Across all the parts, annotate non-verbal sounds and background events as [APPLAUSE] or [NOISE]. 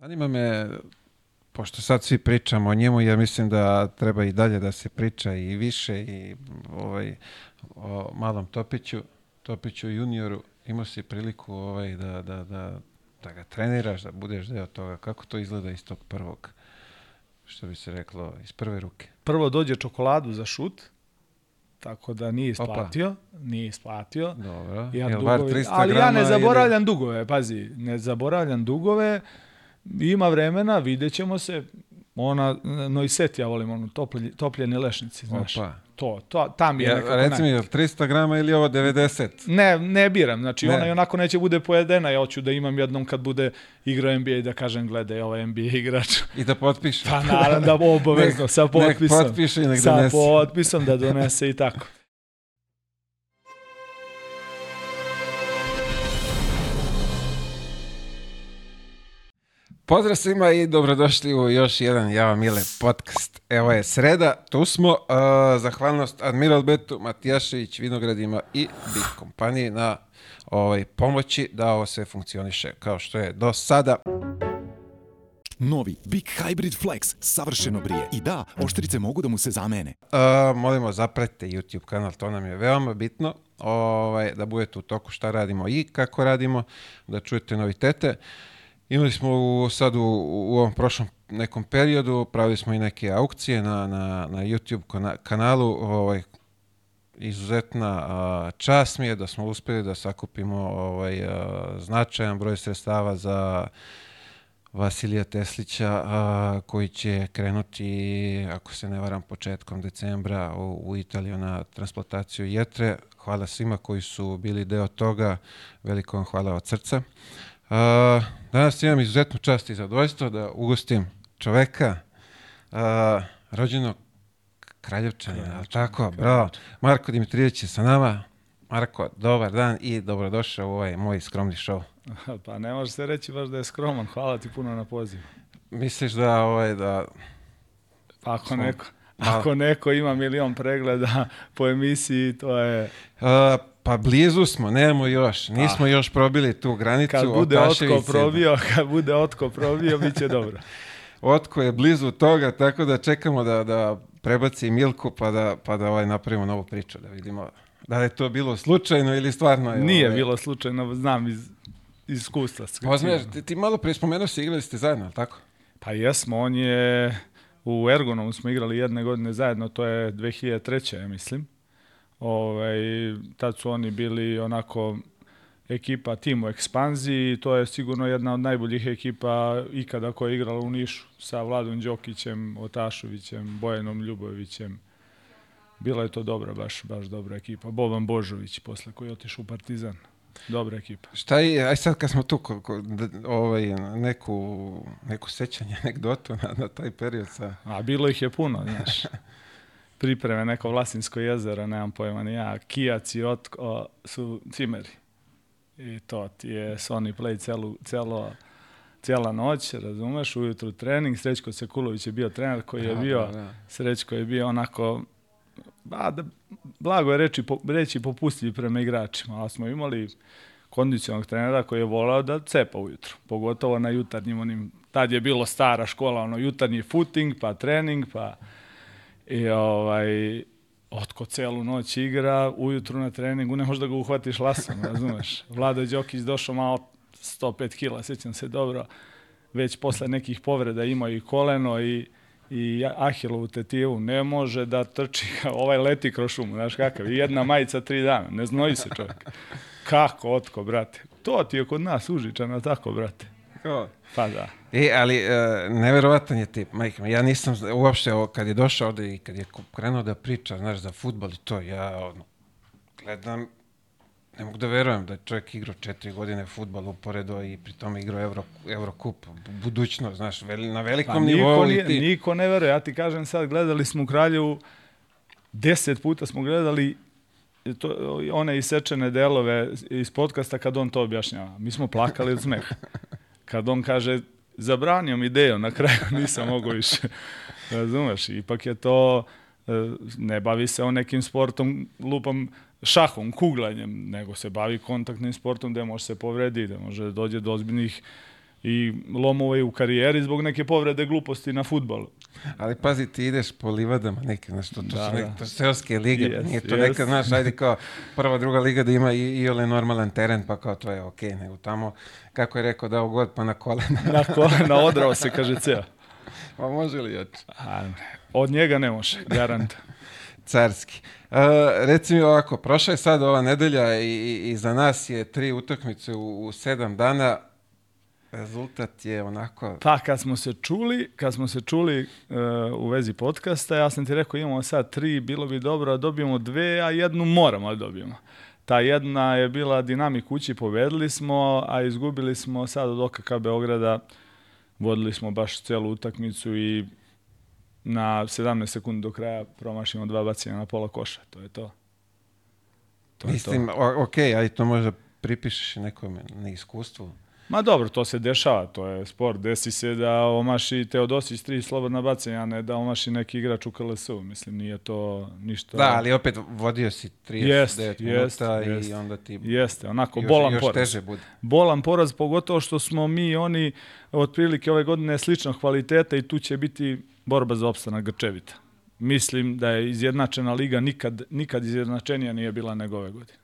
Zanima me, pošto sad svi pričamo o njemu, ja mislim da treba i dalje da se priča i više i ovaj, o malom Topiću, Topiću junioru. Imao si priliku ovaj, da, da, da, da ga treniraš, da budeš deo toga. Kako to izgleda iz tog prvog, što bi se reklo, iz prve ruke? Prvo dođe čokoladu za šut, tako da nije isplatio, nije isplatio. Dobro. Ja Jel bar dugovi, 300 ali ja ne ili- zaboravljam dugove, pazi, ne zaboravljam dugove, ima vremena, vidjet ćemo se, ona, no i set ja volim, ono, toplje, topljene lešnici, znaš. Opa. To, to, tam je Ja, nekako reci mi, naj- je li 300 grama ili ovo 90? Ne, ne biram, znači Ne. ona i onako neće bude pojedena, ja hoću da imam jednom kad bude igrao NBA i da kažem gledaj, ovo je NBA igrač. I da potpiše. Pa naravno da [LAUGHS] obavezno, sa nek potpisom. potpiše i nek sa donese. potpisom da donese i tako. [LAUGHS] Pozdrav svima i dobrodošli u još jedan Java Mile podcast. Evo je sreda, tu smo. Uh, zahvalnost Admiral Betu, Matijašević, Vinogradima i Big kompaniji na ovaj, pomoći da ovo sve funkcioniše kao što je do sada. Novi Big Hybrid Flex savršeno brije. I da, oštrice mogu da mu se zamene. Uh, molimo zapratite YouTube kanal, to nam je veoma bitno ovaj, da budete u toku šta radimo i kako radimo, da čujete novitete. Imali smo u, sad u, u ovom prošlom nekom periodu, pravili smo i neke aukcije na, na, na YouTube kana- kanalu, ovaj, izuzetna a, čast mi je da smo uspjeli da sakupimo ovaj, a, značajan broj sredstava za Vasilija Teslića a, koji će krenuti, ako se ne varam, početkom decembra u, u Italiju na transplantaciju jetre. Hvala svima koji su bili deo toga. Veliko vam hvala od srca. A, danas imam izuzetnu čast i zadovoljstvo da ugostim čoveka a, rođenog Kraljevčanina, ali tako, bravo. Marko Dimitrijević je sa nama. Marko, dobar dan i dobrodošao u ovaj moj skromni show. [LAUGHS] Pa ne može se reći baš da je skroman, hvala ti puno na pozivu. Misliš da ovaj da Pa ako Smo- neko, ako neko ima milion pregleda po emisiji, to je... A, pa blizu smo, nemamo još. Nismo još probili tu granicu. Kad bude Otko probio, kad bude Otko probio, bit će dobro. [LAUGHS] Otko je blizu toga, tako da čekamo da, da prebaci Milku pa da, pa da ovaj napravimo novu priču, da vidimo da li je to bilo slučajno ili stvarno. je, Nije ovaj, bilo slučajno, znam iz, iz iskustva. Poznaš, ti, ti malo prije spomenuo si, igrali ste zajedno, ali tako? Pa jesmo, on je u Ergonomu smo igrali jedne godine zajedno, to je 2003. ja mislim. Ovaj, tad su oni bili onako ekipa tim u ekspanziji i to je sigurno jedna od najboljih ekipa ikada koja je igrala u Nišu sa Vladom Đokićem, Otašovićem, Bojanom Ljubovićem. Bila je to dobra, baš, baš dobra ekipa. Boban Božović posle koji je otišao u Partizan. Dobra ekipa. Šta je, aj sad kad smo tu, ko, ovaj, neku, neku sećanje, [LAUGHS] anegdotu na, na taj period sa... A bilo ih je puno, znaš. [LAUGHS] Pripreme neko Vlasinsko jezero, nemam pojma ni ja. Kijac i Otko su cimeri. I to ti je Sony Play celu, celo, cijela noć, razumeš, ujutru trening. Srećko Sekulović je bio trener koji je Da, bio, da, da. Srećko je bio onako, ba, da, blago je reći, po, reći popustljiv prema igračima, ali smo imali kondicionog trenera koji je volao da cepa ujutru, pogotovo na jutarnjim onim, tad je bilo stara škola, ono jutarnji footing, pa trening, pa i ovaj, otko celu noć igra, ujutru na treningu, ne možeš da ga uhvatiš lasom, [LAUGHS] razumeš? Vlado Đokić došao malo 105 kila, sjećam se dobro, već posle nekih povreda imao i koleno i i Ahilovu tetivu, ne može da trči, ovaj leti kroz šumu, znaš kakav, i jedna majica tri dana, ne znoji se čovjek. Kako, otko, brate? To ti je kod nas užičano tako, brate. Pa da. E, ali e, neverovatan je tip, majke. Ja nisam uopšte, ovo, kad je došao ovde i kad je krenuo da priča, znaš, za futbol i to, ja ono, gledam, ne mogu da verujem da je čovjek igrao četiri godine futbol uporedo i pri tome igrao Euro, Eurocup, bu- budućnost, znaš, veli, na velikom Pa nivou. niko, ti, niko ne veruje, ja ti kažem sad, gledali smo u Kraljevu, deset puta smo gledali to, one isečene delove iz podcasta kad on to objašnjava. Mi smo plakali od smeha. Kad on kaže, zabranio mi ideju, na kraju [LAUGHS] nisam mogao više. Razumeš, ipak je to, e, ne bavi se on nekim sportom, lupom, šahom, kuglanjem, nego se bavi kontaktnim sportom gde može se povredi, gde može dođe do ozbiljnih i lomove u karijeri zbog neke povrede gluposti na futbolu. Ali pazi, ti ideš po livadama neke, znaš, to, to Da, su neke da. to su seoske lige, Yes, nije to yes. neka, znaš, ajde kao prva, druga liga da ima i, i ole normalan teren, pa kao to je okej, nego tamo, kako je rekao, dao god pa na kolena, Na kolena odrao se, kaže ceo. [LAUGHS] pa može li jače? Od njega ne može, garant. Carski. Uh, reci mi ovako, prošla je sad ova nedelja i, i, i za nas je tri utakmice u, u sedam dana, rezultat je onako, Pa kad smo se čuli, kad smo se čuli uh, u vezi podcasta, ja sam ti rekao imamo sad tri, bilo bi dobro da dobijemo dve, a jednu moramo da dobijemo. Ta jedna je bila dinamik kući, povedali smo, a izgubili smo sad od OKK Beograda, vodili smo baš celu utakmicu i na 17 sekundi do kraja promašimo dva bacanja na pola koša. To je to. To je to. mislim, o, ok, aj to možda pripišeš nekome neiskustvu. Ma dobro, to se dešava, to je sport. Desi se da omaši Teodosić tri slobodna bacanja, a ne da omaši neki igrač u KLS-u. Mislim, nije to ništa... Da, ali opet vodio si 39 Jest, minuta jest, i jest. onda ti Jeste, onako još, bolan još poraz. teže bude. Bolan poraz, pogotovo što smo mi oni otprilike ove godine sličnog kvaliteta i tu će biti borba za opstanak Grčevita. Mislim da je izjednačena liga nikad, nikad izjednačenija nije bila nego ove godine.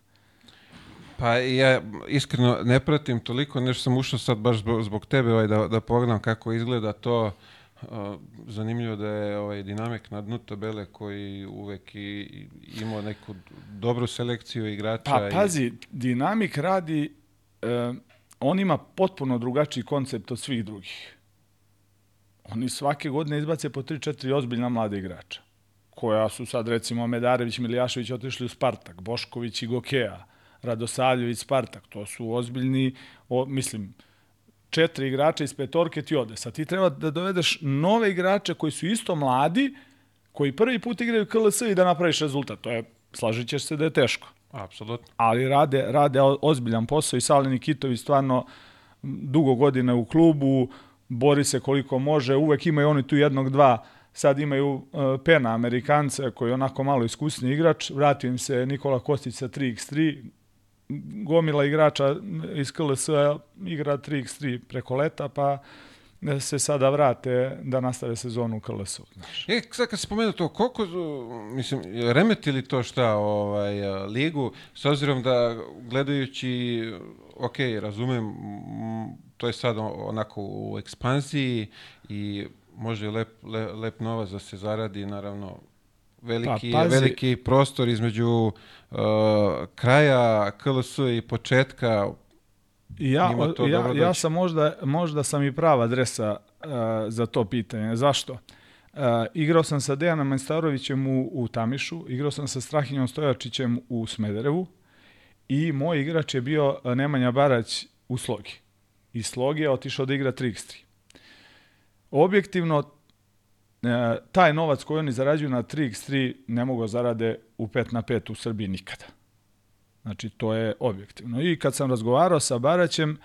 Pa ja iskreno ne pratim toliko, nešto sam ušao sad baš zbog, zbog tebe ovaj, da, da pogledam kako izgleda to. Uh, zanimljivo da je ovaj dinamik na dnu tabele koji uvek i, i imao neku dobru selekciju igrača. Pa i- pazi, dinamik radi, e, on ima potpuno drugačiji koncept od svih drugih. Oni svake godine izbace po 3-4 ozbiljna mlada igrača, koja su sad recimo Medarević, Milijašević otišli u Spartak, Bošković i Gokeja, Radosavljević, Spartak, to su ozbiljni, o, mislim, četiri igrača iz petorke ti ode. Sad ti treba da dovedeš nove igrače koji su isto mladi, koji prvi put igraju KLS i da napraviš rezultat. To je, slažit ćeš se da je teško Apsolutno. ali rade, rade ozbiljan posao i Savle Nikitović stvarno dugo godina u klubu, bori se koliko može, uvek imaju oni tu jednog, dva, sad imaju uh, Pena, Amerikanca, koji je onako malo iskusni igrač, vratio im se Nikola Kostić sa 3x3, gomila igrača iz KLS-a igra 3x3 preko leta, pa se sada vrate da nastave sezonu u KLS-u. E, sad kad si spomenuo to, koliko, mislim, remeti li to šta, ovaj, ligu, s obzirom da gledajući, ok, razumem, to je sad onako u ekspanziji i može lep, le, lep novac da se zaradi, naravno, veliki, Pa, pazi. veliki prostor između uh, kraja KLS i početka Ja, ja, dobro ja sam možda, možda sam i prava adresa uh, za to pitanje. Zašto? Uh, igrao sam sa Dejanom Majstarovićem u, u Tamišu, igrao sam sa Strahinjom Stojačićem u Smederevu i moj igrač je bio uh, Nemanja Barać u Slogi. I Slog je otišao da igra 3x3. Objektivno, uh, taj novac koji oni zarađuju na 3x3 ne mogu da zarade u 5 na 5 u Srbiji nikada. Znači, to je objektivno. I kad sam razgovarao sa Baraćem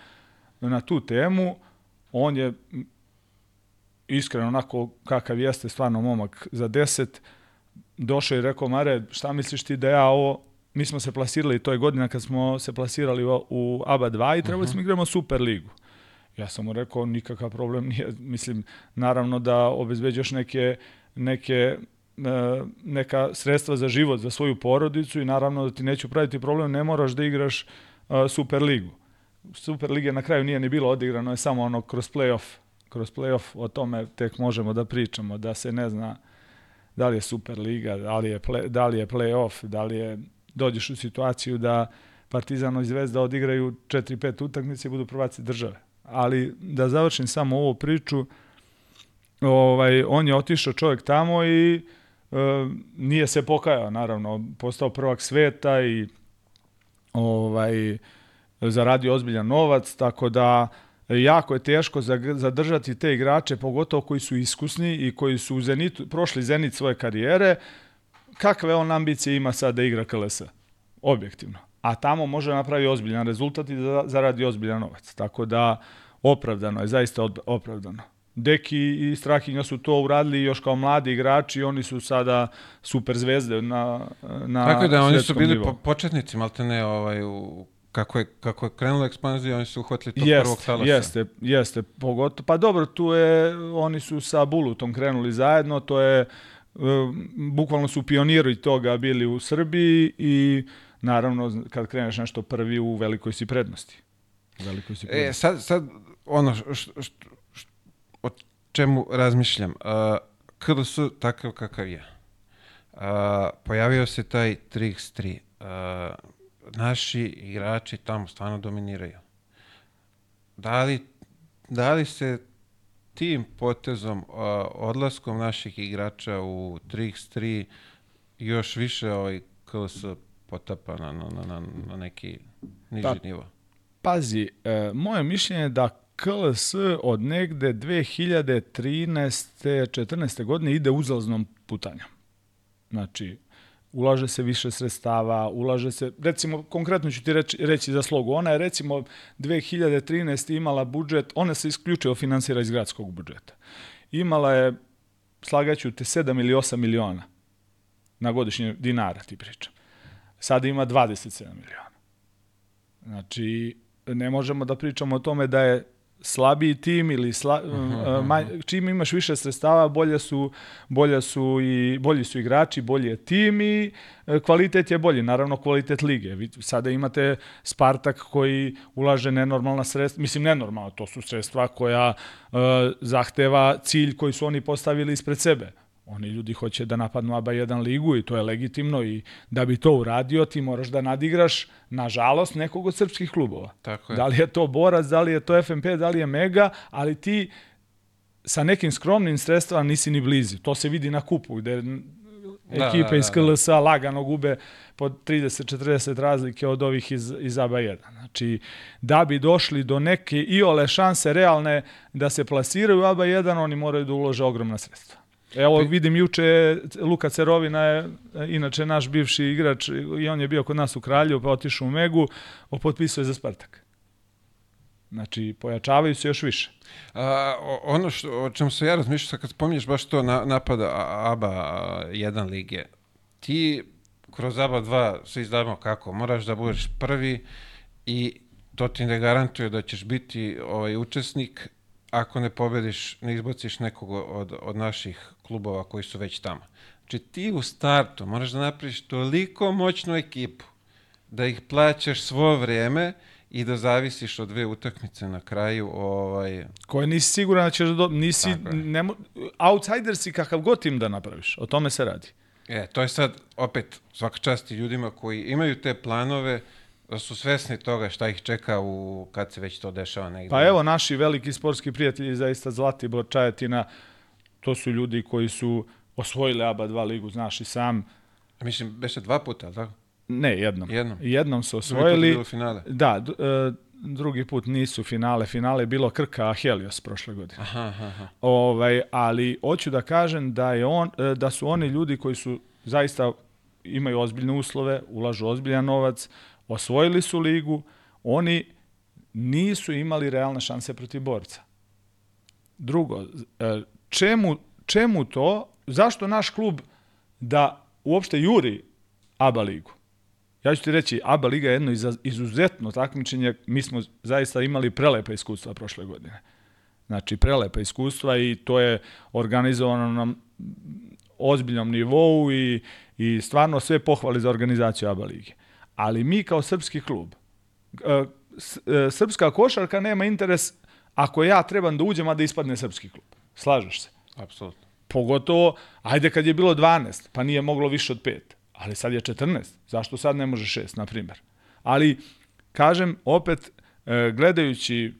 na tu temu, on je iskreno onako kakav jeste stvarno momak za 10, došao i rekao, Mare, šta misliš ti da ja ovo, mi smo se plasirali, to je godina kad smo se plasirali u, ABA 2 i trebali smo igramo Super ligu. Ja sam mu rekao, nikakav problem nije, mislim, naravno da obezbeđuješ neke, neke neka sredstva za život, za svoju porodicu i naravno da ti neću praviti problem, ne moraš da igraš uh, Super ligu. Super lige na kraju nije ni bilo odigrano, je samo ono kroz playoff. Kroz playoff o tome tek možemo da pričamo, da se ne zna da li je Super liga, da li je, play, da li je playoff, da li je dođeš u situaciju da Partizan i Zvezda odigraju 4-5 utakmice i budu prvaci države. Ali da završim samo ovu priču, ovaj, on je otišao čovjek tamo i e, nije se pokajao, naravno, postao prvak sveta i ovaj, zaradio ozbiljan novac, tako da jako je teško za- zadržati te igrače, pogotovo koji su iskusni i koji su u Zenitu, prošli Zenit svoje karijere, kakve on ambicije ima sad da igra KLS? Objektivno. A tamo može napravi ozbiljan rezultat i da zaradi ozbiljan novac. Tako da opravdano je, zaista opravdano. Deki i Strahinja su to uradili još kao mladi igrači i oni su sada super zvezde na, na Tako da oni su bili po, početnici, malte ne, ovaj, u kako je, kako je krenula ekspanzija, oni su uhvatili tog Jest, prvog talasa. Jeste, jeste, pogotovo. Pa dobro, tu je, oni su sa Bulutom krenuli zajedno, to je, e, bukvalno su pioniri toga bili u Srbiji i naravno kad kreneš nešto prvi u velikoj si prednosti. U velikoj si E, prednosti. sad, sad ono što, čemu razmišljam, uh, KLS takav kakav je. Uh, pojavio se taj 3x3. Uh, naši igrači tamo stvarno dominiraju. Da li, da li se tim potezom, uh, odlaskom naših igrača u 3x3 još više ovaj KLS potapa na, na, na, na, na neki niži Pa, nivo? Pazi, e, moje mišljenje je da KLS od negde 2013. 14. godine ide uzlaznom putanjom. Znači, ulaže se više sredstava, ulaže se, recimo, konkretno ću ti reći, reći za slogu, ona je recimo 2013. imala budžet, ona se isključivo finansira iz gradskog budžeta. Imala je, slagaću te, 7 ili 8 miliona na godišnje dinara, ti pričam. Sada ima 27 miliona. Znači, ne možemo da pričamo o tome da je slabiji tim ili sla, uh, manj, čim imaš više sredstava, bolje su, bolje su i bolji su igrači, bolji je tim i e, kvalitet je bolji. Naravno kvalitet lige. Vi sada imate Spartak koji ulaže nenormalna sredstva, mislim nenormalno, to su sredstva koja uh, zahteva cilj koji su oni postavili ispred sebe. Oni ljudi hoće da napadnu ABA 1 ligu i to je legitimno i da bi to uradio ti moraš da nadigraš, nažalost, nekog od srpskih klubova. Tako je. Da li je to Borac, da li je to FNP, da li je Mega, ali ti sa nekim skromnim sredstva nisi ni blizu. To se vidi na kupu gde Da, ekipe da, iz da, da. KLS-a lagano gube po 30-40 razlike od ovih iz, iz ABA 1. Znači, da bi došli do neke iole šanse realne da se plasiraju u ABA 1, oni moraju da ulože ogromna sredstva. Evo vidim juče Luka Cerovina je e, inače naš bivši igrač i on je bio kod nas u Kralju pa otišao u Megu, potpisao je za Spartak. Znači, pojačavaju se još više. A, ono što, o čemu se ja razmišljam, kad spominješ baš to na, napada ABA a, 1 lige, ti kroz ABA 2 svi znamo kako, moraš da budeš prvi i to ti ne garantuje da ćeš biti ovaj učesnik ako ne pobediš, ne izbaciš nekog od, od naših klubova koji su već tamo. Znači ti u startu moraš da napraviš toliko moćnu ekipu da ih plaćaš svo vrijeme i da zavisiš od dve utakmice na kraju ovaj Koje nisi siguran da ćeš da do... Nisi, ne, outsider si kakav god tim da napraviš. O tome se radi. E, to je sad opet svaka čast i ljudima koji imaju te planove, da su svesni toga šta ih čeka u kad se već to dešava negdje. Pa evo, naši veliki sportski prijatelji, zaista Zlatibor, Čajetina, to su ljudi koji su osvojili ABA 2 ligu, znaš i sam. Mislim, beše dva puta, tako? Ne, jednom. Jednom. Jednom su Drugi put osvojili. finale. Da, e, drugi put nisu finale. Finale je bilo Krka Helios prošle godine. Aha, aha, aha. Ovaj, ali hoću da kažem da je on e, da su oni ljudi koji su zaista imaju ozbiljne uslove, ulažu ozbiljan novac, osvojili su ligu, oni nisu imali realne šanse protiv borca. Drugo, e, čemu, čemu to? Zašto naš klub da uopšte juri ABA ligu? Ja ću ti reći, ABA liga je jedno izuzetno takmičenje. Mi smo zaista imali prelepe iskustva prošle godine. Znači, prelepa iskustva i to je organizovano na ozbiljnom nivou i, i stvarno sve pohvali za organizaciju ABA lige. Ali mi kao srpski klub, e, e, srpska košarka nema interes ako ja trebam da uđem, a da ispadne srpski klub. Slažeš se? Apsolutno. Pogotovo, ajde kad je bilo 12, pa nije moglo više od 5. Ali sad je 14. Zašto sad ne može 6, na primjer? Ali, kažem, opet, e, gledajući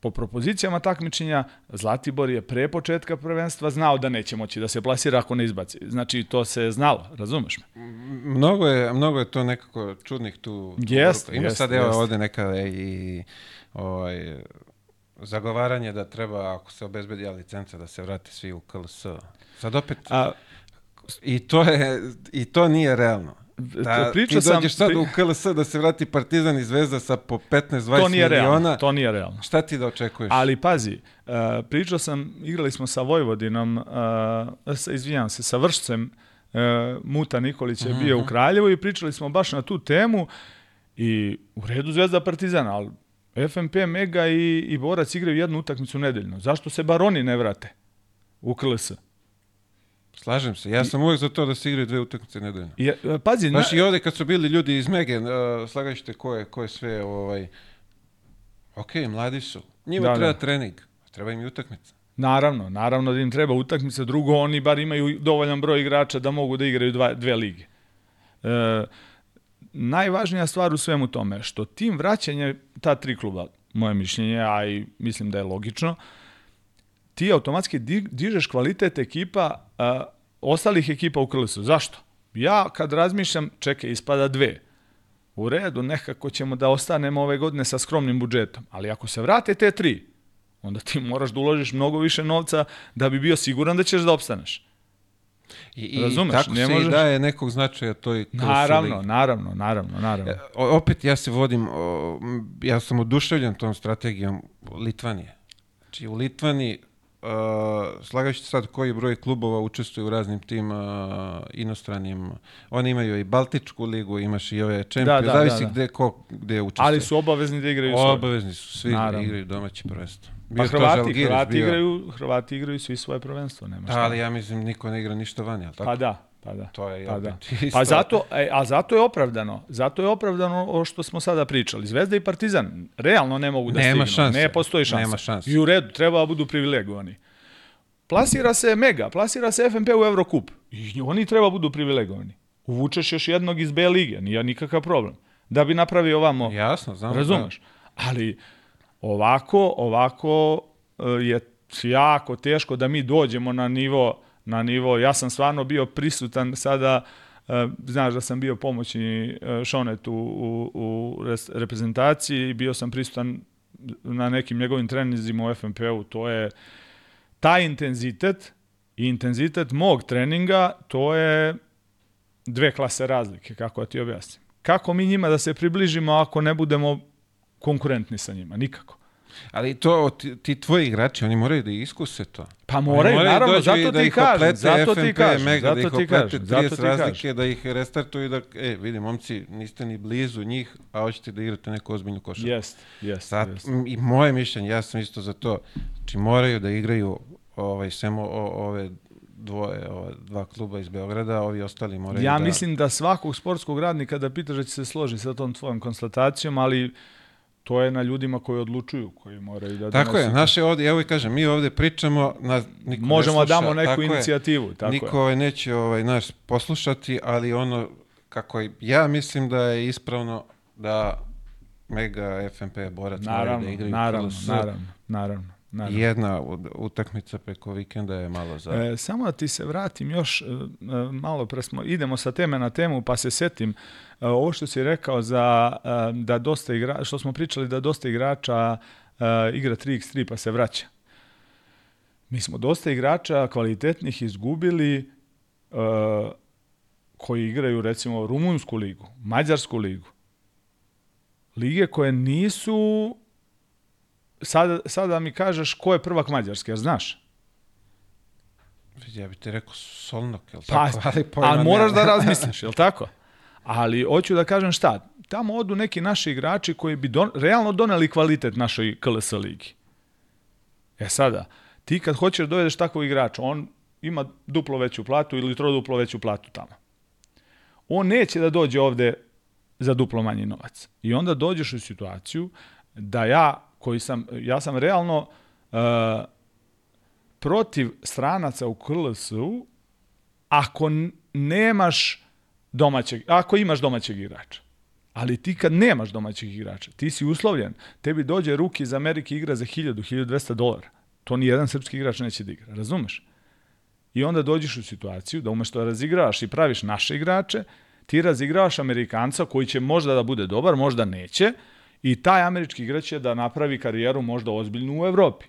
po propozicijama takmičenja, Zlatibor je pre početka prvenstva znao da neće moći da se plasira ako ne izbaci. Znači, to se znalo, razumeš me? Mnogo je, mnogo je to nekako čudnih tu Jest. Ima jest, sad evo jest. ovde neka i ovaj, zagovaranje da treba, ako se obezbedi licenca, da se vrati svi u KLS. Sad opet, A, i to, je, i to nije realno. Da, pričao ti sam- dođeš sad pri- u KLS da se vrati Partizan i Zvezda sa po 15-20 to nije miliona. realno. To nije realno. Šta ti da očekuješ? Ali pazi, uh, pričao sam, igrali smo sa Vojvodinom, uh, sa, izvijam se, sa Vršcem, uh, Muta Nikolić je bio u Kraljevu i pričali smo baš na tu temu I u redu Zvezda Partizana, ali FNP, Mega i, i Borac igraju jednu utakmicu nedeljno. Zašto se bar oni ne vrate u KLS? Slažem se. Ja sam uvek za to da se igraju dve utakmice nedeljno. I, e, pazi, na, Znaš, i ovde kad su bili ljudi iz Mege, uh, slagaćete ko je, ko je sve, ovaj... Ok, mladi su. Njima Da, treba da. trening, treba im i utakmica. naravno, naravno da im treba utakmica. Drugo, oni bar imaju dovoljan broj igrača da mogu da igraju dva, dve lige. E, najvažnija stvar u svemu tome što tim vraćanje ta tri kluba, moje mišljenje, a i mislim da je logično, ti automatski di- dižeš kvalitet ekipa a, ostalih ekipa u KLS-u. Zašto? Ja kad razmišljam, čekaj, ispada dve. U redu, nekako ćemo da ostanemo ove godine sa skromnim budžetom. Ali ako se vrate te tri, onda ti moraš da uložiš mnogo više novca da bi bio siguran da ćeš da opstaneš. I, i Razumeš, tako ne se možeš- i daje nekog značaja toj Naravno, ligi. naravno, naravno, naravno. E, o- opet ja se vodim, o, ja sam oduševljen tom strategijom Litvanije. Znači u Litvani, uh, slagajući sad koji broj klubova učestvuje u raznim tim uh, inostranim, oni imaju i Baltičku ligu, imaš i ove Champions, Da, da, zavisi da, da. gde ko gde učestvuje. Ali su obavezni da igraju svoje. Obavezni su svi Naravno. igraju domaće prvenstvo. Pa Hrvati, Hrvati, bio. igraju, Hrvati igraju svi svoje prvenstvo, nema Da, šta. ali ja mislim niko ne igra ništa vani, ali tako? Pa da, pa da. To je pa da. isto. Pa zato, e, a zato je opravdano. Zato je opravdano o što smo sada pričali. Zvezda i Partizan realno ne mogu da Nema stignu. šanse. Ne postoji šansa. Nema šanse. I u redu, treba da budu privilegovani. Plasira se Mega, plasira se FNP u Evrokup. I oni treba budu privilegovani. Uvučeš još jednog iz B lige, nije nikakav problem. Da bi napravio ovamo Jasno, znam. Razumeš? Ali ovako, ovako e, je jako teško da mi dođemo na nivo, na nivo, ja sam stvarno bio prisutan sada, e, znaš da sam bio pomoćni e, Šonet u, u, u reprezentaciji. I bio sam prisutan na nekim njegovim treninzima u FNP-u, to je taj intenzitet i intenzitet mog treninga, to je dve klase razlike, kako da ti objasnim. Kako mi njima da se približimo ako ne budemo konkurentni sa njima? Nikako. Ali to, ti, ti tvoji igrači, oni moraju da iskuse to. Pa Oni moraju, naravno, zato da ti kažem, zato ti kažem, da zato ti kažem, 30 zato ti razlike, da ih restartuju i da, e, vidi, momci, niste ni blizu njih, a hoćete da igrate neku ozbiljnu košarku. Jest, jest, Sad, jest. m, I moje mišljenje, ja sam isto za to, znači moraju da igraju ovaj, samo ove dvoje, ova, dva kluba iz Beograda, ovi ostali moraju Ja da... mislim da svakog sportskog radnika da pitaš da će se složiti sa tom tvojom konstatacijom, ali to je na ljudima koji odlučuju, koji moraju da Tako je, naše ovdje, evo i kažem, mi ovdje pričamo, na, niko ne Možemo da sluša, damo neku tako je. inicijativu, tako Niko je. neće ovaj, nas poslušati, ali ono kako je, ja mislim da je ispravno da Mega FNP Borac moraju Naravno, da igraju naravno, naravno, naravno, naravno. Jedna od- utakmica preko vikenda je malo za... E, samo da ti se vratim još e, e, malo pre smo, idemo sa teme na temu pa se setim e, ovo što si rekao za e, da dosta igra, što smo pričali da dosta igrača e, igra 3x3 pa se vraća. Mi smo dosta igrača kvalitetnih izgubili e, koji igraju recimo Rumunsku ligu, Mađarsku ligu. Lige koje nisu sada, sada mi kažeš ko je prvak Mađarske, jer znaš? Ja bih ti rekao Solnok, jel Pa, tako? Ali ali moraš da razmisliš, jel tako? Ali hoću da kažem šta, tamo odu neki naši igrači koji bi don, realno doneli kvalitet našoj KLS ligi. E sada, ti kad hoćeš da dovedeš takvog igrača, on ima duplo veću platu ili troduplo veću platu tamo. On neće da dođe ovde za duplo manji novac. I onda dođeš u situaciju da ja, koji sam, ja sam realno uh, protiv stranaca u KLS-u ako nemaš domaćeg, ako imaš domaćeg igrača. Ali ti kad nemaš domaćeg igrača, ti si uslovljen, tebi dođe ruki iz Amerike igra za 1000, 1200 dolara. To ni jedan srpski igrač neće da igra, razumeš? I onda dođeš u situaciju da umešto da razigravaš i praviš naše igrače, ti razigravaš Amerikanca koji će možda da bude dobar, možda neće, i taj američki igrač će da napravi karijeru možda ozbiljnu u Evropi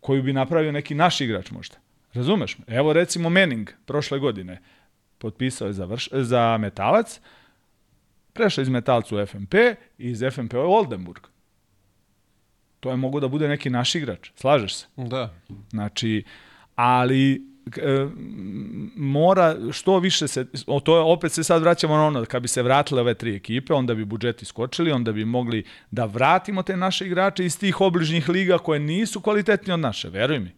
koju bi napravio neki naš igrač možda. Razumeš me? Evo recimo Manning prošle godine potpisao je za, vrš, za metalac, prešao iz metalca u FNP i iz FNP u Oldenburg. To je mogo da bude neki naš igrač, slažeš se? Da. Znači, ali e, mora što više se, o, to je, opet se sad vraćamo na ono, kad bi se vratile ove tri ekipe, onda bi budžeti skočili, onda bi mogli da vratimo te naše igrače iz tih obližnjih liga koje nisu kvalitetni od naše, veruj mi.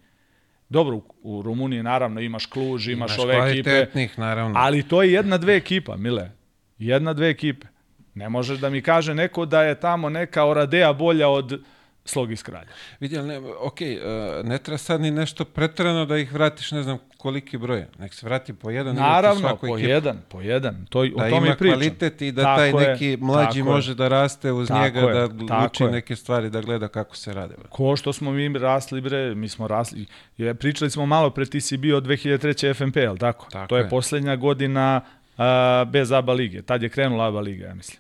Dobro, u, Rumuniji naravno imaš Kluž, imaš, Imaš ove ekipe, naravno. ali to je jedna, dve ekipa, Mile. Jedna, dve ekipe. Ne možeš da mi kaže neko da je tamo neka Oradea bolja od Slog iz Kralja. Vidi, ali ne, ok, uh, ne treba sad ni nešto pretrano da ih vratiš, ne znam koliki broj. Nek se vrati po jedan Naravno, po ekipu. jedan, po jedan. To, Da o tome ima pričam. kvalitet i da Tako taj je, neki mlađi tako je. može da raste uz Tako njega, je, da uči neke stvari, da gleda kako se rade. bre. Ko što smo mi rasli, bre, mi smo rasli. Je, pričali smo malo pre, ti si bio od 2003. FNP, ali tako? Tako to je, je. posljednja godina a, bez ABA lige. Tad je krenula ABA liga, ja mislim.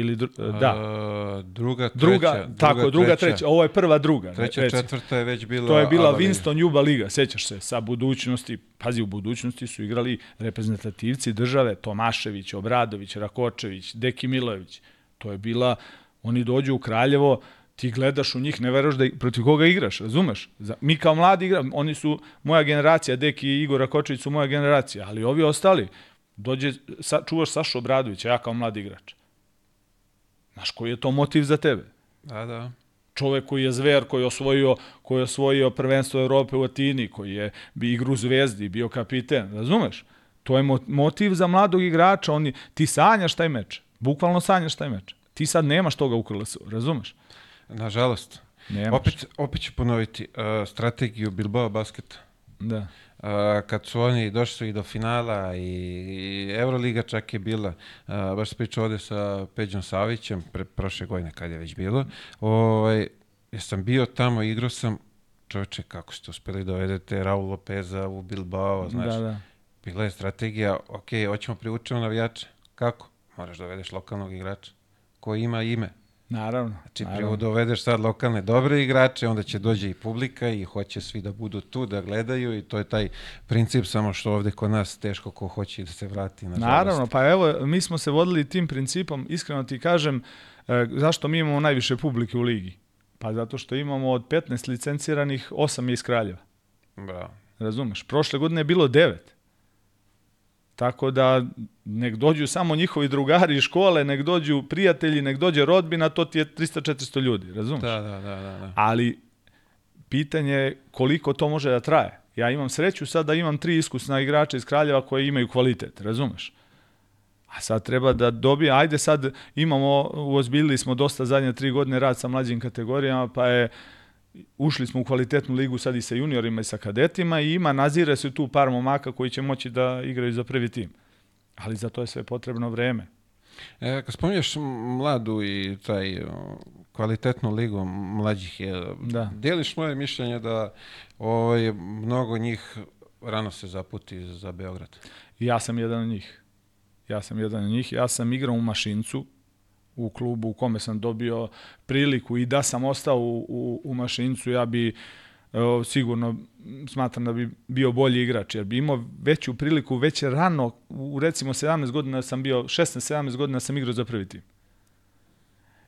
Ili, dru, da. Uh, druga, treća. druga, tako, druga, treća. Ovo je prva druga. Treća, reci. četvrta je već bila... To je bila. Winston Juba liga, sećaš se, sa budućnosti, pazi, u budućnosti su igrali reprezentativci države, Tomašević, Obradović, Rakočević, Deki Milojević. To je bila, oni dođu u Kraljevo, ti gledaš u njih, ne veruješ da protiv koga igraš, razumeš? Za, mi kao mladi igra, oni su moja generacija, Deki i Igor Rakočević su moja generacija, ali ovi ostali, dođe, sa, čuvaš Sašu Obradovića, ja kao mladi igrač. Znaš, koji je to motiv za tebe? Da, da. čovek koji je zver, koji je osvojio, koji je osvojio prvenstvo Evrope u Atini, koji je bi igru Zvezdi, bio kapiten, razumeš? To je mo- motiv za mladog igrača, oni, ti sanjaš taj meč, bukvalno sanjaš taj meč. Ti sad nemaš toga u KLS, razumeš? Nažalost. Nemaš. Opet, opet ću ponoviti uh, strategiju Bilbao basketa. Da. Uh, kad su oni došli i do finala i, i Euroliga čak je bila, uh, baš se pričao ovde sa Peđom Savićem, pre, prošle godine kad je već bilo, ovaj, jer sam bio tamo, igrao sam, čoveče, kako ste uspeli da dovedete Raul Lopeza u Bilbao, znaš, Da, da. bila je strategija, ok, hoćemo priučiti navijače, kako? Moraš da dovedeš lokalnog igrača, koji ima ime. Naravno. Znači, naravno. prvo dovedeš sad lokalne dobre igrače, onda će dođe i publika i hoće svi da budu tu, da gledaju i to je taj princip, samo što ovde kod nas teško ko hoće da se vrati. Na Naravno, pa evo, mi smo se vodili tim principom, iskreno ti kažem, e, zašto mi imamo najviše publike u ligi? Pa zato što imamo od 15 licenciranih, 8 je iz Kraljeva. Bravo. Razumeš? Prošle godine je bilo devet. Tako da nek dođu samo njihovi drugari iz škole, nek dođu prijatelji, nek dođe rodbina, to ti je 300-400 ljudi, razumeš? Da, da, da, da. da. Ali pitanje je koliko to može da traje. Ja imam sreću sad da imam tri iskusna igrača iz Kraljeva koji imaju kvalitet, razumeš? A sad treba da dobije, ajde sad imamo, uozbiljili smo dosta zadnje tri godine rad sa mlađim kategorijama, pa je ušli smo u kvalitetnu ligu sad i sa juniorima i sa kadetima i ima, nazire se tu par momaka koji će moći da igraju za prvi tim. Ali za to je sve potrebno vreme. E, kad spominješ mladu i taj kvalitetnu ligu mlađih, je, Da. dijeliš moje mišljenje da ovaj, mnogo njih rano se zaputi za Beograd. Ja sam jedan od njih. Ja sam jedan od njih. Ja sam igrao u Mašincu, u klubu u kome sam dobio priliku i da sam ostao u, u, u Mašincu, ja bi sigurno smatram da bi bio bolji igrač, jer bi imao veću priliku, već rano, u recimo 17 godina sam bio, 16-17 godina sam igrao za prvi tim.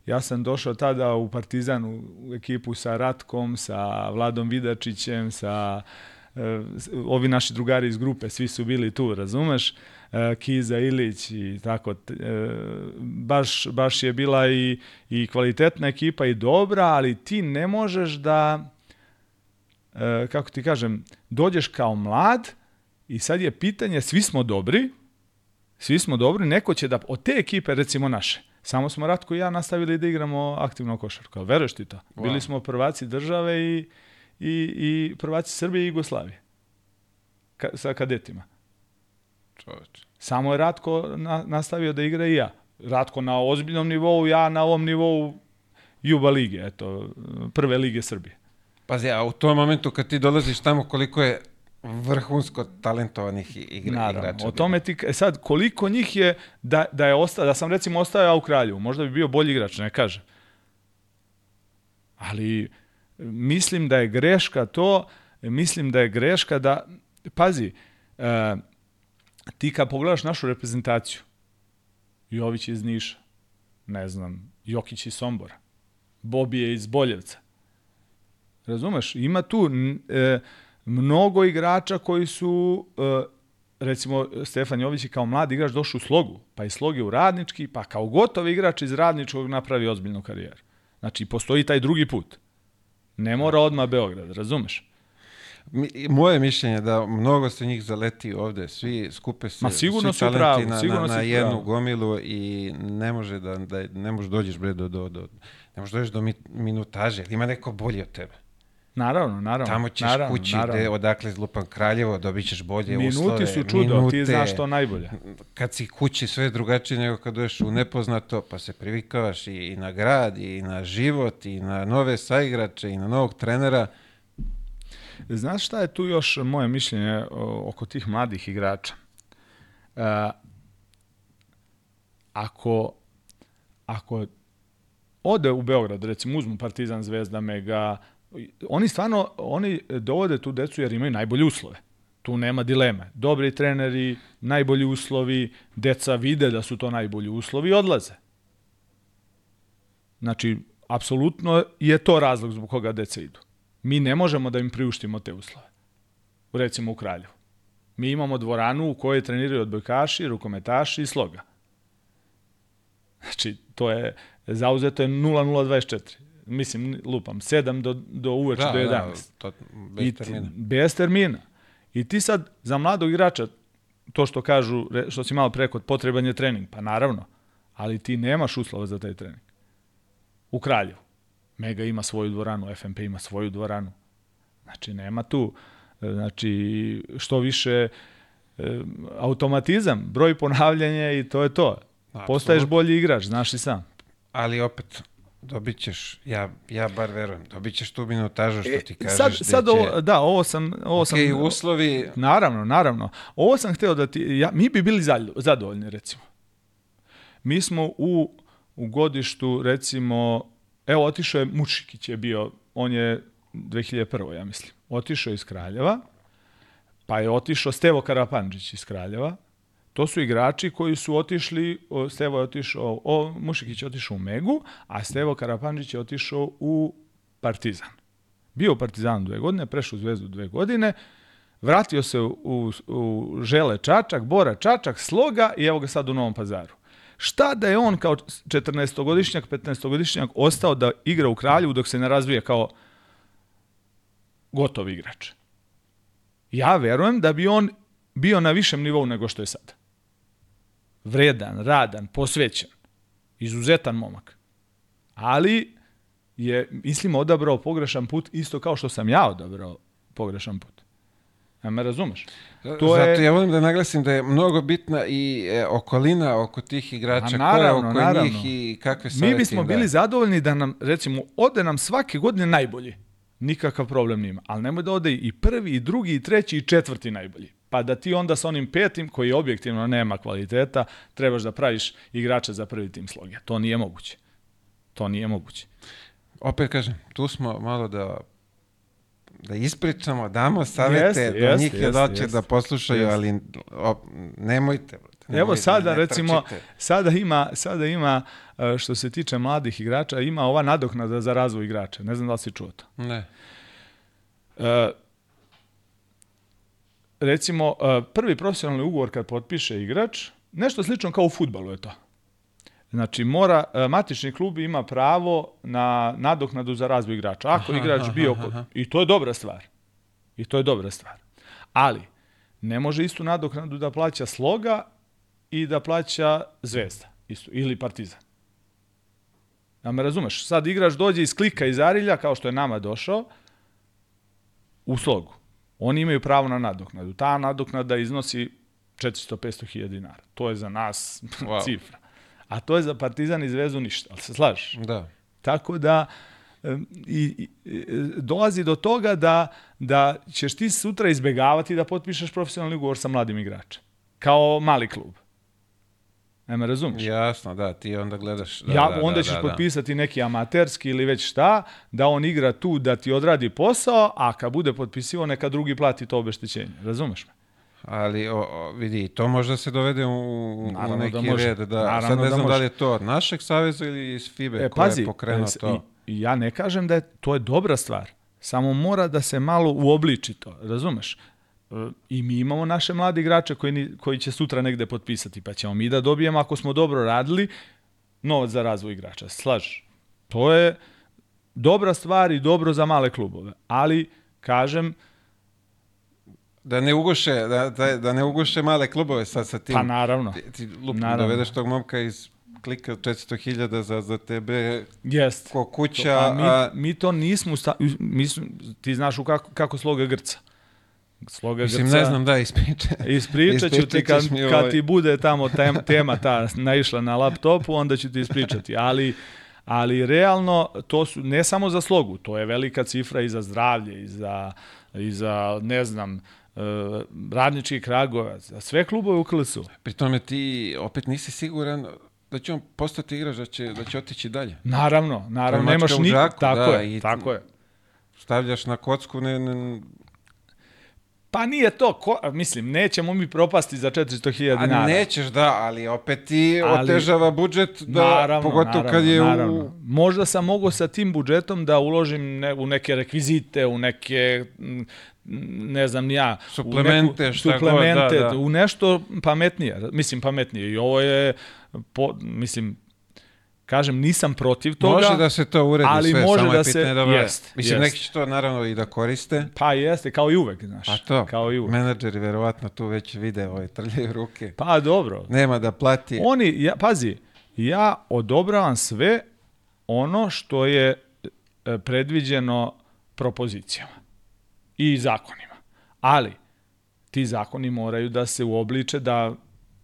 Ja sam došao tada u Partizan u, ekipu sa Ratkom, sa Vladom Vidačićem, sa s- ovi naši drugari iz grupe, svi su bili tu, razumeš? E, Kiza Ilić i tako. t- E, baš, baš je bila i, i kvalitetna ekipa i dobra, ali ti ne možeš da, kako ti kažem, dođeš kao mlad i sad je pitanje, svi smo dobri, svi smo dobri, neko će da, od te ekipe, recimo naše, samo smo Ratko i ja nastavili da igramo aktivno košarku. Ali veruješ ti to? Wow. Bili smo prvaci države i, i, i prvaci Srbije i Jugoslavije. Ka, sa kadetima. Čoveče. Samo je Ratko na, nastavio da igra i ja. Ratko na ozbiljnom nivou, ja na ovom nivou Juba lige, eto, prve lige Srbije. Pazi, a u tom momentu kad ti dolaziš tamo koliko je vrhunsko talentovanih igra, Naravno, igrača. o tome ti, e sad, koliko njih je, da, da je ostao, da sam recimo ostao ja u Kraljevu, možda bi bio bolji igrač, ne kažem. Ali mislim da je greška to, mislim da je greška da, pazi, e, ti kad pogledaš našu reprezentaciju, Jović iz Niša, ne znam, Jokić iz Sombora, Bobi je iz Boljevca, Razumeš? Ima tu e, mnogo igrača koji su, e, recimo Stefan Jović je kao mladi igrač došao u slogu, pa i slog je u radnički, pa kao gotov igrač iz radničkog napravi ozbiljnu karijeru. Znači, postoji taj drugi put. Ne mora odmah Beograd, razumeš? Moje mišljenje je da mnogo se njih zaleti ovde, svi skupe se Ma, sigurno svi su talenti pravu, na, sigurno na, na jednu pravu. gomilu i ne može da, da ne može dođeš bre do, do, do ne možeš dođeš do mi, minutaže, ima neko bolji od tebe. Naravno, naravno. Tamo ćeš naravno, kući naravno. gde odakle zlupan Kraljevo, dobit ćeš bolje Minuti uslove. su čudo, ti znaš to najbolje. Kad si kući sve je drugačije nego kad dođeš u nepoznato, pa se privikavaš i, i na grad, i na život, i na nove saigrače, i na novog trenera. Znaš šta je tu još moje mišljenje oko tih mladih igrača? E, ako, ako ode u Beograd, recimo uzmu Partizan, Zvezda, Mega, oni stvarno, oni dovode tu decu jer imaju najbolje uslove. Tu nema dileme. Dobri treneri, najbolji uslovi, deca vide da su to najbolji uslovi i odlaze. Znači, apsolutno je to razlog zbog koga deca idu. Mi ne možemo da im priuštimo te uslove. Recimo u Kraljevu. Mi imamo dvoranu u kojoj treniraju odbojkaši, rukometaši i sloga. Znači, to je, zauzeto je 0024. Mislim, lupam, 7 do, do uveče do 11. Da, to, bez I ti- termina. Bez termina. I ti sad za mladog igrača, to što kažu, što si malo preko, potreban je trening. Pa naravno, ali ti nemaš uslova za taj trening. U Kraljevu. Mega ima svoju dvoranu, FMP ima svoju dvoranu. Znači, nema tu, e, znači, što više e, automatizam, broj ponavljanja i to je to. Postaješ bolji igrač, znaš i sam. Ali opet, dobit ćeš, ja, ja bar verujem, dobit ćeš tu minutažu što ti kažeš. E, sad, sad će- ovo, da, ovo sam... Ovo sam Okej, uslovi, Naravno, naravno. Ovo sam hteo da ti... Ja, mi bi bili zadovoljni, recimo. Mi smo u, u godištu, recimo... Evo, otišao je Mušikić je bio, on je 2001. ja mislim. Otišao je iz Kraljeva, pa je otišao Stevo Karapanđić iz Kraljeva. To su igrači koji su otišli, Stevo je otišao, o, Mušikić je otišao u Megu, a Stevo Karapanđić je otišao u Partizan. Bio u Partizanu dve godine, prešao u Zvezdu dve godine, vratio se u, u, Žele Čačak, Bora Čačak, Sloga i evo ga sad u Novom pazaru. Šta da je on kao 14-godišnjak, 15-godišnjak ostao da igra u Kraljevu dok se ne razvije kao gotov igrač? Ja verujem da bi on bio na višem nivou nego što je sad. Vredan, radan, posvećen. Izuzetan momak. Ali je, mislim, odabrao pogrešan put isto kao što sam ja odabrao pogrešan put. Ja me razumeš? To Zato je... ja volim da naglasim da je mnogo bitna i e, okolina oko tih igrača, A ko je naravno, oko naravno. njih i kakve savjeti Mi bismo bili zadovoljni da nam, recimo, ode nam svake godine najbolji. Nikakav problem nima. Ali nemoj da ode i prvi, i drugi, i treći, i četvrti najbolji. Pa da ti onda sa onim petim, koji objektivno nema kvaliteta, trebaš da praviš igrača za prvi tim sloge. To nije moguće. To nije moguće. Opet kažem, tu smo malo da da ispričamo, damo savete, Jeste, do jeste, njih je jeste, doće jeste. da poslušaju, Jeste. ali o, nemojte. brate, Evo nemojte, sada ne recimo trčite. sada ima sada ima e, što se tiče mladih igrača ima ova nadoknada za razvoj igrača. Ne znam da li si čuo to. Ne. E, recimo e, prvi profesionalni ugovor kad potpiše igrač, nešto slično kao u fudbalu je to. Znači mora e, matični klub ima pravo na nadoknadu za razvoj igrača. Ako Aha, igrač aha, bio aha, i to je dobra stvar. I to je dobra stvar. Ali ne može istu nadoknadu da plaća Sloga i da plaća Zvezda isto ili Partizan. Ja me razumeš? Sad igrač dođe iz klika iz Arilja, kao što je nama došao, u slogu. Oni imaju pravo na nadoknadu. Ta nadoknada iznosi 400-500 hiljada dinara. To je za nas [LAUGHS] Wow. cifra. A to je za Partizan i Zvezdu ništa. Ali se slažeš? Da. Tako da i, i, e, dolazi do toga da, da ćeš ti sutra izbegavati da potpišeš profesionalni ugovor sa mladim igračem. Kao mali klub. Ne me razumiješ? Jasno, da, ti onda gledaš. Da, ja, da, onda da, ćeš da, potpisati neki amaterski ili već šta, da on igra tu da ti odradi posao, a kad bude potpisivo neka drugi plati to obeštećenje. Razumeš me? Ali o, o, vidi, to možda se dovede u, u Naravno neki da može. red. Da, sad ne da znam da, li je to od našeg saveza ili iz FIBE E, ko pazi, je pokrenuo to. I ja ne kažem da je to je dobra stvar. Samo mora da se malo uobliči to, razumeš? I mi imamo naše mlade igrače koji, koji će sutra negde potpisati, pa ćemo mi da dobijemo, ako smo dobro radili, novac za razvoj igrača. Slažeš? To je dobra stvar i dobro za male klubove. Ali, kažem, Da ne uguše, da, da, da ne uguše male klubove sad sa tim. pa naravno, Ti, ti lup, Naravno. dovedeš tog momka iz klika od 400.000 za, za tebe jest. ko kuća, A mi, a, mi to nismo, sta, mi ti znaš u kako, kako sloga grca. Sloga mislim, grca, ne znam, da, ispriča. Ispričat ću ti kad, mi kad ovaj. ti bude tamo tem, tema ta naišla na laptopu, onda ću ti ispričati. Ali, ali realno, to su ne samo za slogu, to je velika cifra i za zdravlje, i za, i za ne znam, e, radnički kragovac, za sve klubove u KLS-u. Pri tome ti opet nisi siguran da će on postati igrač, da će, da će otići dalje. Naravno, naravno, nemaš ni... tako da, je, i- tako je. Stavljaš na kocku, ne, ne, Pa nije to, ko, mislim, nećemo mi propasti za 400.000 a dinara. nećeš da, ali opet ti Ali- otežava budžet, da, naravno, pogotovo naravno, kad je naravno. u... Možda sam mogao sa tim budžetom da uložim ne, u neke rekvizite, u neke, ne znam ja, Suplemente, u neku, šta god, suplemente, da, da. u nešto pametnije, mislim pametnije. I ovo je, po, mislim, kažem, nisam protiv toga. Može da se to uredi ali sve, može samo da je se- pitanje da... jest, Mislim, jest. neki će to naravno i da koriste, Pa jeste, kao i uvek, znaš. a to, Kao i uvek. menadžeri verovatno tu već vide ove trljaju ruke. Pa dobro. Nema da plati. Oni, ja, pazi, ja odobravam sve ono što je e, predviđeno propozicijama i zakonima. Ali, ti zakoni moraju da se uobliče da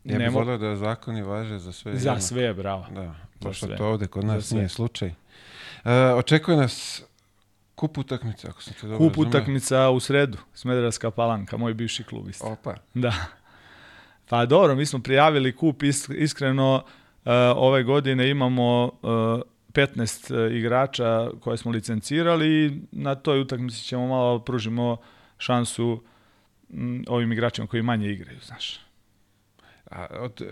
Ja bih volio da zakoni važe za sve. za jednako. sve, bravo. Da, Sve. to ovde kod nas nije slučaj. E, očekuje nas kup utakmice, ako sam te dobro Kup utakmica u sredu, Smederevska palanka, moj bivši klub isto. Opa. Da. Pa dobro, mi smo prijavili kup, is- iskreno, e, ove godine imamo e, 15 igrača koje smo licencirali i na toj utakmici ćemo malo pružimo šansu m, ovim igračima koji manje igraju, znaš. A, od,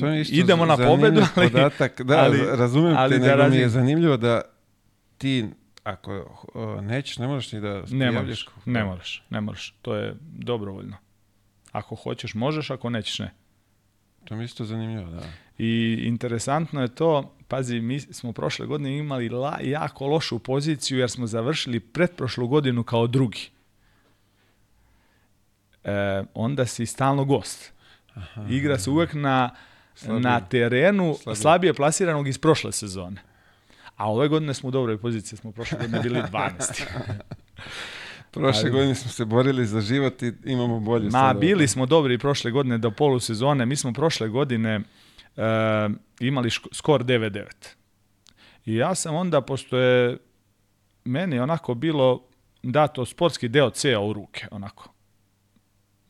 to je isto Idemo na pobedu, [LAUGHS] ali- podatak. Da, ali- razumem ali te, da nego mi je zanimljivo da ti, ako nećeš, ne možeš ni da Ne moraš, ne moraš, ne moraš. To je dobrovoljno. Ako hoćeš, možeš, ako nećeš, ne. To mi isto zanimljivo, da. I interesantno je to, pazi, mi smo prošle godine imali la, jako lošu poziciju jer smo završili pretprošlu godinu kao drugi. E, onda si stalno gost. Igra se uvek na, Slabije. na terenu Slabije. slabije. plasiranog iz prošle sezone. A ove godine smo u dobroj poziciji, smo prošle godine bili [LAUGHS] 12. Prošle Ali- godine smo se borili za život i imamo bolje Ma, sada. bili smo dobri prošle godine do polusezone. Mi smo prošle godine e, imali ško- skor 9-9. I ja sam onda, pošto je meni onako bilo dato sportski deo C-a u ruke, onako,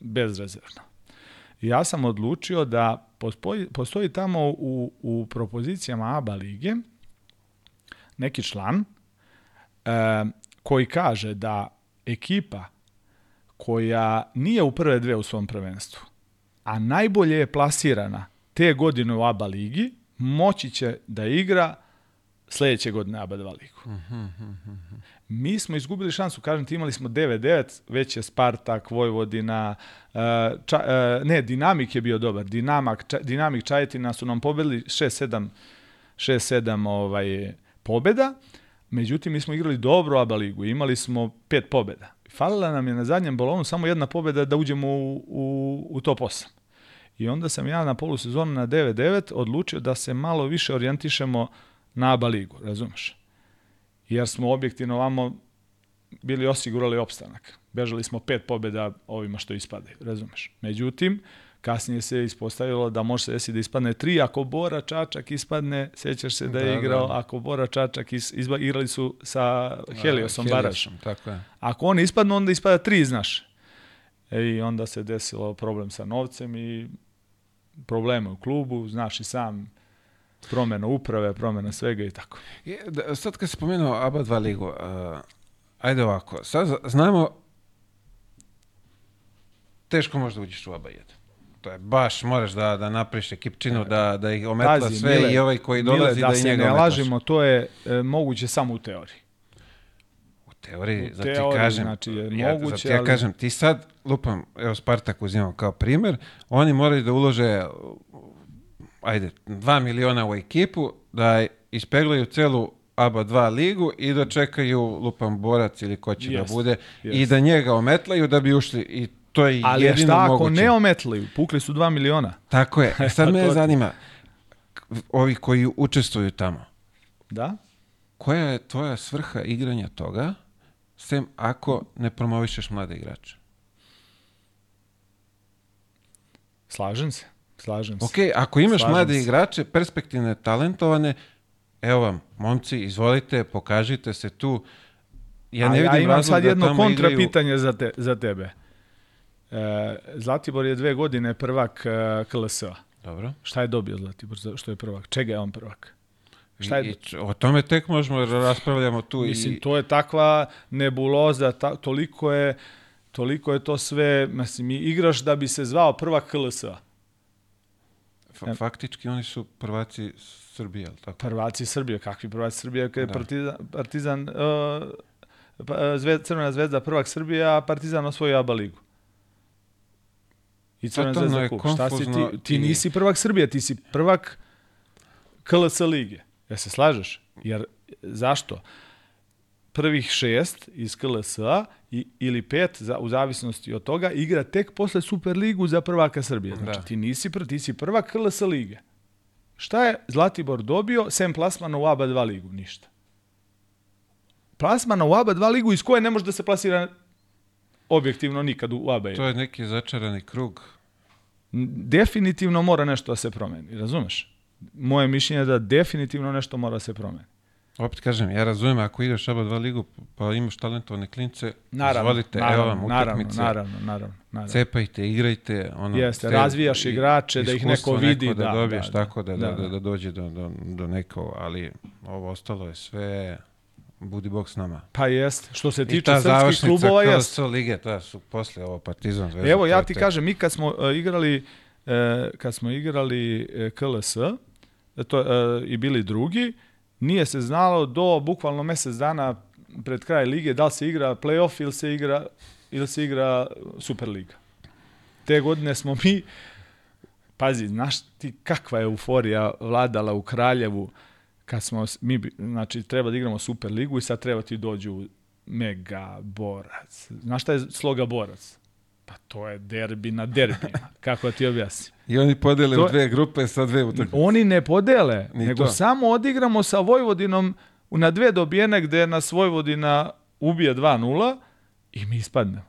bezrezervno. Ja sam odlučio da postoji, postoji tamo u, u propozicijama ABA lige neki član e, koji kaže da ekipa koja nije u prve dve u svom prvenstvu, a najbolje je plasirana te godine u ABA ligi, moći će da igra sledeće godine ABA 2 ligu. Mi smo izgubili šansu, kažem ti, imali smo 9-9, već je Spartak, Vojvodina, e, ča, e, ne, Dinamik je bio dobar, Dinamak, ča, Dinamik Čajetina su nam pobedili 6-7 6-7 ovaj, pobeda, međutim mi smo igrali dobro ABA ligu, imali smo pet pobeda. Falila nam je na zadnjem balonu samo jedna pobeda da uđemo u, u, u top 8. I onda sam ja na polusezonu na 9-9 odlučio da se malo više orijentišemo na ABA ligu, razumeš? Jer smo objektivno ovamo bili osigurali opstanak. Bežali smo pet pobjeda ovima što ispadaju, razumeš? Međutim, kasnije se ispostavilo da može se desiti da ispadne tri, ako Bora Čačak ispadne, sećaš se da je Da, igrao, da. ako Bora Čačak is, izba, igrali su sa Heliosom Da. Heliosom, Tako je. Ako oni ispadnu, onda ispada tri, znaš. E, I onda se desilo problem sa novcem i probleme u klubu, znaš i sam, promjena uprave, promjena svega i tako. Je, da, sad kad si spomenuo ABA 2 ligu, uh, ajde ovako, sad zna- znamo teško možda uđeš u ABA 1. To je baš, moraš da, da napriš ekipčinu, da, da ih ometla Pazi, sve Mile, i ovaj koji Mile, dolazi da, da i se njega ne lažimo, to je e, moguće samo u teoriji. U teoriji, U zato ti teoriji, kažem, znači, je ja, moguće, zato ja ali- kažem, ti sad, lupam, evo Spartak uzimam kao primjer, oni moraju da ulože, ajde, 2 miliona u ekipu, da ispeglaju celu ABA 2 ligu i da čekaju, lupam, borac ili ko će Jest, da bude, i jest. da njega ometlaju da bi ušli i to je Ali jedino šta ako moguće. ne ometlaju? Pukli su 2 miliona. Tako je. [LAUGHS] E sad me zanima, ovi koji učestvuju tamo, Da? koja je tvoja svrha igranja toga, sem ako ne promovišeš mlade igrače? Slažem se. Slažem se. Ok, ako imaš Slažem mlade se. igrače, perspektivne, talentovane, evo vam, momci, izvolite, pokažite se tu. Ja ne A vidim ja imam sad da jedno kontra igraju- pitanje za, te, za tebe. E, Zlatibor je dve godine prvak e, KLS-a. Dobro. Šta je dobio Zlatibor za- što je prvak? Čega je on prvak? Šta je, I, o tome tek možemo da raspravljamo tu. mislim, i, to je takva nebuloza, ta, toliko je toliko je to sve, mislim, igraš da bi se zvao prvak KLS-a. Fa- faktički oni su prvaci Srbije, ali tako? Prvaci Srbije, kakvi prvaci Srbije, kad je Da. Partizan, partizan uh, pa, zved, Crvena zvezda prvak Srbije, a Partizan osvojio ABA ligu. I Crvena Totalno zvezda kup. Šta si ti? Ti nisi prvak Srbije, ti si prvak KLS lige. Ja se slažeš? Jer zašto? Prvih šest iz KLS-a i, ili pet, za, u zavisnosti od toga, igra tek posle Superligu za prvaka Srbije. Znači, Da. ti nisi, pr, ti si prvak KLS lige. Šta je Zlatibor dobio sem plasmana u ABA 2 ligu? Ništa. Plasmana u ABA 2 ligu iz koje ne može da se plasira objektivno nikad u ABA. To je neki začarani krug. Definitivno mora nešto da se promeni, razumeš? Moje mišljenje je da definitivno nešto mora da se promeni. Opet kažem, ja razumijem, ako igraš ABA 2 ligu, pa imaš talentovane klince, Naravno, izvolite, naravno, evo vam utakmice, naravno, naravno, naravno. cepajte, igrajte. Ono, Jeste, ste- razvijaš i- igrače, da ih neko vidi, da, da, dobiješ da, tako da, da, da, da, da. da dođe do, do, do nekog, ali ovo ostalo je sve budi bog s nama. Pa jest, što se I tiče ta srpskih klubova, jest. lige, ta su posle ovo Partizan Zvezda. Evo, ja ti tek- kažem, mi kad smo uh, igrali e, kad smo igrali e, KLS to, i bili drugi, nije se znalo do bukvalno mjesec dana pred kraj lige da li se igra playoff ili se igra ili se igra Superliga. Te godine smo mi pazi, znaš ti kakva je euforija vladala u Kraljevu kad smo mi znači treba da igramo Superligu i sad treba ti dođu mega borac. Znaš šta je sloga borac? Pa to je derbi na derbijima. [LAUGHS] Kako da ti objasnim? I oni podele To u dve grupe sa dve utakmice. Oni ne podele, Ni nego to. samo odigramo sa Vojvodinom na dve dobijene gde nas Vojvodina ubije 2-0 i mi ispadnemo.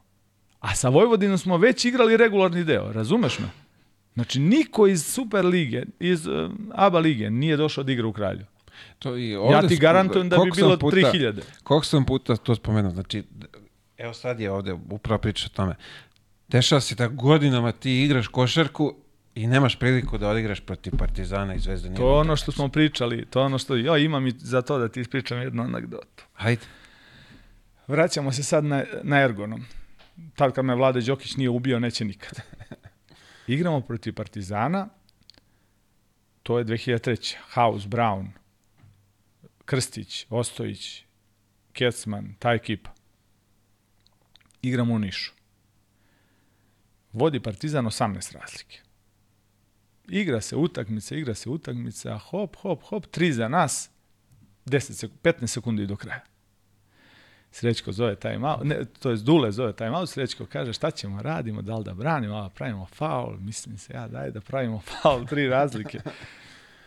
A sa Vojvodinom smo već igrali regularni deo, razumeš me? Znači, niko iz Super lige, iz uh, ABA lige nije došao da igra u Kralju. To i Ja ovde ti smo- garantujem da bi bilo puta- 3000. Koliko sam puta to spomenuo, znači, evo sad je ovde upravo priča o tome. Dešava se da godinama ti igraš košarku i nemaš priliku da odigraš protiv Partizana i Zvezde. To je ono što smo pričali, to je ono što, ja imam i za to da ti ispričam jednu anegdotu. Hajde. Vraćamo se sad na, na Ergonom. Tad kad me Vlade Đokić nije ubio, neće nikad. [LAUGHS] Igramo protiv Partizana, to je 2003. House, Brown, Krstić, Ostojić, Kecman, ta ekipa. Igramo u Nišu. Vodi Partizan 18 razlike. Igra se utakmica, igra se utakmica, hop, hop, hop, tri za nas, 10 sek 15 sekundi do kraja. Srećko zove time out, ne, to je Dule zove time out, Srećko kaže šta ćemo, radimo, da li da branimo, a pravimo faul, mislim se ja, daj da pravimo [LAUGHS] faul, tri razlike.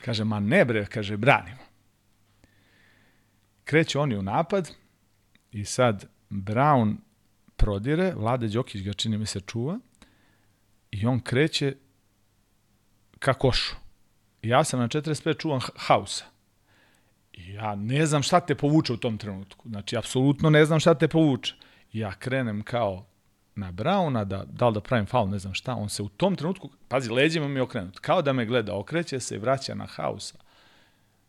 Kaže, ma ne bre, kaže, branimo. Kreću oni u napad i sad Brown prodire, Vlade Đokić ga čini mi se čuva i on kreće ka košu. Ja sam na 45 čuvan hausa. Ja ne znam šta te povuče u tom trenutku. Znači, apsolutno ne znam šta te povuče. Ja krenem kao na Brauna, da, da li da pravim faul, ne znam šta. On se u tom trenutku, pazi, leđima mi je okrenut. Kao da me gleda, okreće se i vraća na hausa.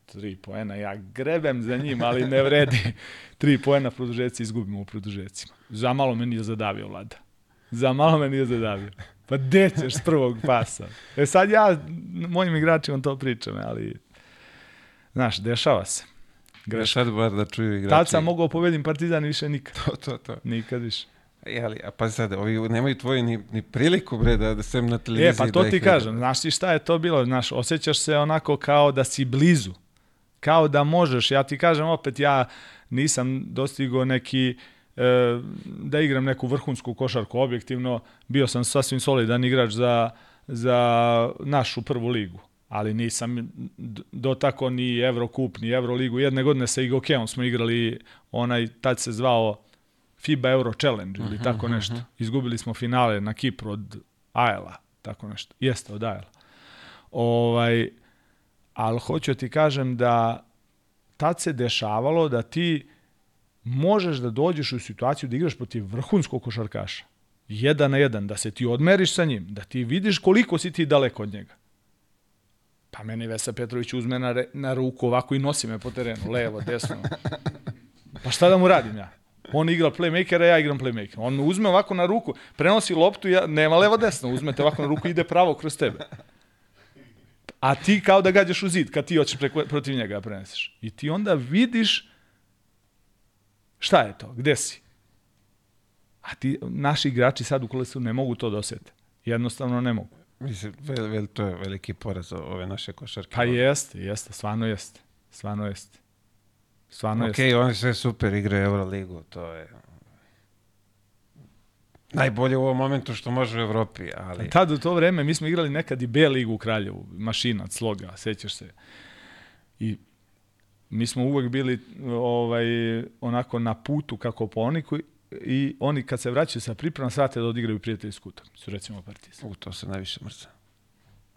Tri poena, ja grebem za njim, ali ne vredi. [LAUGHS] Tri poena produžeci, izgubimo u produžecima. Za malo me nije zadavio vlada. Za malo me nije zadavio. Pa gde ćeš s prvog pasa? E sad ja mojim igračima to pričam, ali znaš, dešava se. greška. Sad bar da čuju igrači. Tad sam mogao pobedim Partizan više nikad. To, to, to. Nikad više. E, ali, a pa sad, ovi nemaju tvoji ni, ni priliku, bre, da, da sem na televiziji. E, pa to da ti kažem, znaš ti šta je to bilo, znaš, osjećaš se onako kao da si blizu, kao da možeš, ja ti kažem opet, ja nisam dostigao neki, e, da igram neku vrhunsku košarku objektivno, bio sam sasvim solidan igrač za, za našu prvu ligu, ali nisam dotako ni Evrokup, ni Evroligu, jedne godine sa Igokeom smo igrali, onaj, tad se zvao FIBA Euro Challenge ili tako nešto. Izgubili smo finale na Kipru od Ajela, tako nešto. Jeste, od Ajela. Ovaj, ali hoću ti kažem da tad se dešavalo da ti možeš da dođeš u situaciju da igraš protiv vrhunskog košarkaša. Jedan na jedan, da se ti odmeriš sa njim, da ti vidiš koliko si ti daleko od njega. Pa meni Vesa Petrović uzme na, re, na ruku ovako i nosi me po terenu, levo, desno. Pa šta da mu radim ja? On igra playmakera, ja igram playmaker. On me uzme ovako na ruku, prenosi loptu, ja, nema levo desno, uzmete ovako na ruku ide pravo kroz tebe. A ti kao da gađaš u zid kad ti hoćeš preko, protiv njega da preneseš. I ti onda vidiš šta je to, gde si. A ti, naši igrači sad u kolesu ne mogu to da osete. Jednostavno ne mogu. Mislim, vel, vel, to je veliki poraz ove naše košarke. Pa jeste, jeste, stvarno jeste. Stvarno jeste. Stvarno Ok, jeste. oni sve super igraju Euroligu, to je najbolje u ovom momentu što može u Evropi, ali Tad u to vreme mi smo igrali nekad i B ligu u Kraljevu, mašinac, sloga, sećaš se. I mi smo uvek bili ovaj, onako na putu kako po oni koji, i oni kad se vraćaju sa pripremom svate da odigraju prijateljsku utakmicu, recimo Partizan. u, to se najviše mrza.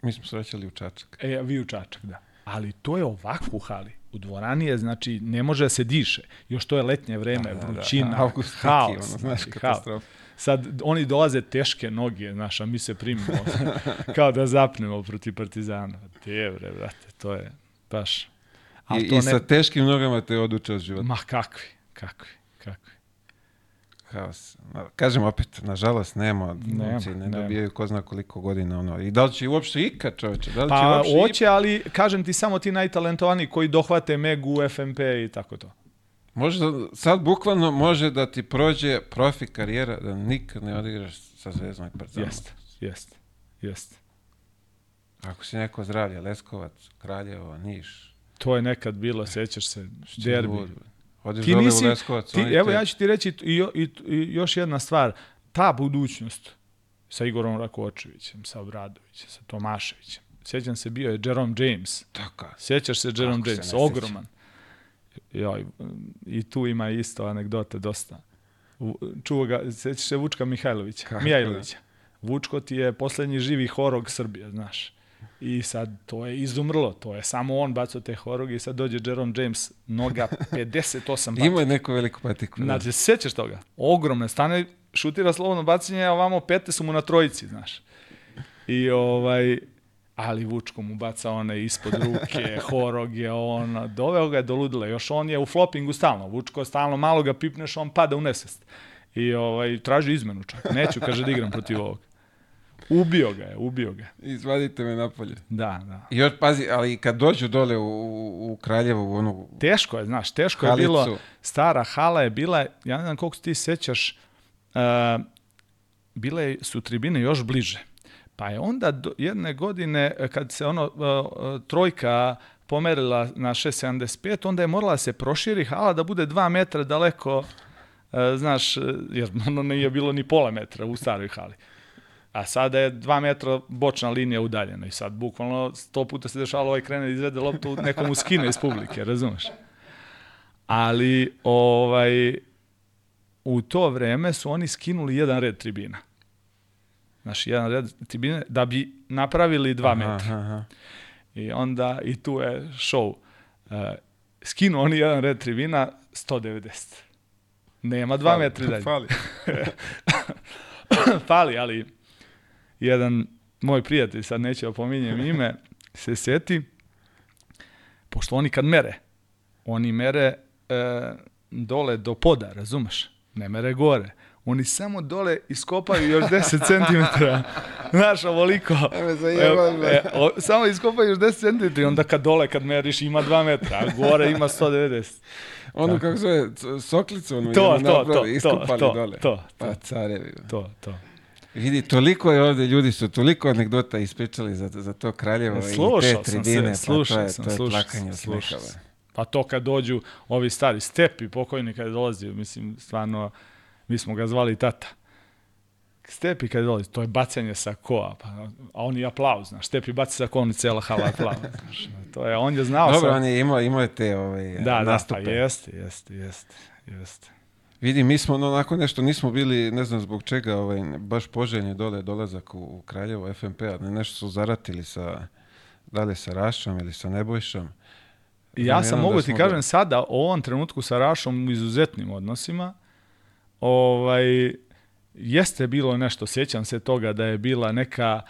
Mi smo srećali u Čačak. E, a vi u Čačak, da. Ali to je ovako u hali. U dvorani je, znači, ne može da se diše. Još to je letnje vreme, Da, da, da. vrućina, [LAUGHS] Avgust neki, haos. ono, znaš, znači, katastrofa. Sad, oni dolaze teške noge, znaš, a mi se primimo, [LAUGHS] kao da zapnemo protiv Partizana. Te, bre, brate, to je baš... I, to I sa teškim nogama te oduče od života. Ma kakvi, kakvi, kakvi. Haos. Kažem opet, nažalost, nema, Nema, momci ne nema. dobijaju ko zna koliko godina. Ono. I da li će uopšte ikad, čoveče? Da li će Pa uopšte hoće, ali kažem ti samo ti najtalentovaniji koji dohvate Megu, FMP i tako to. Možda, sad bukvalno može da ti prođe profi karijera da nikad ne odigraš sa Zvezdom i Partizanom. Jeste, jeste, jeste. Ako si neko zdravlje, Leskovac, Kraljevo, Niš, To je nekad bilo, sećaš se, derbi. Odiš Ti nisi, Leskovac, ti, evo te- ja ću ti reći i, i, i još jedna stvar, ta budućnost sa Igorom Rakočevićem, sa Obradovićem, sa Tomaševićem, sjećam se bio je Jerome James, Taka. sjećaš se Jerome se ne James, sjećam. ogroman. Joj, I tu ima isto anegdote dosta. Čuo ga, sjećaš se Vučka Mihajlovića, Kako Mihajlovića. Vučko ti je poslednji živi horog Srbije, znaš. I sad to je izumrlo, to je samo on bacao te horoge i sad dođe Jerome James, noga 58 bacao. Ima je neku veliku patiku. da. Znači, se sećaš toga? Ogromne, stane, šutira slobodno bacanje, a ovamo pete su mu na trojici, znaš. I ovaj, ali Vučko mu baca one ispod ruke, [LAUGHS] horog je on, doveo ga je do ludila, još on je u floppingu stalno, Vučko stalno, malo ga pipneš, on pada u nesvest. I ovaj, traži izmenu čak, neću, kaže da igram protiv ovog. Ubio ga je, ubio ga. je. Izvadite me napolje. Da, da. I još, pazi, ali kad dođu dole u, u, Kraljevu, u onu... Teško je, znaš, teško je Halicu. bilo. Stara hala je bila, ja ne znam koliko ti sećaš, uh, bile su tribine još bliže. Pa je onda do, jedne godine, e, kad se ono, uh, trojka pomerila na 6.75, onda je morala se proširi hala da bude dva metra daleko, uh, znaš, jer ono nije bilo ni pola metra u staroj hali. A sada je dva metra bočna linija udaljena i sad bukvalno sto puta se dešavalo ovaj krene da izvede loptu nekomu skine iz publike, razumeš? Ali ovaj u to vreme su oni skinuli jedan red tribina. Znači, jedan red tribine da bi napravili dva metra. Aha, aha. I onda, i tu je show. Uh, skinu oni jedan red tribina 190. Nema dva Fali, metra i dalje. [LAUGHS] Fali. [LAUGHS] Fali, ali jedan moj prijatelj, sad neću da pominjem ime, [LAUGHS] se seti, pošto oni kad mere, oni mere e, dole do poda, razumeš? Ne mere gore. Oni samo dole iskopaju još 10 [LAUGHS] cm Znaš, ovoliko. Zajebaj me. E, o, samo iskopaj još 10 cm i onda kad dole, kad meriš, ima 2 metra, a gore ima 190. Ono kako zove, soklicu onu To, to, napravi, to, iskopali to, dole. to, Pa carevi. To, to. Vidi, toliko je ovdje, ljudi su toliko anegdota ispričali za, za to Kraljevo i te Slušao sam tribine, se, pa to slušao je, sam, to je slušao plakanje slušao sam. Pa to kad dođu ovi stari stepi, pokojni kad je dolazio, mislim, stvarno, mi smo ga zvali tata. Stepi kad je dolazi, to je bacanje sa koa, pa, a oni aplauz, znaš, Stepi baci sa koa, oni cela hala aplauz, [LAUGHS] znaš, to je, on je znao Dobro, sam- on je imao, imao je te ovaj, da, da, nastupe. pa jeste, jeste, jeste, jeste. Vidi, mi smo ono, onako nešto, nismo bili, ne znam zbog čega, ovaj, baš poželjni dole dolazak u, u Kraljevo FMP-a, ne, nešto su zaratili sa, da li sa Rašom ili sa Nebojšom. Ja sam jedno mogu da ti smo kažem do- sada, u ovom trenutku sa Rašom u izuzetnim odnosima, ovaj, jeste bilo nešto, sjećam se toga da je bila neka, e,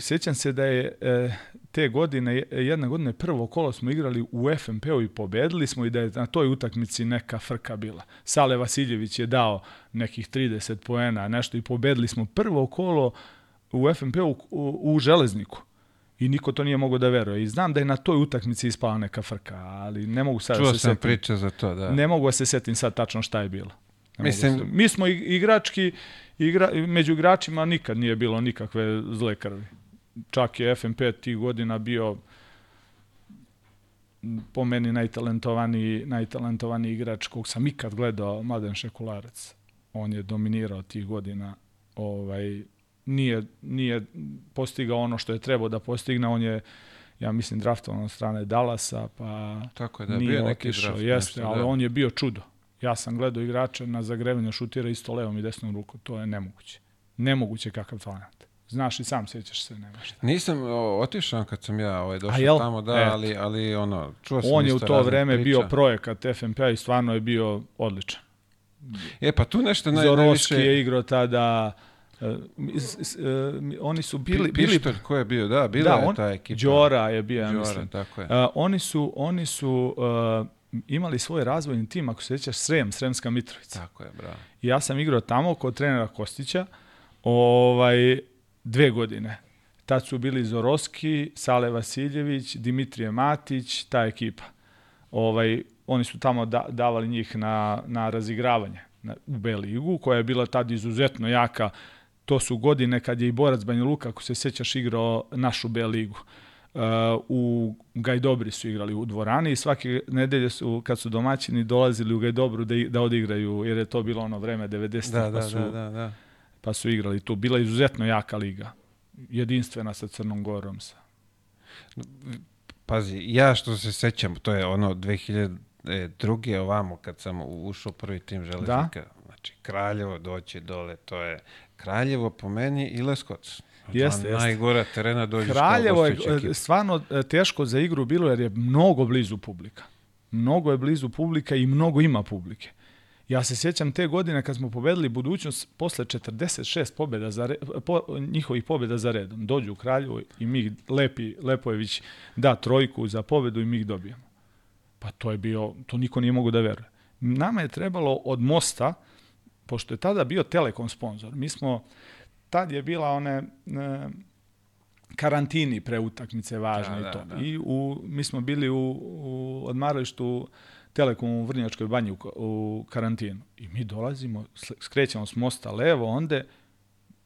sjećam se da je e, te godine, jedna godine prvo kolo smo igrali u FMP-u i pobedili smo i da je na toj utakmici neka frka bila. Sale Vasiljević je dao nekih 30 poena, nešto i pobedili smo prvo kolo u FMP-u u, u Železniku. I niko to nije mogao da veruje. I znam da je na toj utakmici ispala neka frka, ali ne mogu sad Čuo da se sam setim. priče za to, da. Ne mogu da se setim sad tačno šta je bilo. Ne Mislim- mogu se- mi smo ig- igrački, igra, među igračima nikad nije bilo nikakve zle krvi. Čak je FMP tih godina bio po meni najtalentovaniji, najtalentovaniji igrač kog sam ikad gledao, Mladen Šekularac. On je dominirao tih godina. Ovaj, nije, nije postigao ono što je trebao da postigne. On je, ja mislim, draftovan od strane Dallasa, pa Tako je, da, nije bio neki otišao, draft, jeste, nešto, ali da. on je bio čudo. Ja sam gledao igrača na zagrevanju šutira isto levom i desnom rukom, to je nemoguće. Nemoguće kakav talent. Znaš i sam sjećaš se, nema šta. Nisam o, otišao kad sam ja ovaj, došao tamo, da, Eto. ali, ali ono, čuo sam On je u to vreme priča. bio projekat FNP-a i stvarno je bio odličan. E, pa tu nešto naj, najviše... je igrao tada, s- e, oni su bili, Pi- bili Pištolj, ko je bio? Da, bila da, je on, ta ekipa. Đora je bio, ja Đora, mislim. tako je. Uh, oni su, oni su uh, imali svoj razvojni tim, ako se sjećaš, Srem, Sremska Mitrovica. Tako je, bravo. I ja sam igrao tamo kod trenera Kostića ovaj, dve godine. Tad su bili Zoroski, Sale Vasiljević, Dimitrije Matić, ta ekipa. Ovaj, oni su tamo da, davali njih na, na razigravanje na, u B ligu, koja je bila tad izuzetno jaka. To su godine kad je i Borac Banja Luka, ako se sjećaš, igrao našu B ligu. Uh, u Gajdobri su igrali u dvorani i svake nedelje su, kad su domaćini dolazili u Gajdobru da, da odigraju, jer je to bilo ono vreme 90 Da, pa, da, su, da, da, da. pa su igrali tu. Bila je izuzetno jaka liga. Jedinstvena sa Crnom Gorom. Sa. Pazi, ja što se sećam, to je ono 2002. ovamo kad sam ušao prvi tim železnika. Znači, Kraljevo doći dole, to je Kraljevo po meni i Leskovac. Jeste, Dva jeste. Najgora terena dođeš Kraljevo je e, stvarno e, teško za igru bilo jer je mnogo blizu publika. Mnogo je blizu publika i mnogo ima publike. Ja se sjećam te godine kad smo pobedili budućnost posle 46 pobjeda za re, po, njihovih pobjeda za redom. Dođu u Kraljevo i mi Lepi, Lepojević da trojku za pobedu i mi ih dobijemo. Pa to je bio, to niko nije mogu da veruje. Nama je trebalo od mosta, pošto je tada bio Telekom sponsor, mi smo, tad je bila one e, karantini pre utakmice važne Da, i da, to. da. I u, mi smo bili u, u odmaralištu Telekom u Vrnjačkoj banji u, u karantinu. I mi dolazimo, skrećemo s mosta levo, onda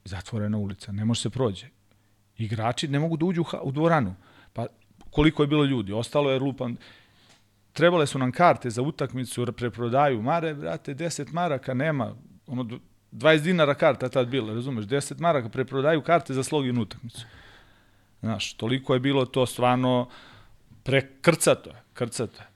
zatvorena ulica, ne može se prođe. Igrači ne mogu da uđu u, u dvoranu. Pa koliko je bilo ljudi? Ostalo je lupan. Trebale su nam karte za utakmicu, preprodaju. Mare, brate, 10 maraka nema. Ono, 20 dinara karta tad bila, razumeš? 10 maraka preprodaju karte za slogin utakmicu. Znaš, toliko je bilo to stvarno prekrcato je, krcato je.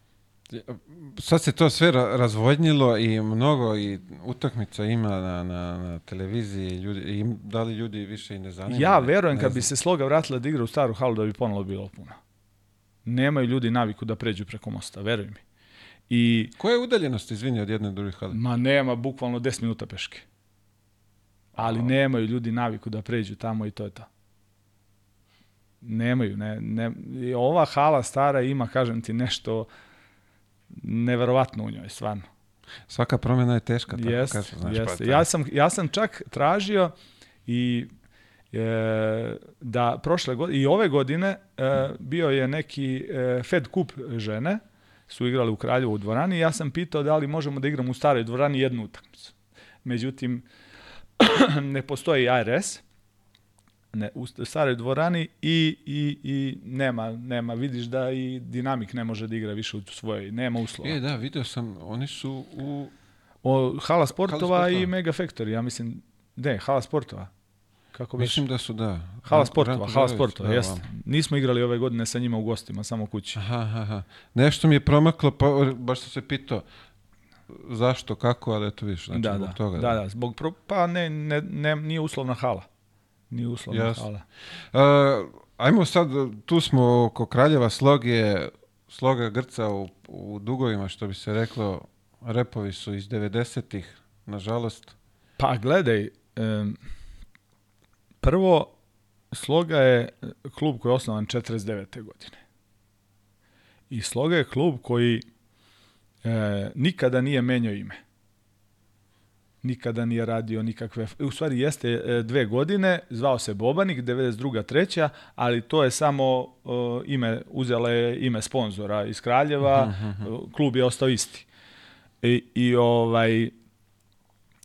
Sad se to sve ra- razvodnilo i mnogo i utakmica ima na, na, na televiziji. Ljudi, i da li ljudi više i ne zanima? Ja verujem ne kad bi se sloga vratila da igra u staru halu da bi ponovo bilo puno. Nemaju ljudi naviku da pređu preko mosta, veruj mi. I Koja je udaljenost, izvini, od jedne do druge hale? ma nema bukvalno 10 minuta peške. Ali nemaju ljudi naviku da pređu tamo i to je to. Nemaju, ne, ne, i ova hala stara ima, kažem ti, nešto neverovatno u njoj, stvarno. Svaka promjena je teška, tako Jeste, kažu. Znaš, jeste. pa, ja, sam, ja sam čak tražio i e, da prošle godine i ove godine e, bio je neki e, Fed Cup žene, su igrali u Kraljevu u dvorani i ja sam pitao da li možemo da igramo u staroj dvorani jednu utakmicu. Međutim, [CLEARS THROAT] ne postoji ARS, ne, u staroj dvorani i, i, i nema, nema, vidiš da i dinamik ne može da igra više u svojoj, nema uslova. E, da, video sam, oni su u... O, Hala Sportova, Sportova. i Mega Factory, ja mislim, ne, Hala Sportova. Kako biš? Mislim da su, da. Hala Sportova, Ranko Hala Sportova, da, jeste. Nismo igrali ove godine sa njima u gostima, samo kući. Aha, aha, aha. Nešto mi je promaklo, pa baš sam se pitao zašto, kako, ali eto vidiš, znači da, zbog da, toga. da, da, zbog pro, pa ne, ne, ne, nije uslovna hala. Nije uslovna Jasno. hala. Uh, ajmo sad, tu smo oko Kraljeva slogije, sloga grca u, u dugovima, što bi se reklo, repovi su iz 90-ih, nažalost. Pa gledaj, em, prvo, Sloga je klub koji je osnovan 49. godine. I Sloga je klub koji e, nikada nije menjao ime. Nikada nije radio nikakve... U stvari jeste e, dve godine, zvao se Bobanik, 92. treća, ali to je samo e, ime, uzela je ime sponzora iz Kraljeva, e, klub je ostao isti. I, i ovaj,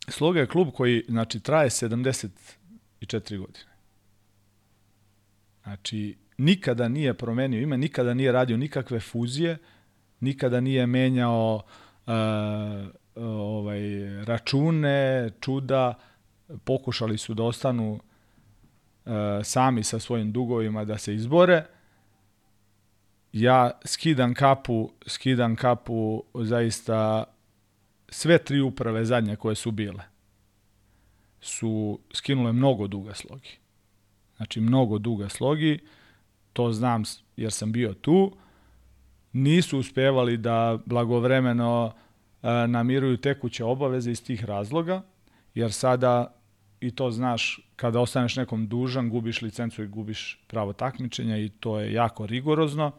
Sloga je klub koji znači, traje 74 godine. Znači, nikada nije promenio ime, nikada nije radio nikakve fuzije, nikada nije menjao uh, ovaj, račune, čuda, pokušali su da ostanu uh, sami sa svojim dugovima da se izbore. Ja skidam kapu, skidam kapu zaista sve tri uprave zadnje koje su bile su skinule mnogo duga slogi. Znači, mnogo duga slogi, to znam jer sam bio tu, nisu uspevali da blagovremeno e, namiruju tekuće obaveze iz tih razloga, jer sada, i to znaš, kada ostaneš nekom dužan, gubiš licencu i gubiš pravo takmičenja i to je jako rigorozno.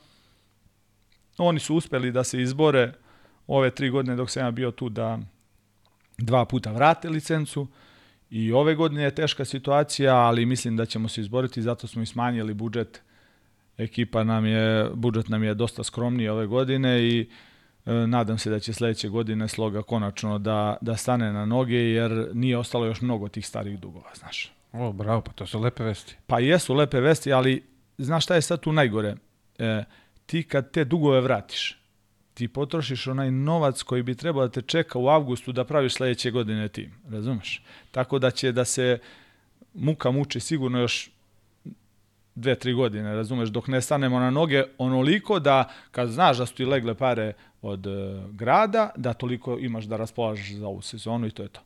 Oni su uspeli da se izbore ove tri godine dok sam ja bio tu da dva puta vrate licencu i ove godine je teška situacija, ali mislim da ćemo se izboriti, zato smo i smanjili budžet. Ekipa nam je, budžet nam je dosta skromniji ove godine i e, nadam se da će sledeće godine sloga konačno da, da stane na noge, jer nije ostalo još mnogo tih starih dugova, znaš. O, bravo, pa to su lepe vesti. Pa jesu lepe vesti, ali znaš šta je sad tu najgore? E, ti kad te dugove vratiš, ti potrošiš onaj novac koji bi trebao da te čeka u avgustu da praviš sledeće godine tim, razumeš? Tako da će da se muka muči sigurno još dve, tri godine, razumeš, dok ne stanemo na noge onoliko da kad znaš da su ti legle pare od e, grada, da toliko imaš da raspolažeš za ovu sezonu i to je to.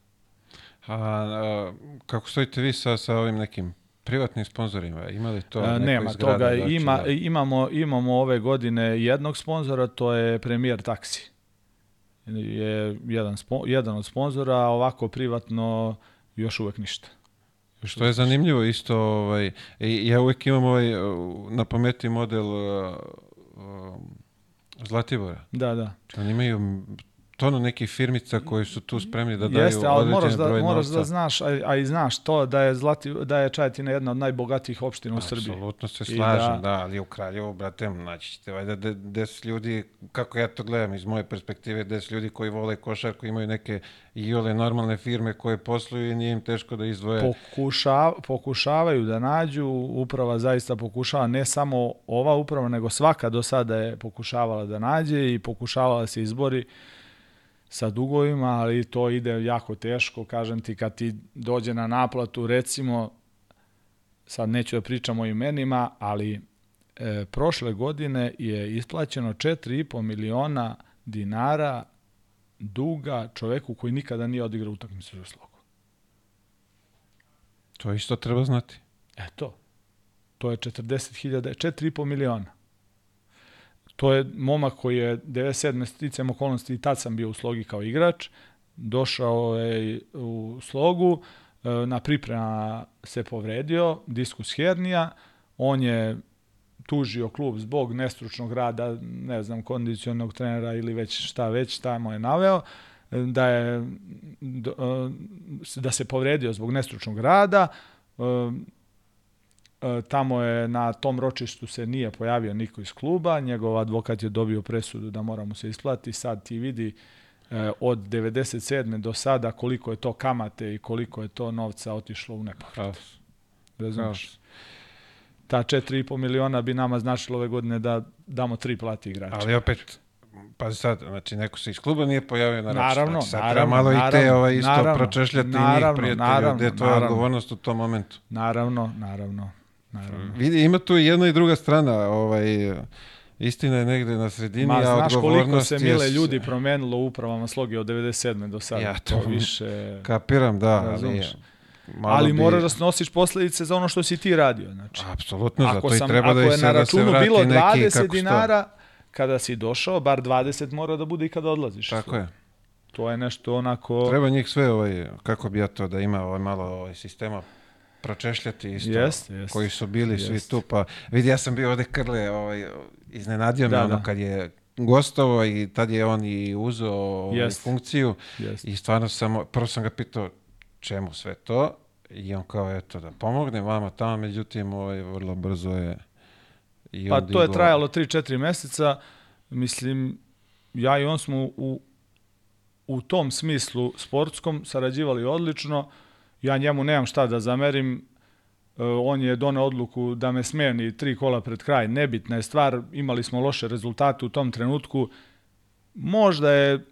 A, a kako stojite vi sa, sa ovim nekim privatnim sponzorima? Ima li to E, neko Nema iz grada, toga, znači, ima, da- imamo, imamo ove godine jednog sponzora, to je Premier Taxi. Je jedan, spo, jedan od sponzora, a ovako privatno još uvek ništa. Što je zanimljivo isto, ovaj, ja uvijek imam ovaj, uh, na pameti model uh, Zlatibora. Da, da. Oni imaju tono nekih firmica koji su tu spremni da daju Jeste, ali moraš da, broj moraš da znaš, a, a i znaš to da je, Zlati, da je Čajetina jedna od najbogatijih opština u Srbiji. Apsolutno se slažem, da- da, ali u Kraljevu, brate, naći ćete valjda de- deset ljudi, kako ja to gledam iz moje perspektive, deset ljudi koji vole košarku, imaju neke i ole normalne firme koje posluju i nije im teško da izdvoje. Pokuša, pokušavaju da nađu, uprava zaista pokušava, ne samo ova uprava, nego svaka do sada je pokušavala da nađe i pokušavala da se izbori sa dugovima, ali to ide jako teško, kažem ti, kad ti dođe na naplatu, recimo, sad neću da pričam o imenima, ali e, prošle godine je isplaćeno 4,5 miliona dinara duga čoveku koji nikada nije odigrao utakmicu za slogu. To isto treba znati. Eto, to je 40.000, 4,5 miliona. To je momak koji je 97. sticam okolnosti i tad sam bio u slogi kao igrač. Došao je u slogu, e, na priprema se povredio, diskus hernija, on je tužio klub zbog nestručnog rada, ne znam, kondicionog trenera ili već šta već, tamo je naveo, e, da je e, da se povredio zbog nestručnog rada, tamo je na tom ročištu se nije pojavio niko iz kluba, njegov advokat je dobio presudu da mora mu se isplati, sad ti vidi e, od 97. do sada koliko je to kamate i koliko je to novca otišlo u nepovrat. Razumeš? Ta 4,5 miliona bi nama značilo ove godine da damo tri plati igrača. Ali opet, pa sad, znači neko se iz kluba nije pojavio na ročištu. Naravno, znači, sad naravno, malo i te naravno, ovaj, isto naravno, pročešljati naravno, njih, prijatelju, naravno, gde je tvoja naravno. odgovornost u tom momentu. Naravno, naravno, naravno. Vidi, ima tu i jedna i druga strana, ovaj, istina je negde na sredini, Ma, a znaš koliko odgovornost se je mile ljudi promenilo u upravama sloge od 97. do sada. Ja, to, to- više... Kapiram, da, ali, Razumeš. malo Ali bi- moraš da snosiš posledice za ono što si ti radio. Znači, Apsolutno, zato ako, i treba ako da je se, na da se računu vrati bilo neki 20 kako sto. dinara, kada si došao, bar 20 mora da bude i kada odlaziš. Tako je. To je nešto onako... Treba njih sve, ovaj, kako bi ja to da ima ovaj, malo ovaj, sistema pročešljati isto, Jeste, jeste. koji su bili svi Jeste. tu, pa vidi, ja sam bio ovde Krle, ovaj, iznenadio me Da, ono da. kad je gostovao i tad je on i uzeo ovaj, funkciju i stvarno sam, prvo sam ga pitao čemu sve to i on kao eto da pomogne vama tamo, međutim ovaj, vrlo brzo je i Pa to je trajalo 3-4 meseca. Mislim, ja i on smo u, u tom smislu sportskom sarađivali odlično. Ja njemu nemam šta da zamerim. E, on je doneo odluku da me smeni tri kola pred kraj. Nebitna je stvar, imali smo loše rezultate u tom trenutku. Možda je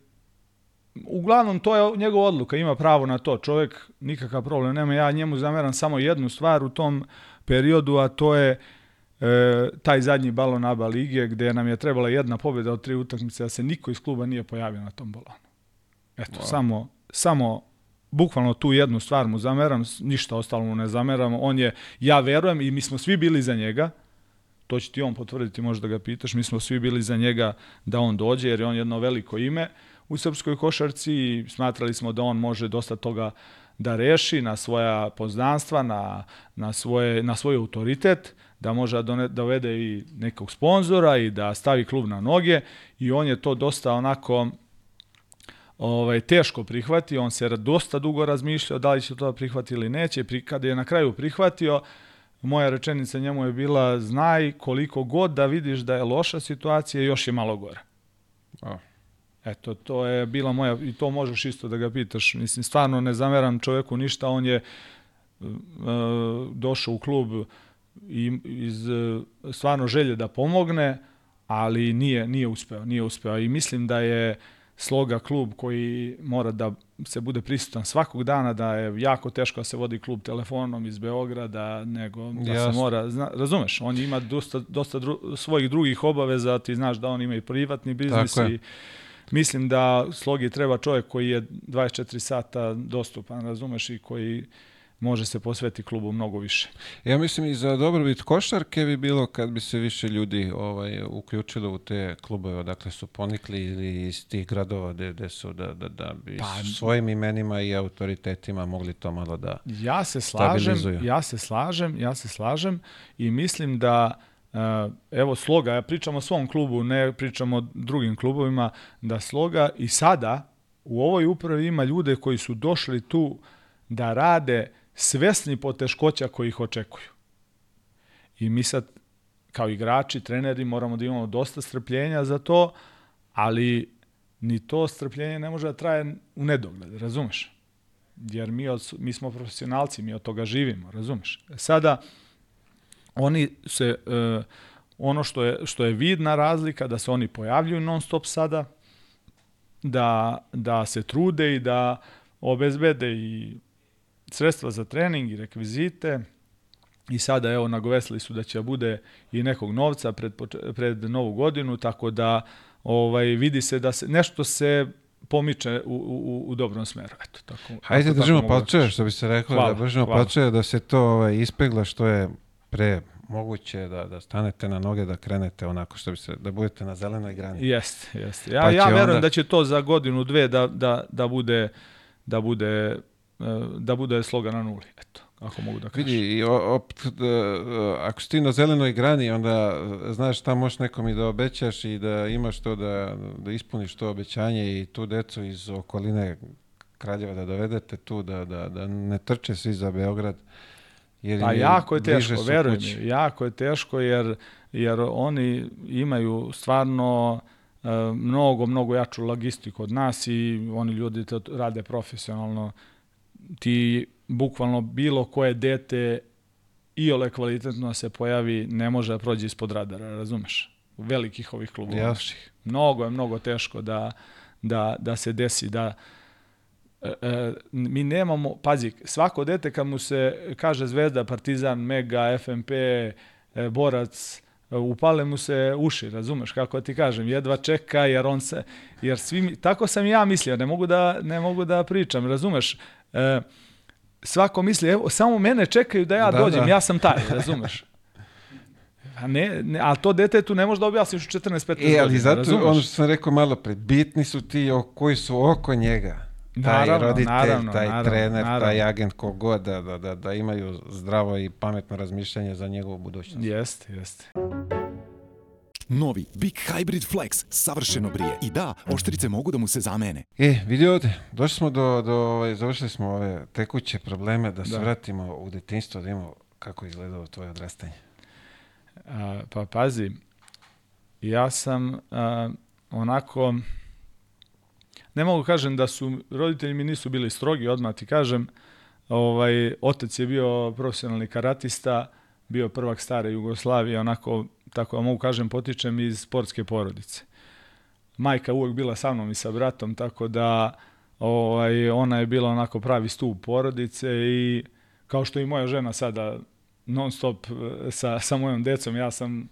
Uglavnom, to je njegova odluka, ima pravo na to. Čovjek nikakav problem nema. Ja njemu zameram samo jednu stvar u tom periodu, a to je e, taj zadnji balon ABA lige gdje nam je trebala jedna pobjeda od tri utakmice, a se niko iz kluba nije pojavio na tom balonu. Eto, samo, samo bukvalno tu jednu stvar mu zameram, ništa ostalo mu ne zameram. On je, ja verujem i mi smo svi bili za njega, to će ti on potvrditi, možda ga pitaš, mi smo svi bili za njega da on dođe, jer je on jedno veliko ime u srpskoj košarci i smatrali smo da on može dosta toga da reši na svoja poznanstva, na, na, svoje, na svoj autoritet, da može da dovede i nekog sponzora i da stavi klub na noge i on je to dosta onako ovaj, teško prihvatio, on se dosta dugo razmišljao da li će to da prihvati ili neće. Pri, kada je na kraju prihvatio, moja rečenica njemu je bila znaj koliko god da vidiš da je loša situacija, još je malo gore. A. Eto, to je bila moja, i to možeš isto da ga pitaš. Mislim, stvarno ne zameram čoveku ništa, on je e, došao u klub i, iz e, stvarno želje da pomogne, ali nije, nije uspeo, nije uspeo. I mislim da je sloga klub koji mora da se bude prisutan svakog dana, da je jako teško da se vodi klub telefonom iz Beograda, nego da Jasno. se mora, zna, razumeš, on ima dosta, dosta dru, svojih drugih obaveza, ti znaš da on ima i privatni biznis Tako je. i mislim da slogi treba čovjek koji je 24 sata dostupan, razumeš, i koji može se posveti klubu mnogo više. Ja mislim i za dobrobit košarke bi bilo kad bi se više ljudi ovaj, uključilo u te klubove odakle su ponikli ili iz tih gradova gde, gde su da, da, da bi Pa- svojim imenima i autoritetima mogli to malo da... Ja se slažem, ja se slažem, ja se slažem i mislim da uh, evo Sloga, ja pričam o svom klubu, ne pričam o drugim klubovima, da Sloga i sada u ovoj upravi ima ljude koji su došli tu da rade svesni poteškoća koji ih očekuju. I mi sad kao igrači, treneri moramo da imamo dosta strpljenja za to, ali ni to strpljenje ne može da traje u nedogled, razumeš? Jer mi, od, mi smo profesionalci, mi od toga živimo, razumeš? Sada, oni se, e, ono što je, što je vidna razlika, da se oni pojavljuju non stop sada, da, da se trude i da obezbede i sredstva za trening i rekvizite, i sada evo nagovesili su da će bude i nekog novca pred, pred novu godinu, tako da ovaj vidi se da se nešto se pomiče u, u, u dobrom smeru. Eto, tako, Hajde tako- držimo da kažem. što bi se reklo, Hvala, da držimo palčeve, da se to ovaj, ispegla što je pre moguće, da, da stanete na noge, da krenete onako što bi se, da budete na zelenoj grani. Jeste, jeste. Ja, Pa ja verujem onda- da će to za godinu, dve da, da, da bude da bude da bude sloga na nuli. Eto, ako mogu da kažem. Vidi, i opet, da, ako si ti na zelenoj grani, onda e, znaš šta možeš nekom i da obećaš i da imaš to da, da ispuniš to obećanje i tu decu iz okoline Kraljeva da dovedete tu, da, da, da ne trče svi za Beograd, Jer Pa jako je teško, su veruj kući. mi, jako je teško jer, jer oni imaju stvarno e, mnogo, mnogo jaču logistiku od nas i oni ljudi to rade profesionalno. Ti bukvalno bilo koje dete i ole kvalitetno se pojavi, ne može da prođe ispod radara, razumeš? U velikih ovih klubova. Naših. Mnogo je, mnogo teško da, da, da se desi, da e, e, mi nemamo, pazi, svako dete kad mu se kaže Zvezda, Partizan, Mega, FMP, e, Borac, e, upale mu se uši, razumeš kako ti kažem, jedva čeka jer on se, jer svi, tako sam i ja mislio, ne mogu da, ne mogu da pričam, razumeš, e, svako misli, evo, samo mene čekaju da ja Da, dođem, da. ja sam taj, razumeš. A ne, ne, a to detetu ne možeš da objasniš u 14-15 godina, E, ali zato razumeš? ono što sam rekao malo pre, bitni su ti o- koji su oko njega. Taj Naravno, roditelj, naravno, taj naravno, trener, taj agent, kogod, da, da, da, da imaju zdravo i pametno razmišljanje za njegovu budućnost. Jeste, jeste. Novi Big Hybrid Flex savršeno brije. I da, oštrice mogu da mu se zamene. E, vidi ovde, došli smo do, do ovaj, završili smo ove tekuće probleme, da se Da. vratimo u detinjstvo, da imamo kako je izgledalo tvoje odrastanje. A, pa pazi, ja sam a, onako, ne mogu kažem da su, roditelji mi nisu bili strogi, odmah ti kažem, ovaj, otac je bio profesionalni karatista, bio prvak stare Jugoslavije, onako, tako da mogu kažem, potičem iz sportske porodice. Majka uvek bila sa mnom i sa bratom, tako da ovaj, ona je bila onako pravi stup porodice i kao što i moja žena sada non stop e, sa, sa mojom decom, ja sam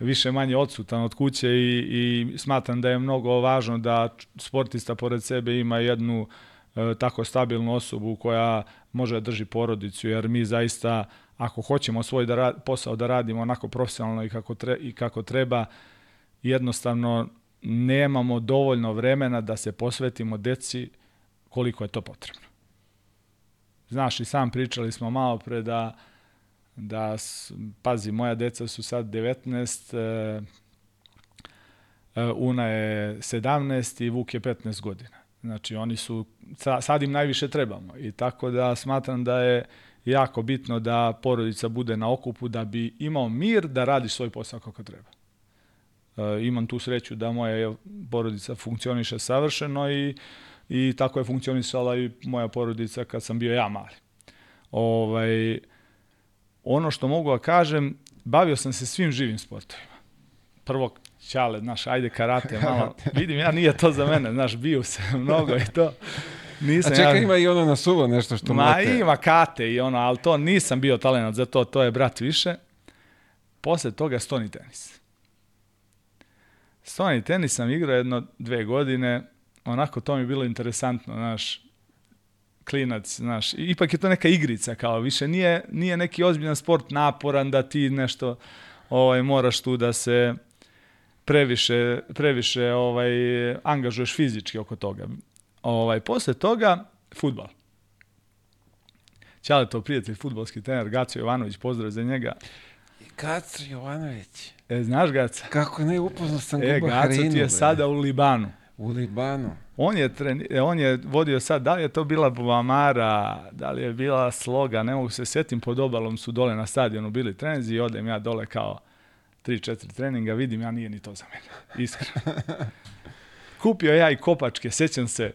više manje odsutan od kuće i, i smatram da je mnogo važno da sportista pored sebe ima jednu e, tako stabilnu osobu koja može da drži porodicu, jer mi zaista ako hoćemo svoj da ra- posao da radimo onako profesionalno i kako, tre, i kako treba, jednostavno nemamo dovoljno vremena da se posvetimo deci koliko je to potrebno. Znaš, i sam pričali smo malo pre da, da pazi, moja deca su sad 19, e, e, Una je 17 i Vuk je 15 godina. Znači, oni su, sa- sad im najviše trebamo i tako da smatram da je jako bitno da porodica bude na okupu da bi imao mir da radi svoj posao kako treba. E, imam tu sreću da moja porodica funkcioniše savršeno i, i tako je funkcionisala i moja porodica kad sam bio ja mali. Ovaj, ono što mogu da kažem, bavio sam se svim živim sportovima. Prvo ćale, znaš, ajde karate, malo, [LAUGHS] vidim ja, nije to za mene, znaš, bio sam [LAUGHS] mnogo i to. Nisam A čekaj, ja, ima i ono na suvo nešto što Ma mlate. ima kate i ono, ali to nisam bio talent za to, to je brat više. Posle toga stoni tenis. Stoni tenis sam igrao jedno dve godine, onako to mi je bilo interesantno, znaš, klinac, znaš, ipak je to neka igrica kao, više nije, nije neki ozbiljan sport naporan da ti nešto ovaj, moraš tu da se previše, previše ovaj, angažuješ fizički oko toga. Ovaj, posle toga, futbal. Ćale to prijatelj, futbolski trener, Gaco Jovanović, pozdrav za njega. Gaco Jovanović. E, znaš Gaca? Kako ne, upoznao sam E, Gaco ti je bre. sada u Libanu. U Libanu. On je, treni, e, on je vodio sad, da li je to bila Buvamara, da li je bila Sloga, ne mogu se sjetim, pod obalom su dole na stadionu bili treninzi i odem ja dole kao 3-4 treninga, vidim ja nije ni to za mene, iskreno. [LAUGHS] Kupio ja i kopačke, sjećam se,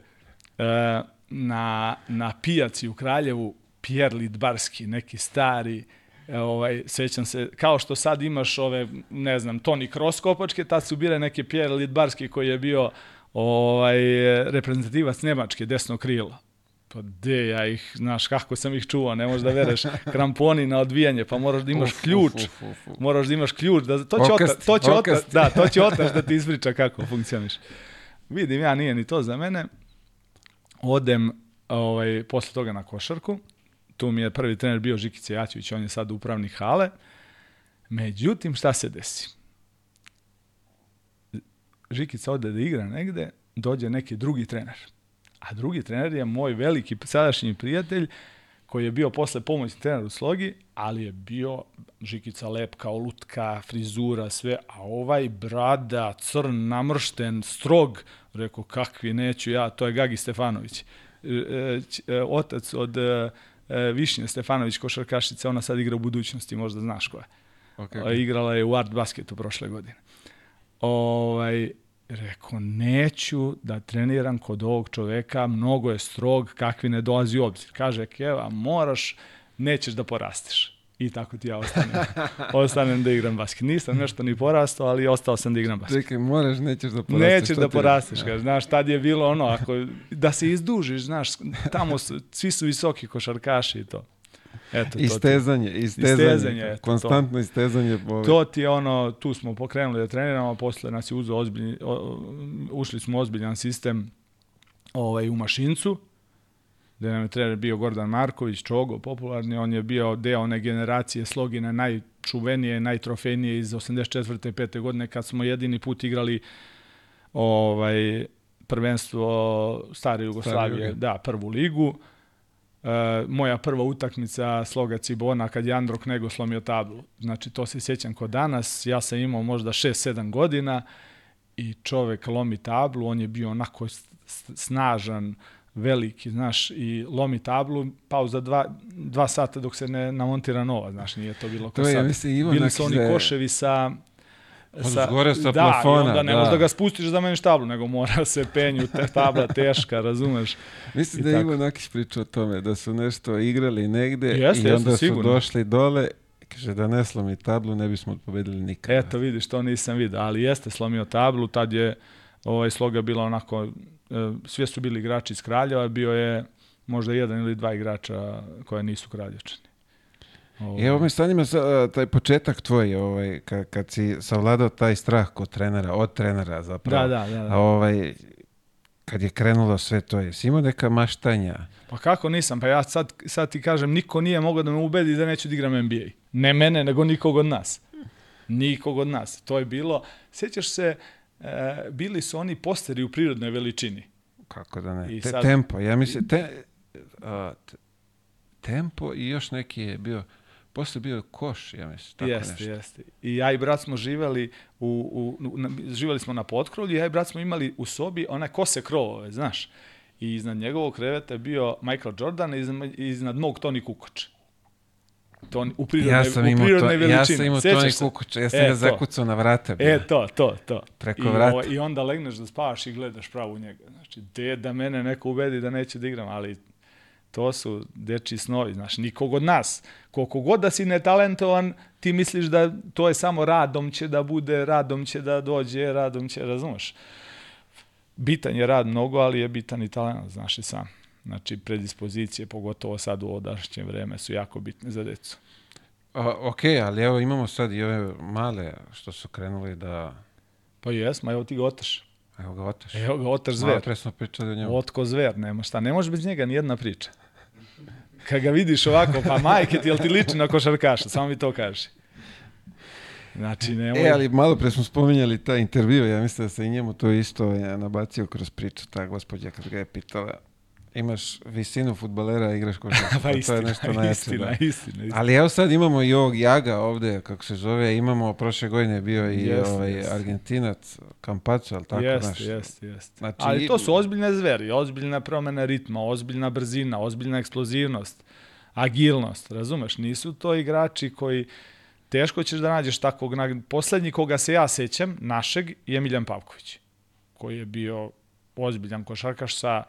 na, na pijaci u Kraljevu, Pierre Lidbarski, neki stari, e, ovaj, sećam se, kao što sad imaš ove, ne znam, Toni Kroos kopačke, tad su bile neke Pierre Lidbarski koji je bio ovaj, reprezentativac Nemačke, desno krilo. Pa de, ja ih, znaš, kako sam ih čuvao, ne možeš da vereš, [LAUGHS] kramponi na odvijanje, pa moraš da imaš ključ, uf, uf, uf. moraš da imaš ključ, da, to će, Okasti, otac, to će otac, okasti. da, to će otac da ti ispriča kako funkcioniš. Vidim, ja nije ni to za mene. Odem ovaj, posle toga na košarku. Tu mi je prvi trener bio Žikica Jaćević, on je sad upravnik hale. Međutim, šta se desi? Žikica ode da igra negde, dođe neki drugi trener. A drugi trener je moj veliki sadašnji prijatelj koji je bio posle pomoćni trener u slogi, ali je bio Žikica lep kao lutka, frizura, sve, a ovaj brada, crn, namršten, strog, rekao kakvi neću ja, to je Gagi Stefanović. E, e, e, otac od Višnje Stefanović, košarkašica, ona sad igra u budućnosti, možda znaš koja. Okay, Okay. Igrala je u art basketu prošle godine. Ovaj, rekao, neću da treniram kod ovog čoveka, mnogo je strog, kakvi ne dolazi u obzir. Kaže, Keva, moraš, nećeš da porasteš. I tako ti ja ostanem, [LAUGHS] ostanem da igram basket. Nisam nešto ni porastao, ali ostao sam da igram basket. Čekaj, moraš, nećeš da porasteš. Nećeš da porasteš, kaže. Znaš, tad je bilo ono, ako, da se izdužiš, znaš, tamo su, svi su visoki košarkaši i to. Eto, istezanje, to istezanje, istezanje eto, konstantno to. istezanje. Ove. To ti je ono, tu smo pokrenuli da treniramo, posle nas je uzeo ozbiljni, o, ušli smo ozbiljan sistem ovaj, u mašincu, gde nam je trener bio Gordan Marković, Čogo, popularni, on je bio deo one generacije slogine najčuvenije, najtrofejnije iz 84. 5. godine kad smo jedini put igrali ovaj prvenstvo stare Jugoslavije, da, prvu ligu. Uh, moja prva utakmica sloga Cibona kad je Androk Nego slomio tablu. Znači, to se sjećam kod danas. Ja sam imao možda 6-7 godina i čovek lomi tablu. On je bio onako snažan, veliki, znaš, i lomi tablu, pauza dva, dva sata dok se ne namontira nova, znaš, nije to bilo kao sad. Bili su oni za... koševi sa sa, zgore sa da, plafona. Da, onda ne da. možeš da ga spustiš da meniš tablu, nego mora se penju, te tabla teška, razumeš? Mislim da je Ivo Nakić pričao o tome, da su nešto igrali negde jeste, i onda su sigurno. došli dole Kaže da ne slomi tablu, ne bismo pobedili nikada. Eto, vidiš, to nisam vidio, ali jeste slomio tablu, tad je ovaj sloga bila onako, e, sve su bili igrači iz Kraljeva, bio je možda jedan ili dva igrača koje nisu kraljevčani. Ovaj. Evo mi stanima sa, taj početak tvoj, ovaj, kad, kad si savladao taj strah kod trenera, od trenera zapravo. Da, da, da. da. A, ovaj, kad je krenulo sve to, jesi imao neka maštanja? Pa kako nisam? Pa ja sad, sad ti kažem, niko nije mogao da me ubedi da neću da igram NBA. Ne mene, nego nikog od nas. Nikog od nas. To je bilo, sjećaš se, e, bili su oni posteri u prirodnoj veličini. Kako da ne? I te, sad, tempo, ja mislim, te, a, te, tempo i još neki je bio, posle bio koš, ja mislim, tako jeste, nešto. Jeste, I ja i brat smo živeli, u, u, na, živeli smo na potkrovlju, ja i brat smo imali u sobi one kose krovove, znaš. I iznad njegovog kreveta je bio Michael Jordan i iznad, iznad mog Toni Kukoč. To u prirodnoj, ja sam u to, veličini. Ja sam imao Toni Kukoč, ja sam e, ga zakucao na vrate. Bio. E, to, to, to. Preko I, vrata. Ovo, I onda legneš da spavaš i gledaš pravo u njega. Znači, de da mene neko ubedi da neće da igram, ali to su deči snovi, znaš, nikog od nas. Koliko god da si netalentovan, ti misliš da to je samo radom će da bude, radom će da dođe, radom će, razumeš? Bitan je rad mnogo, ali je bitan i talent, znaš i sam. Znači, predispozicije, pogotovo sad u odašnje vreme, su jako bitne za decu. A, ok, ali evo imamo sad i ove male što su krenuli da... Pa jesmo, evo ti ga otaš. Evo ga otaš. Evo ga otaš zver. Malo pre smo pričali o njemu. Otko zver, nema šta. Ne može bez njega ni jedna priča. Kad ga vidiš ovako, pa majke ti, jel ti liči na košarkaša? Samo mi to kaži. Znači, nemoj... E, ali malo pre smo spominjali taj intervju, ja mislim da se i njemu to isto je nabacio kroz priču, ta gospođa kad ga je pitala imaš visinu futbalera, igraš košarku. pa [LAUGHS] istina, to je nešto najjače. Istina, istina, istina. Ali evo sad imamo i ovog Jaga ovde, kako se zove, imamo prošle godine bio i Jest, ovaj jest. Argentinac, Kampaco, ali tako Jest, naš. jest, jest. Znači, Ali to su ozbiljne zveri, ozbiljna promena ritma, ozbiljna brzina, ozbiljna eksplozivnost, agilnost, razumeš? Nisu to igrači koji teško ćeš da nađeš takvog. Poslednji koga se ja sećam, našeg, je Miljan Pavković, koji je bio ozbiljan košarkaš sa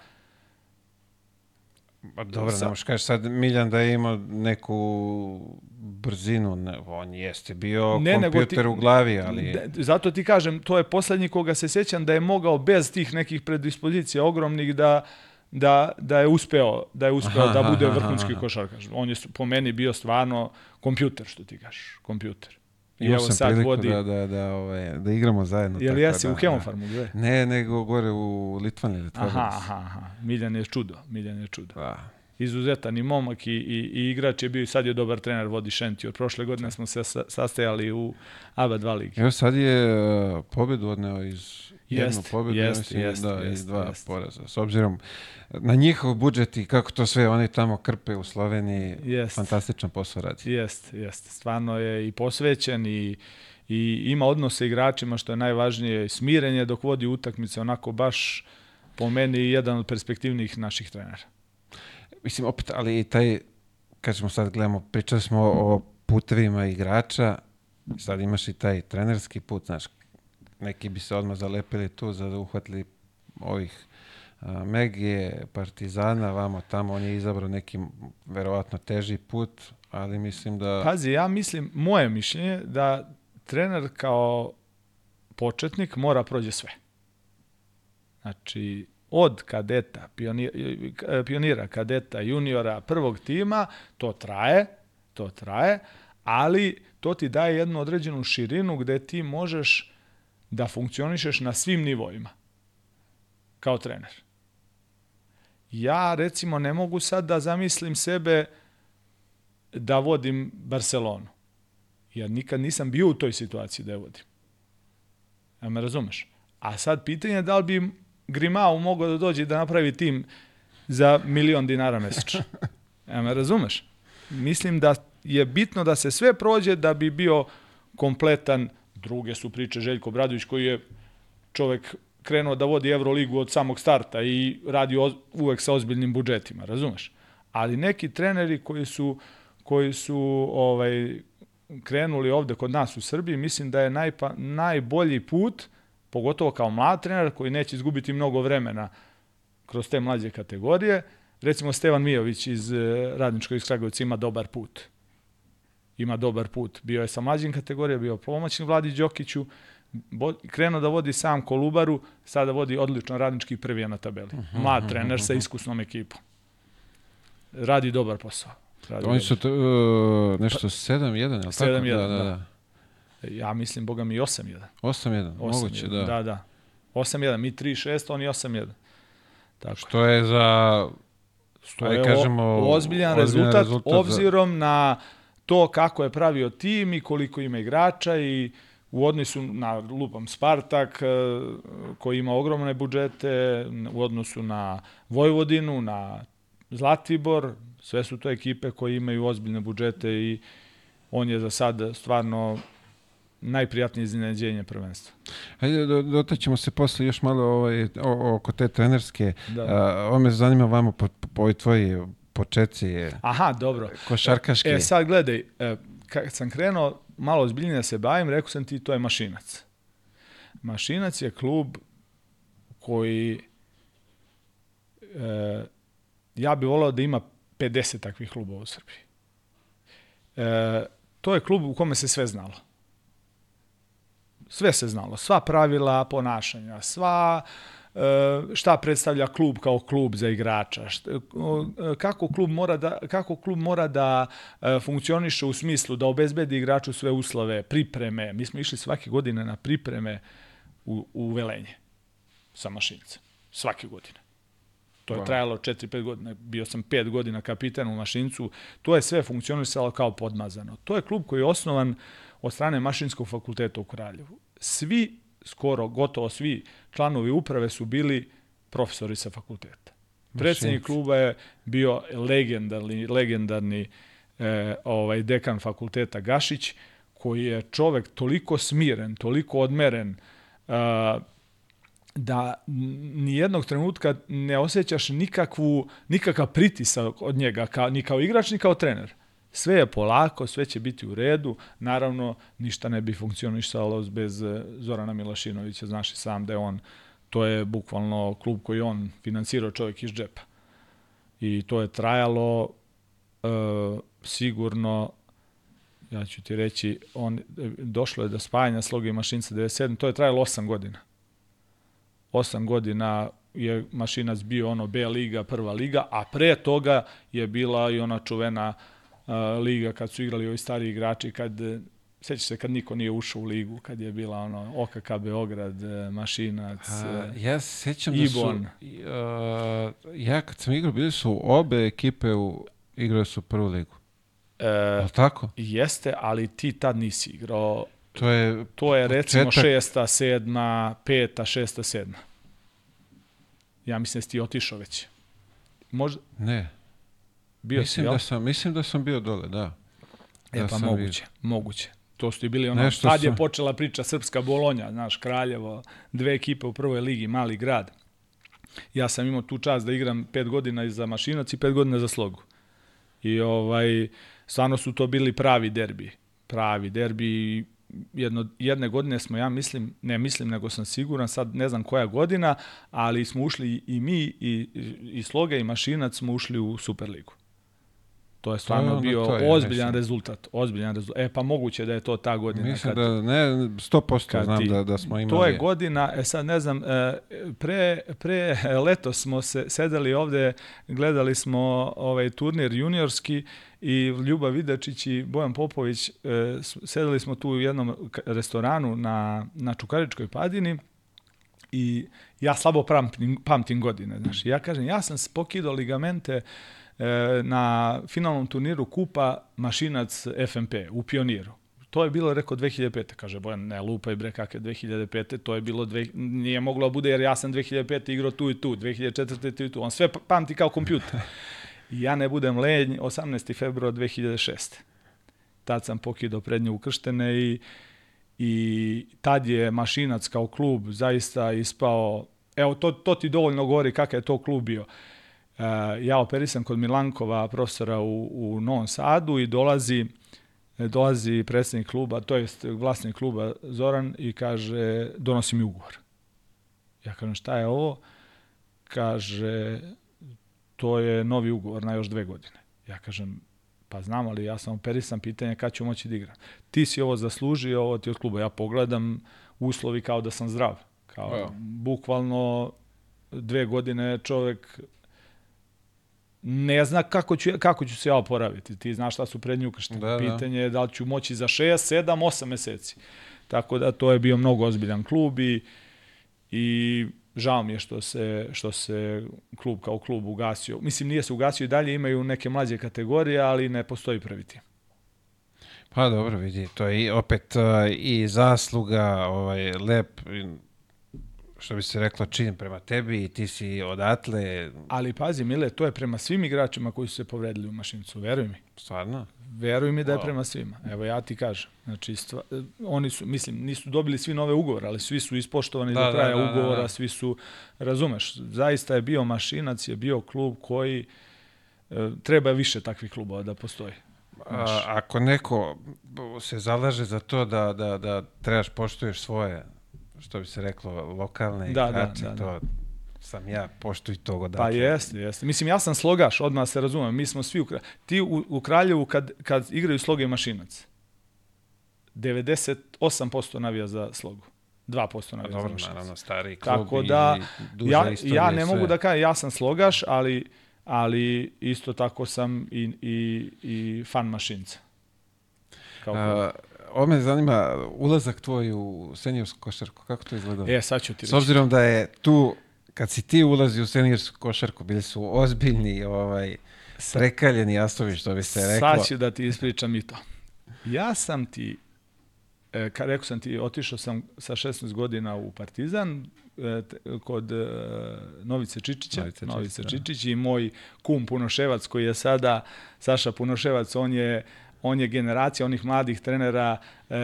Pa dobro, sa... ne možeš kažeš sad Miljan da je imao neku brzinu, ne, on jeste bio ne, kompjuter ti, u glavi, ali... De, zato ti kažem, to je poslednji koga se sećam da je mogao bez tih nekih predispozicija ogromnih da da, da je uspeo da je uspeo aha, da bude vrhunski košarkaš. On je po meni bio stvarno kompjuter, što ti kažeš, kompjuter. I evo sad vodi... da, da, da, ovaj, da igramo zajedno. Jel jesi da, u Hemofarmu, gde? Ne, nego gore u Litvani. Aha, aha, aha. Miljan je čudo, Miljan je čudo. Da. Izuzetan i momak i, i, i igrač je bio i sad je dobar trener, vodi Šenti. Od prošle godine smo se sastajali u ABA 2 ligi. Evo sad je uh, pobedu odneo iz jednu pobedu, jest, mislim, jest, da, jest, iz dva jest. poraza. S obzirom na njihov budžet i kako to sve oni tamo krpe u Sloveniji, Jest. fantastičan posao radi. Jest, jest. Stvarno je i posvećen i i ima odnos sa igračima što je najvažnije, smirenje dok vodi utakmice, onako baš po meni jedan od perspektivnijih naših trenera. Mislim, opet, ali i taj kažemo sad gledamo, pričali smo o putevima igrača, sad imaš i taj trenerski put, znaš, neki bi se odmah zalepili tu za da uhvatili ovih Megije, Partizana, vamo tamo, on je izabrao neki verovatno teži put, ali mislim da... Pazi, ja mislim, moje mišljenje da trener kao početnik mora prođe sve. Znači, od kadeta, pionira, pionira, kadeta, juniora, prvog tima, to traje, to traje, ali to ti daje jednu određenu širinu gde ti možeš da funkcionišeš na svim nivoima kao trener. Ja recimo ne mogu sad da zamislim sebe da vodim Barcelonu. Jer nikad nisam bio u toj situaciji da je vodim. Ja me razumeš? A sad pitanje je da li bi Grimao mogao da dođe da napravi tim za milion dinara mesečno. [LAUGHS] Ja me razumeš? Mislim da je bitno da se sve prođe da bi bio kompletan. Druge su priče Željko Bradović koji je čovek krenuo da vodi Euroligu od samog starta i radi uvek sa ozbiljnim budžetima, razumeš? Ali neki treneri koji su koji su ovaj krenuli ovde kod nas u Srbiji, mislim da je najpa, najbolji put, pogotovo kao mlad trener koji neće izgubiti mnogo vremena kroz te mlađe kategorije. Recimo Stevan Mijović iz eh, Radničkog iz Kragovica ima dobar put. Ima dobar put. Bio je sa mlađim kategorijama, bio pomoćni Vladi Đokiću, krenuo da vodi sam Kolubaru, sada vodi odlično radnički prvi na tabeli. Mhm, mlad mhm, trener sa mhm. iskusnom ekipom. Radi dobar posao. Radi Oni su to, uh, nešto 7-1, je li tako? 7-1, da, da, da. Ja mislim, boga mi 8-1. 8-1, moguće, da. Da, da. 8-1, mi 3-6, oni 8-1. Tako. Što je za, što je kažemo, o, ozbiljan, rezultat, rezultat obzirom za... na to kako je pravio tim i koliko ima igrača i u odnosu na lupam Spartak e, koji ima ogromne budžete, u odnosu na Vojvodinu, na Zlatibor, sve su to ekipe koje imaju ozbiljne budžete i on je za sad stvarno najprijatnije iznenađenje prvenstva. Hajde, dotaćemo se posle još malo ovaj, o, oko te trenerske. Da. A, ovo me zanima vamo po, po ovoj tvoji početci. Aha, dobro. Košarkaški. E, sad gledaj, e, kad sam krenuo malo ozbiljnije da se bavim, rekao sam ti to je Mašinac. Mašinac je klub koji e, ja bih volao da ima 50 takvih klubova u Srbiji. E, to je klub u kome se sve znalo. Sve se znalo. Sva pravila ponašanja, sva e, šta predstavlja klub kao klub za igrača, šta, kako klub mora da, kako klub mora da e, funkcioniše u smislu da obezbedi igraču sve uslove, pripreme. Mi smo išli svake godine na pripreme u, u Velenje sa mašinicom. Svake godine. To je trajalo 4-5 godina. Bio sam 5 godina kapitan u Mašincu. To je sve funkcionisalo kao podmazano. To je klub koji je osnovan od strane Mašinskog fakulteta u Kraljevu. Svi, skoro gotovo svi članovi uprave su bili profesori sa fakulteta. Predsednik kluba je bio legendarni, legendarni e, ovaj dekan fakulteta Gašić, koji je čovek toliko smiren, toliko odmeren, uh, da ni jednog trenutka ne osjećaš nikakvu, nikakav pritisak od njega, ka, ni kao igrač, ni kao trener. Sve je polako, sve će biti u redu. Naravno, ništa ne bi funkcionisalo bez eh, Zorana Milašinovića. Znaš i sam da je on, to je bukvalno klub koji on finansirao čovjek iz džepa. I to je trajalo e, sigurno ja ću ti reći, on, došlo je do spajanja sloga i mašinca 97, to je trajalo 8 godina. 8 godina je Mašinac bio ono B liga, prva liga, a pre toga je bila i ona čuvena uh, liga kad su igrali ovi stari igrači, kad seća se kad niko nije ušao u ligu, kad je bila ono OKK Beograd, Mašinac, a, ja se sećam Ibon. da su, uh, ja kad sam igrao, bili su obe ekipe u, igrali su prvu ligu. E, je tako? Jeste, ali ti tad nisi igrao To je, to je recimo početak... šesta, sedma, peta, šesta, sedma. Ja mislim da si ti otišao već. Možda... Ne. Bio mislim si, da sam, mislim da sam bio dole, da. E da pa moguće, bio. moguće. To su i bili ono, Nešto tad je počela priča Srpska Bolonja, znaš, Kraljevo, dve ekipe u prvoj ligi, mali grad. Ja sam imao tu čast da igram pet godina za Mašinac i pet godina za Slogu. I ovaj, stvarno su to bili pravi derbi. Pravi derbi jedno, jedne godine smo, ja mislim, ne mislim, nego sam siguran, sad ne znam koja godina, ali smo ušli i mi, i, i Sloga i Mašinac smo ušli u Superligu. To je stvarno To je bio to je, ozbiljan mislim. rezultat. Ozbiljan rezultat. E, pa moguće da je to ta godina. Mislim kad- da ne, 100% kad znam ti- da, da smo imali. To je godina, e sad ne znam, e, pre, pre leto smo se sedeli ovde, gledali smo ovaj turnir juniorski i Ljuba Vidačić i Bojan Popović, e, sedeli smo tu u jednom restoranu na, na Čukaričkoj padini i ja slabo pamtim, pamtim godine. Znaš. Ja kažem, ja sam pokidao ligamente e, na finalnom turniru Kupa Mašinac FMP u Pioniru. To je bilo, rekao, 2005. Kaže Bojan, ne lupaj bre, kakve 2005. To je bilo, dve, nije moglo da bude jer ja sam 2005. igrao tu i tu, 2004. tu i tu. On sve pa- pamti kao kompjuter. I [LAUGHS] ja ne budem lenj, 18. februar 2006. Tad sam pokidao prednje ukrštene i i tad je Mašinac kao klub zaista ispao, evo to, to ti dovoljno govori kakav je to klub bio. E, ja operisam kod Milankova profesora u, u Novom Sadu i dolazi dolazi predsednik kluba, to jest vlasnik kluba Zoran i kaže donosi mi ugovor. Ja kažem šta je ovo? Kaže to je novi ugovor na još dve godine. Ja kažem pa znam, ali ja sam operisan pitanje kad ću moći da igram. Ti si ovo zaslužio, ovo ti od kluba. Ja pogledam uslovi kao da sam zdrav. Kao, bukvalno dve godine čovek ne zna kako ću, kako ću se ja oporaviti. Ti znaš šta su prednje ukrštene. Da, da. Pitanje je da li ću moći za 6, 7, 8 meseci. Tako da to je bio mnogo ozbiljan klub i, i žao mi je što se, što se klub kao klub ugasio. Mislim, nije se ugasio i dalje, imaju neke mlađe kategorije, ali ne postoji prvi tim. Pa dobro, vidi, to je opet uh, i zasluga, ovaj, lep, što bi se reklo, čin prema tebi i ti si odatle, Ali pazi, Mile, to je prema svim igračima koji su se povredili u mašinicu, veruj mi. stvarno. Veruj mi da je prema svima. Evo ja ti kažem. Znači, stva, oni su, mislim, nisu dobili svi nove ugovore, ali svi su ispoštovani Da, do da, kraja da, da, ugovora, da. svi su, razumeš, zaista je bio mašinac, je bio klub koji e, treba više takvih klubova da postoji. A, ako neko se zalaže za to da, da, da trebaš poštuješ svoje, što bi se reklo, lokalne Da, da, igrače, da, da. to sam ja, poštuj to Pa odatle. jeste, jeste. Mislim, ja sam slogaš, odmah se razumem. Mi smo svi u, Kra- ti u, u Kraljevu kad, kad igraju sloga i mašinac, 98% navija za slogu. 2% Pa navija za dobro, mašinac. naravno, stari klub Tako i da, duža ja, ja i ne sve. mogu da kažem, ja sam slogaš, ali, ali isto tako sam i, i, i fan mašinca. Kao. A, ovo me zanima, ulazak tvoj u seniorsku košarku, kako to izgledalo? e, sad ću ti S reći. obzirom da je tu, kad si ti ulazi u seniorsku košarku, bili su ozbiljni, ovaj, prekaljeni jastovi, što bi se reklo. Sad ću da ti ispričam i to. Ja sam ti, e, kad rekao sam ti, otišao sam sa 16 godina u Partizan e, kod e, Novice Čičića, Novice Novice, Čičić, da. Čičić i moj kum Punoševac koji je sada, Saša Punoševac, on je on je generacija onih mladih trenera, e,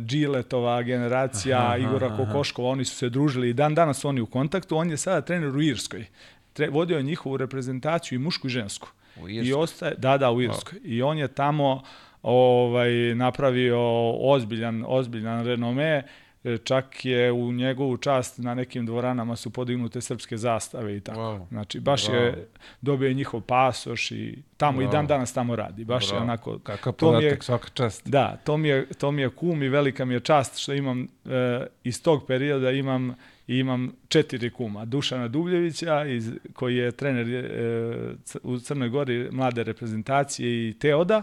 Džiletova generacija, Aha, Igora aha. Kokoškova, oni su se družili i dan danas su oni u kontaktu. On je sada trener u Irskoj. Tre, vodio je njihovu reprezentaciju i mušku i žensku. U I Irskoj? ostaje, da, da, u Irskoj. I on je tamo ovaj napravio ozbiljan ozbiljan renome. Čak je u njegovu čast na nekim dvoranama su podignute srpske zastave i tako. Wow. Znači baš Bravo. je dobio je njihov pasoš i tamo i dan danas tamo radi. Baš je Bravo. onako Kakav mi je- podatak, svaka čast. Da, to mi je, to mi je kum i velika mi je čast što imam e, iz tog perioda imam imam četiri kuma. Dušana Dubljevića iz, koji je trener e, u Crnoj Gori mlade reprezentacije i Teoda,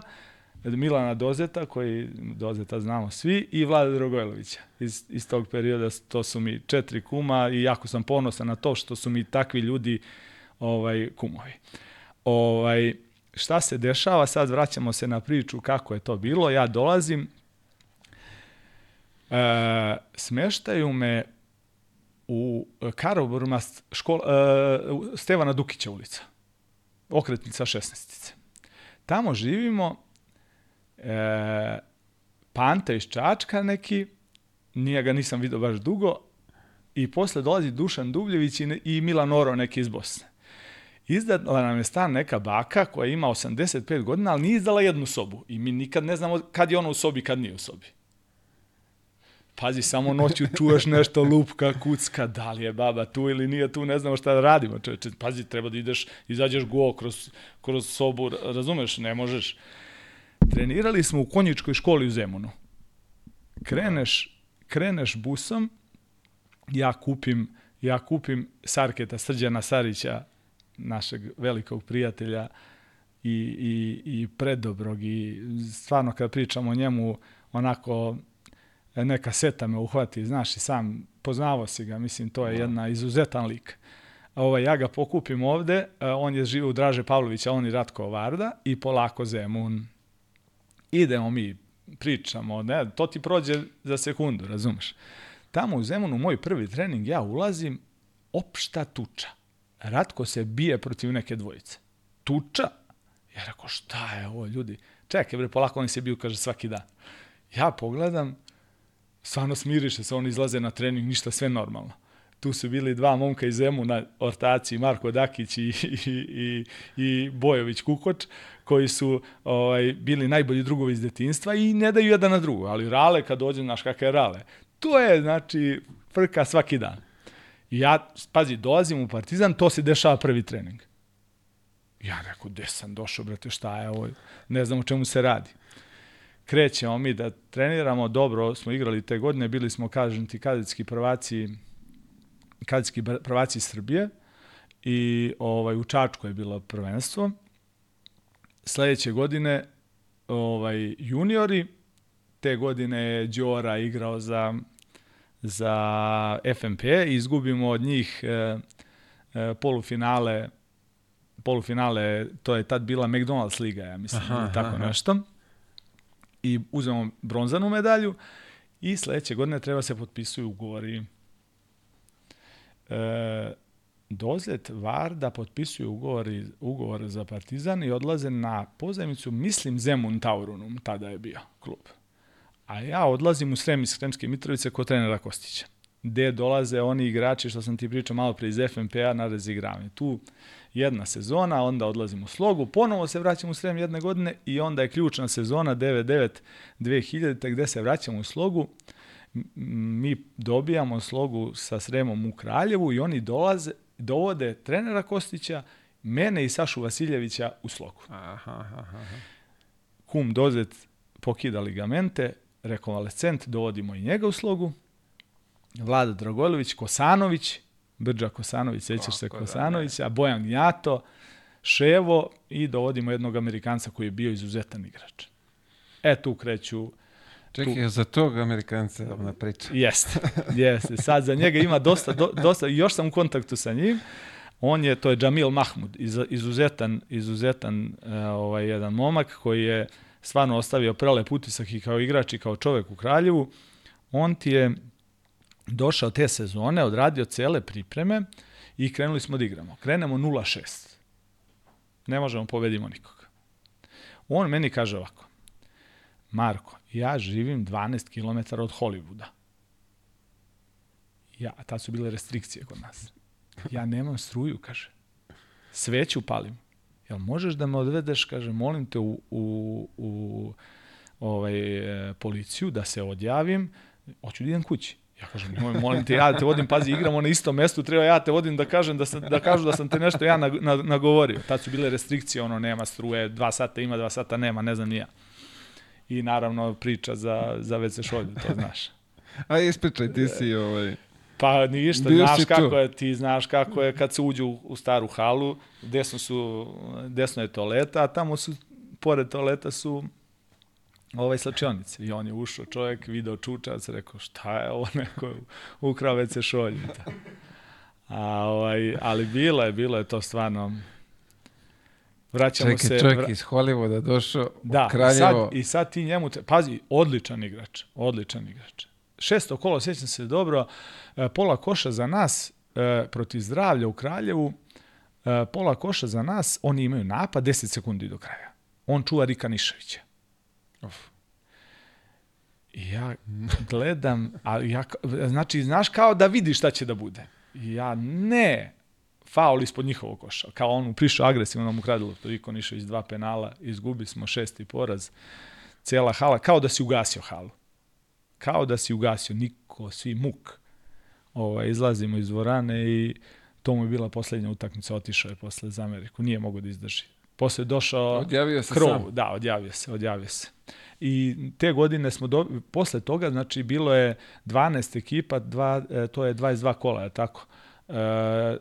Milana Dozeta, koji Dozeta znamo svi, i Vlada Drogojlovića. Iz, iz tog perioda to su mi četiri kuma i jako sam ponosan na to što su mi takvi ljudi ovaj kumovi. Ovaj, šta se dešava, sad vraćamo se na priču kako je to bilo, ja dolazim, e, smeštaju me u Karoburma škol, e, Stevana Dukića ulica, okretnica 16. Tamo živimo, e, Panta iz Čačka neki, nije ga nisam vidio baš dugo, i posle dolazi Dušan Dubljević i, i Milan Oro neki iz Bosne. Izdala nam je stan neka baka koja ima 85 godina, ali nije izdala jednu sobu. I mi nikad ne znamo kad je ona u sobi, kad nije u sobi. Pazi, samo noću čuješ nešto lupka, kucka, da li je baba tu ili nije tu, ne znamo šta da radimo. Čeče, pazi, treba da ideš, izađeš go kroz, kroz sobu, razumeš, ne možeš. Trenirali smo u konjičkoj školi u Zemunu. Kreneš, kreneš busom, ja kupim, ja kupim Sarketa Srđana Sarića, našeg velikog prijatelja i, i, i predobrog i stvarno kad pričamo o njemu onako neka seta me uhvati, znaš i sam poznavao si ga, mislim to je jedna izuzetan lik. Ovaj, ja ga pokupim ovde, on je živo u Draže Pavlovića, on i Ratko Varda i polako Zemun. Idemo mi, pričamo, ne, to ti prođe za sekundu, razumeš. Tamo u Zemunu, moj prvi trening, ja ulazim, opšta tuča. Ratko se bije protiv neke dvojice. Tuča? Ja rekao, šta je ovo, ljudi? Čekaj, bre, polako oni se biju, kaže, svaki dan. Ja pogledam, stvarno smiriše se, oni izlaze na trening, ništa, sve normalno. Tu su bili dva momka iz Zemu na ortaciji, Marko Dakić i, i, i, i Bojović Kukoč, koji su ovaj, bili najbolji drugovi iz detinstva i ne daju jedan na drugo. Ali Rale, kad dođe, znaš kakav je Rale, to je, znači, frka svaki dan. I ja, pazi, dolazim u Partizan, to se dešava prvi trening. Ja rekao, gde sam došao, brate, šta je ovo? Ne znam o čemu se radi. Krećemo mi da treniramo, dobro smo igrali te godine, bili smo, kažem ti, kadetski prvaci, kadetski prvaci Srbije i ovaj, u Čačku je bilo prvenstvo. Sledeće godine ovaj, juniori, te godine je Đora igrao za za FNP i izgubimo od njih e, e, polufinale polufinale, to je tad bila McDonald's liga, ja mislim, aha, tako aha. nešto. I uzmemo bronzanu medalju i sledeće godine treba se potpisuju ugovori. E, Dozlet Varda potpisuju ugovori, ugovor za Partizan i odlaze na pozajmicu, mislim Zemun Taurunum, tada je bio klub a ja odlazim u Srem iz Sremske Mitrovice kod trenera Kostića, gde dolaze oni igrači što sam ti pričao malo pre iz FNP-a na razigravanje. Tu jedna sezona, onda odlazim u slogu, ponovo se vraćam u Srem jedne godine i onda je ključna sezona 99-2000 gde se vraćamo u slogu, mi dobijamo slogu sa Sremom u Kraljevu i oni dolaze, dovode trenera Kostića, mene i Sašu Vasiljevića u slogu. Aha, aha, aha. Kum Dozet pokida ligamente, rekonvalescent, dovodimo i njega u slogu. Vlada Dragojlović, Kosanović, Brđa Kosanović, sećaš se Kosanovića, da, Bojan Gnjato, Ševo i dovodimo jednog Amerikanca koji je bio izuzetan igrač. E, tu kreću Čekaj, za tog Amerikanca na priča. Jeste, [LAUGHS] jeste. Sad za njega ima dosta, do, dosta, još sam u kontaktu sa njim. On je, to je Džamil Mahmud, izuzetan, izuzetan uh, ovaj, jedan momak koji je stvarno ostavio prelep utisak i kao igrač i kao čovek u Kraljevu, on ti je došao te sezone, odradio cele pripreme i krenuli smo da igramo. Krenemo 0-6. Ne možemo povedimo nikoga. On meni kaže ovako, Marko, ja živim 12 km od Hollywooda. Ja, a tad su bile restrikcije kod nas. Ja nemam struju, kaže. Sveću palim jel možeš da me odvedeš, kaže, molim te u, u, u ovaj, e, policiju da se odjavim, hoću da idem kući. Ja kažem, nemoj, molim te, ja te vodim, pazi, igramo na istom mestu, treba ja te vodim da kažem da, sam, da kažu da sam te nešto ja nagovorio. Tad su bile restrikcije, ono, nema struje, dva sata ima, dva sata nema, ne znam ni ja. I naravno priča za, za WC šolju, to znaš. [LAUGHS] A ispričaj, ti si ovaj... Pa ništa, Bio znaš kako tu. je, ti znaš kako je kad se uđu u, staru halu, desno su, desno je toaleta, a tamo su, pored toaleta su ovaj slačionice. I on je ušao čovjek, video čučac, rekao šta je ovo, neko je ukrao se šolju. [LAUGHS] A, ovaj, ali bilo je, bilo je to stvarno, vraćamo Čekaj, se... čovjek iz Hollywooda došao da, u Kraljevo. Sad, I sad ti njemu, te, pazi, odličan igrač, odličan igrač. Šesto kolo, sjećam se dobro, e, pola koša za nas e, protiv zdravlja u Kraljevu, e, pola koša za nas, oni imaju napad 10 sekundi do kraja. On čuva Rika Niševića. Uf. I ja gledam, a ja, znači, znaš kao da vidiš šta će da bude. I ja, ne, faul ispod njihovog koša. Kao on prišao agresivno, nam ukrade loptu. Iko iz dva penala, izgubi smo šesti poraz. Cela hala, kao da si ugasio halu. Kao da si ugasio, niko, svi muk. Ovaj, izlazimo iz dvorane i to mu je bila poslednja utakmica, otišao je posle za Ameriku, nije mogo da izdrži. Posle došao odjavio se krov, sam. da, odjavio se, odjavio se. I te godine smo, do, posle toga, znači, bilo je 12 ekipa, dva, e, to je 22 kola, je tako? E,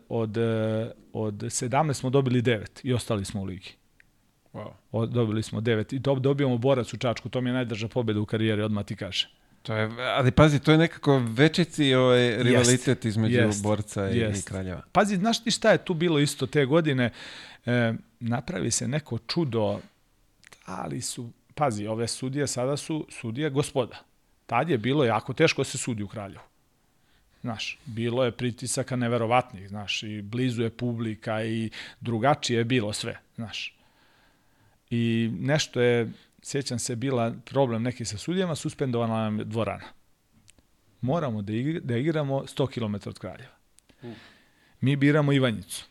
od, e, od 17 smo dobili 9 i ostali smo u ligi. Wow. Dobili smo 9 i to dobijamo borac u Čačku, to mi je najdrža pobeda u karijeri, odmah ti kaže. To je, ali pazi, to je nekako večici ovaj rivalitet između jest, borca i, jest. i kraljeva. Pazi, znaš ti šta je tu bilo isto te godine? E, napravi se neko čudo, ali su, pazi, ove sudije sada su sudije gospoda. Tad je bilo jako teško da se sudi u Kraljevu. Znaš, bilo je pritisaka neverovatnih, znaš, i blizu je publika i drugačije je bilo sve, znaš. I nešto je, sjećam se, bila problem neki sa sudijama, suspendovana nam je dvorana. Moramo da, igra, da igramo 100 km od Kraljeva. Mi biramo Ivanjicu.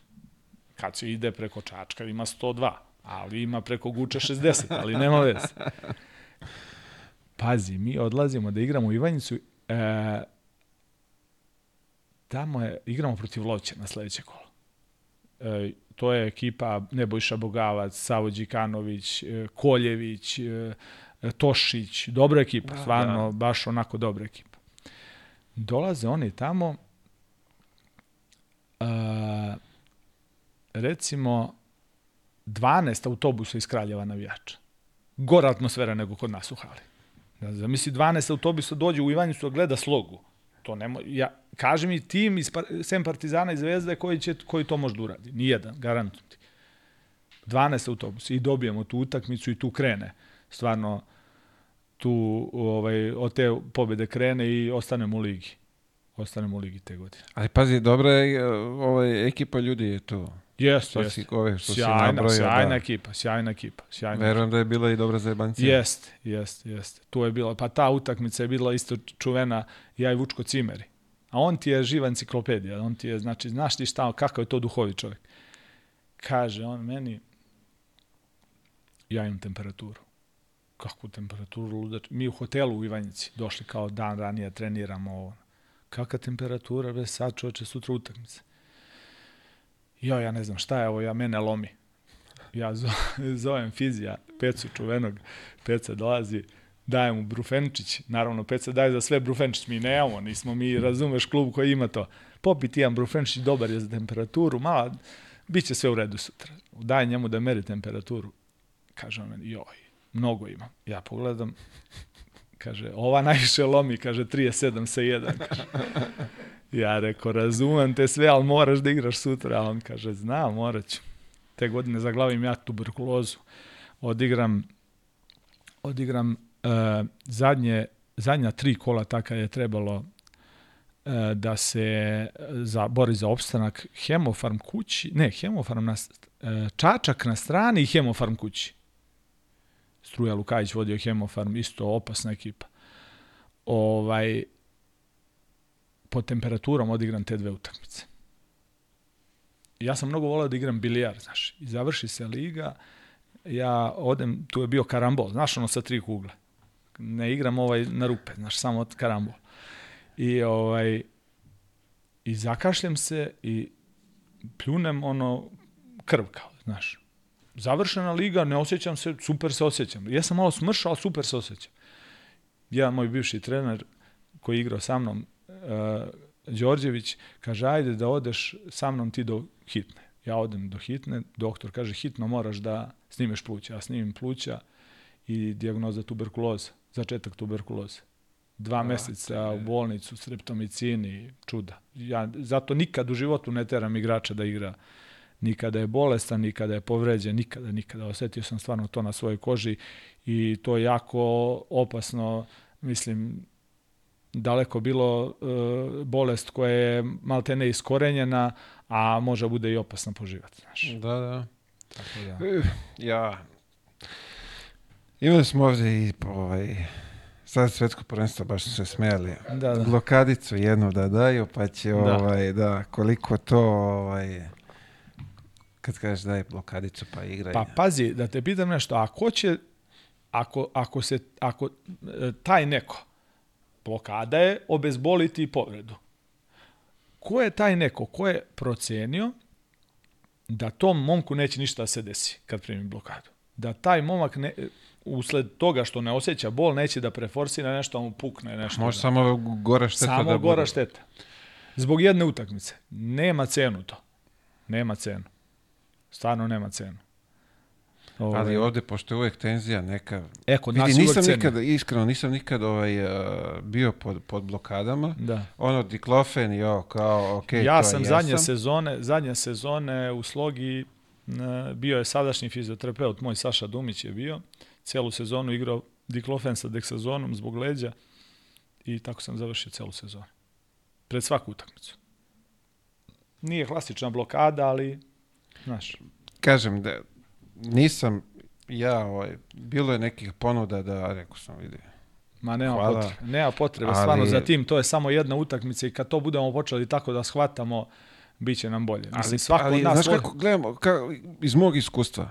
Kad se ide preko Čačka ima 102, ali ima preko Guča 60, ali nema veze. [LAUGHS] Pazi, mi odlazimo da igramo Ivanjicu, e, tamo je, igramo protiv Lovća na sledeće kolo. E, to je ekipa Nebojša Bogavac, Savo Đikanović, e, Koljević, e, Tošić, dobra ekipa, da, stvarno, da. baš onako dobra ekipa. Dolaze oni tamo, a, recimo, 12 autobusa iz Kraljeva navijača. Gora atmosfera nego kod nas u hali. Da, zamisli 12 autobusa dođe u Ivanjicu da gleda slogu. To nemo, ja, kaži mi tim iz, sem Partizana i Zvezde koji, će, koji to može da uradi. Nijedan, garantujem ti. 12 autobusa i dobijemo tu utakmicu i tu krene. Stvarno, tu ovaj, od te pobede krene i ostanemo u ligi. Ostanemo u ligi te godine. Ali pazi, dobra je ovaj, ekipa ljudi je tu. Jeste, jeste. Ove što sjajna, si nabrojio, sjajna da. ekipa, sjajna ekipa. Sjajna Verujem da je bila i dobra za jebancija. Jeste, jeste, jeste. Tu je bila, pa ta utakmica je bila isto čuvena, ja i Vučko Cimeri. A on ti je živa enciklopedija, on ti je, znači, znaš ti šta, kakav je to duhovi čovjek. Kaže on meni, ja imam temperaturu. Kakvu temperaturu? Ludač? Mi u hotelu u Ivanjici došli kao dan ranije, treniramo ovo. Kakva temperatura, be sad čoveče, sutra utakmica. Jo, ja ne znam šta je ovo, ja mene lomi. Ja [LAUGHS] zovem fizija, Pecu čuvenog, Peca dolazi, daje mu Brufenčić, naravno Peca daje za sve Brufenčić, mi nemamo, nismo mi, razumeš, klub koji ima to. Popi ti jedan Brufenčić, dobar je za temperaturu, mala, bit će sve u redu sutra. Daj njemu da meri temperaturu. Kaže on joj, mnogo ima. Ja pogledam, [LAUGHS] kaže, ova najviše lomi, kaže, 37 sa 1. Kaže. Ja rekao, razumem te sve, ali moraš da igraš sutra. A on kaže, znam, morat ću. Te godine zaglavim ja tuberkulozu. Odigram, odigram uh, zadnje, zadnja tri kola taka je trebalo uh, da se za, bori za opstanak hemofarm kući, ne, hemofarm na, uh, čačak na strani i hemofarm kući. Struja Lukajić vodio hemofarm, isto opasna ekipa. Ovaj, pod temperaturom odigram te dve utakmice. Ja sam mnogo volao da igram bilijar, znaš. I završi se liga, ja odem, tu je bio karambol, znaš ono sa tri kugle. Ne igram ovaj na rupe, znaš, samo od karambol. I ovaj, i zakašljem se i pljunem ono krv kao, znaš. Završena liga, ne osjećam se, super se osjećam. Ja sam malo smršao, super se osjećam. Ja, moj bivši trener, koji je igrao sa mnom, Đorđević kaže, ajde da odeš sa mnom ti do hitne. Ja odem do hitne, doktor kaže, hitno moraš da snimeš pluća. Ja snimim pluća i diagnoza tuberkuloza, začetak tuberkuloze. Dva A, meseca u bolnicu, streptomicini, čuda. Ja zato nikad u životu ne teram igrača da igra nikada je bolestan, nikada je povređen, nikada, nikada. Osetio sam stvarno to na svojoj koži i to je jako opasno, mislim, daleko bilo uh, bolest koja je malte ne iskorenjena, a može bude i opasna po život. Znaš. Da, da. Tako da. Ja, imali smo ovde i ovaj, sad svetsko prvenstvo, baš su se smijali. Da, da. Blokadicu jednu da daju, pa će Da. ovaj, da, koliko to ovaj, kad kažeš daj blokadicu pa igraj. Pa pazi, da te pitam nešto, a ko će, ako, ako se, ako e, taj neko, blokada je obezboliti povredu. Ko je taj neko, ko je procenio da tom momku neće ništa da se desi kad primi blokadu? Da taj momak ne, usled toga što ne osjeća bol neće da preforsira nešto, a mu pukne nešto. Može da. samo gora šteta Samo da gora bude. šteta. Zbog jedne utakmice. Nema cenu to. Nema cenu. Stvarno nema cenu. Ovaj, Ali ovde, pošto je uvek tenzija neka... E, kod nas Vidi, uvek nisam nikad, iskreno, nisam nikad ovaj, uh, bio pod, pod blokadama. Da. Ono, diklofen ovo, kao, ok, ja to sam zadnje sezone, zadnje sezone u slogi n- bio je sadašnji fizioterapeut, moj Saša Dumić je bio. Celu sezonu igrao diklofen sa deksazonom zbog leđa i tako sam završio celu sezonu. Pred svaku utakmicu. Nije klasična blokada, ali znaš, Kažem da nisam ja, ovaj, bilo je nekih ponuda da, rekao sam, vidi, Ma nema Hvala. potrebe. Nema potrebe Ali- stvarno za tim. To je samo jedna utakmica i kad to budemo počeli tako da shvatamo, bit će nam bolje. Mislim, svako ali, od nas... znaš kako gledamo, ka, iz mog iskustva,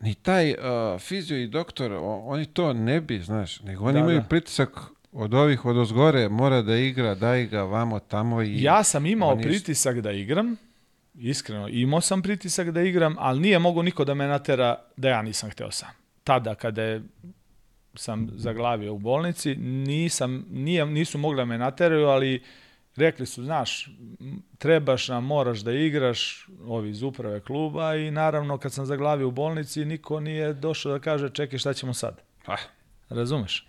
ni taj uh, fizio i doktor, o- oni to ne bi, znaš, nego oni Da, imaju da. pritisak od ovih, od ozgore, mora da igra, daj ga vamo, tamo i... Ja sam imao oni- pritisak da igram, iskreno, imao sam pritisak da igram, ali nije mogo niko da me natera da ja nisam hteo sam. Tada kada je sam zaglavio u bolnici, nisam, nije, nisu mogli da me nateraju, ali rekli su, znaš, trebaš nam, moraš da igraš, ovi iz uprave kluba i naravno kad sam zaglavio u bolnici, niko nije došao da kaže čekaj šta ćemo sad. Ah. Razumeš?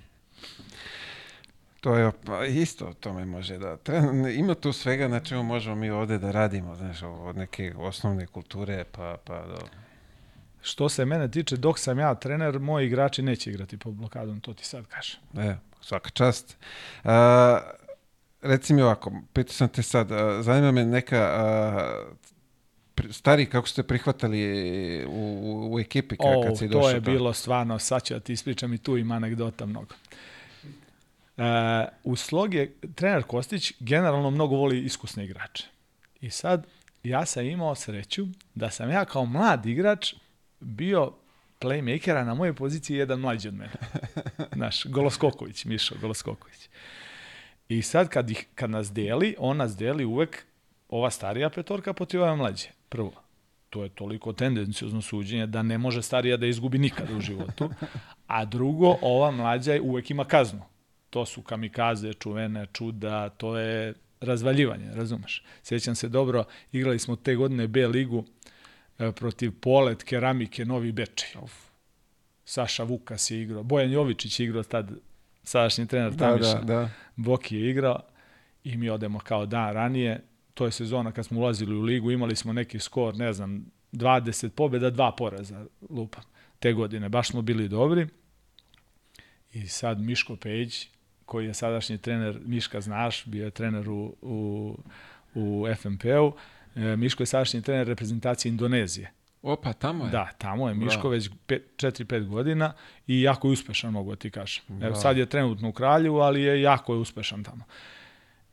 To je pa, isto o tome može da... Treba, ima tu svega na čemu možemo mi ovde da radimo, znaš, od neke osnovne kulture pa, pa do... Što se mene tiče, dok sam ja trener, moji igrači neće igrati pod blokadom, to ti sad kažem. E, svaka čast. A, reci mi ovako, pitao sam te sad, a, zanima me neka a, stari kako ste prihvatali u, u, u ekipi ka, O, kad si došao. to je bilo stvarno, sad ću da ti ispričam i tu ima anegdota mnogo. U slog je trener Kostić generalno mnogo voli iskusne igrače. I sad ja sam imao sreću da sam ja kao mlad igrač bio playmakera na mojoj poziciji jedan mlađi od mene. [LAUGHS] Naš, Goloskoković, Mišo Goloskoković. I sad kad, ih, kad nas deli, on nas deli uvek ova starija petorka protiv ove mlađe. Prvo, to je toliko tendencijozno suđenje da ne može starija da izgubi nikada u životu. A drugo, ova mlađa uvek ima kaznu. To su kamikaze, čuvene, čuda, to je razvaljivanje, razumeš? Sjećam se dobro, igrali smo te godine B ligu e, protiv Polet, Keramike, Novi Bečej. Saša Vukas je igrao, Bojan Jovičić je igrao tad, sadašnji trener Da, Tamiša. da, da. Boki je igrao i mi odemo kao dan ranije. To je sezona kad smo ulazili u ligu, imali smo neki skor, ne znam, 20 pobjeda, dva poraza, lupam. Te godine, baš smo bili dobri. I sad Miško Pejić, koji je sadašnji trener, Miška znaš, bio je trener u, u, u FNP-u, e, Miško je sadašnji trener reprezentacije Indonezije. Opa, tamo je. Da, tamo je Miško Bravo. već 4-5 godina i jako je uspešan, mogu da ti kažem. Evo, sad je trenutno u Kralju, ali je jako je uspešan tamo.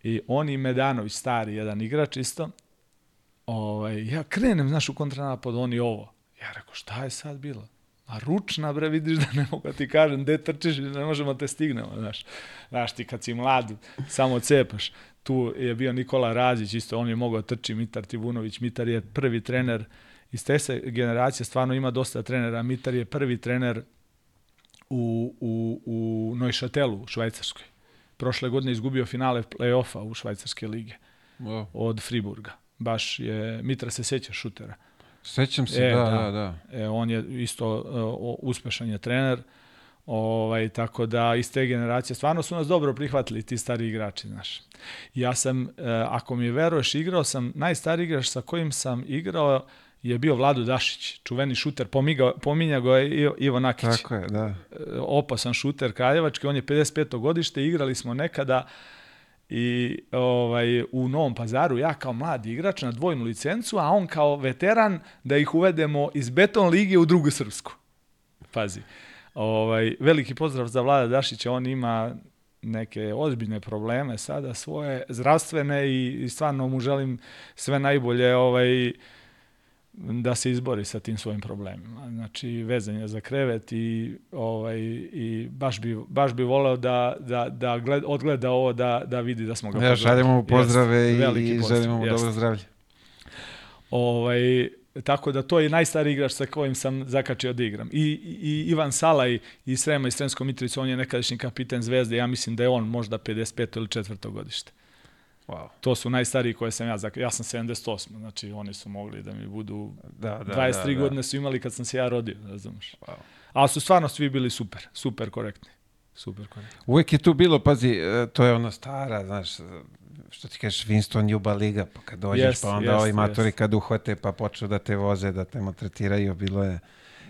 I on i Medanović, stari jedan igrač isto, ovaj, ja krenem, znaš, u kontranapad, on i ovo. Ja rekao, šta je sad bilo? A ručna, bre, vidiš da ne mogu da ti kažem, gde trčiš, ne možemo da te stignemo, znaš. Znaš, ti kad si mlad, samo cepaš. Tu je bio Nikola Razić, isto on je mogao da trči, Mitar Tivunović. Mitar je prvi trener, iz te se generacije stvarno ima dosta trenera. Mitar je prvi trener u, u, u Neuchâtelu, u Švajcarskoj. Prošle godine izgubio finale play-offa u Švajcarske lige O, od Friburga. Baš je, Mitra se seća šutera. Sećam se, E, da, da. da, da. E, on je isto o, uspešan je trener. Ovaj, tako da iz te generacije stvarno su nas dobro prihvatili ti stari igrači, znaš. Ja sam, e, ako mi veruješ, igrao sam, najstariji igrač sa kojim sam igrao je bio Vlado Dašić, čuveni šuter, pomiga, pominja go je Ivo, Nakić Tako je, da. e, opasan šuter Kraljevački, on je 55. godište, igrali smo nekada i ovaj u Novom Pazaru ja kao mladi igrač na dvojnu licencu, a on kao veteran da ih uvedemo iz beton lige u drugu srpsku. Pazi. Ovaj veliki pozdrav za Vlada Dašića, on ima neke ozbiljne probleme sada svoje zdravstvene i, i stvarno mu želim sve najbolje ovaj da se izbori sa tim svojim problemima. Znači, vezanje za krevet i, ovaj, i baš, bi, baš bi voleo da, da, da gled, odgleda ovo, da, da vidi da smo ga Ja, šaljemo mu pozdrave Jest, i, i pozdrav, želimo mu dobro zdravlje. Ovaj, tako da to je najstariji igrač sa kojim sam zakačio da igram. I, i Ivan Salaj iz Srema i Sremsko Mitrovica, on je nekadašnji kapiten Zvezde, ja mislim da je on možda 55. ili 4. godište. Wow. To su najstariji koje sam ja. Ja sam 78. Znači oni su mogli da mi budu... Da, da, 23 da, da. godine su imali kad sam se ja rodio, razumeš. Wow. Ali su stvarno svi bili super, super korektni. Super korektni. Uvijek je tu bilo, pazi, e, to je ono stara, znaš, što ti kažeš, Winston Juba Liga, pa kad dođeš, Jest, pa onda jest, ovi matori jest. kad uhvate, pa počnu da te voze, da te maltretiraju, bilo je...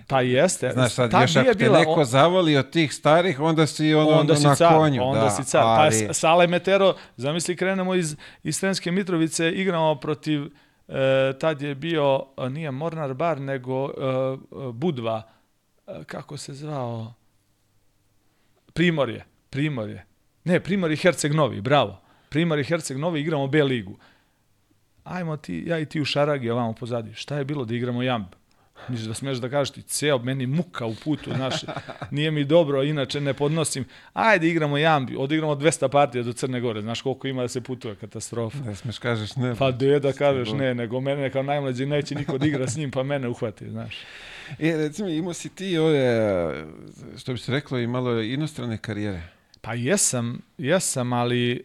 Pa jeste. Znaš, sad tad još ako te bila- neko zavoli od tih starih, onda si ono onda si na car, konju. onda da, si car. ali- Pa Sale Metero, zamisli krenemo iz, iz Sremske Mitrovice, igramo protiv, e, tad je bio, e, nije Mornar Bar, nego e, Budva, e, kako se zvao, Primorje, Primorje. Ne, Primorje Herceg Novi, bravo. Primorje Herceg Novi, igramo B ligu. Ajmo ti, ja i ti u Šaragi, ovamo pozadi. Šta je bilo da igramo jamb? Misliš da smiješ da kažeš ti, ceo, meni muka u putu, znaš, nije mi dobro, inače ne podnosim. Ajde igramo jambi, odigramo 200 partija do Crne Gore, znaš koliko ima da se putuje, katastrofa. Ne smeš kažeš ne. Pa de da kažeš ne, nego mene kao najmlađi neće niko da igra s njim, pa mene uhvati, znaš. E, recimo, imao si ti ove, što bi se reklo, i malo inostrane karijere. Pa jesam, jesam, ali e,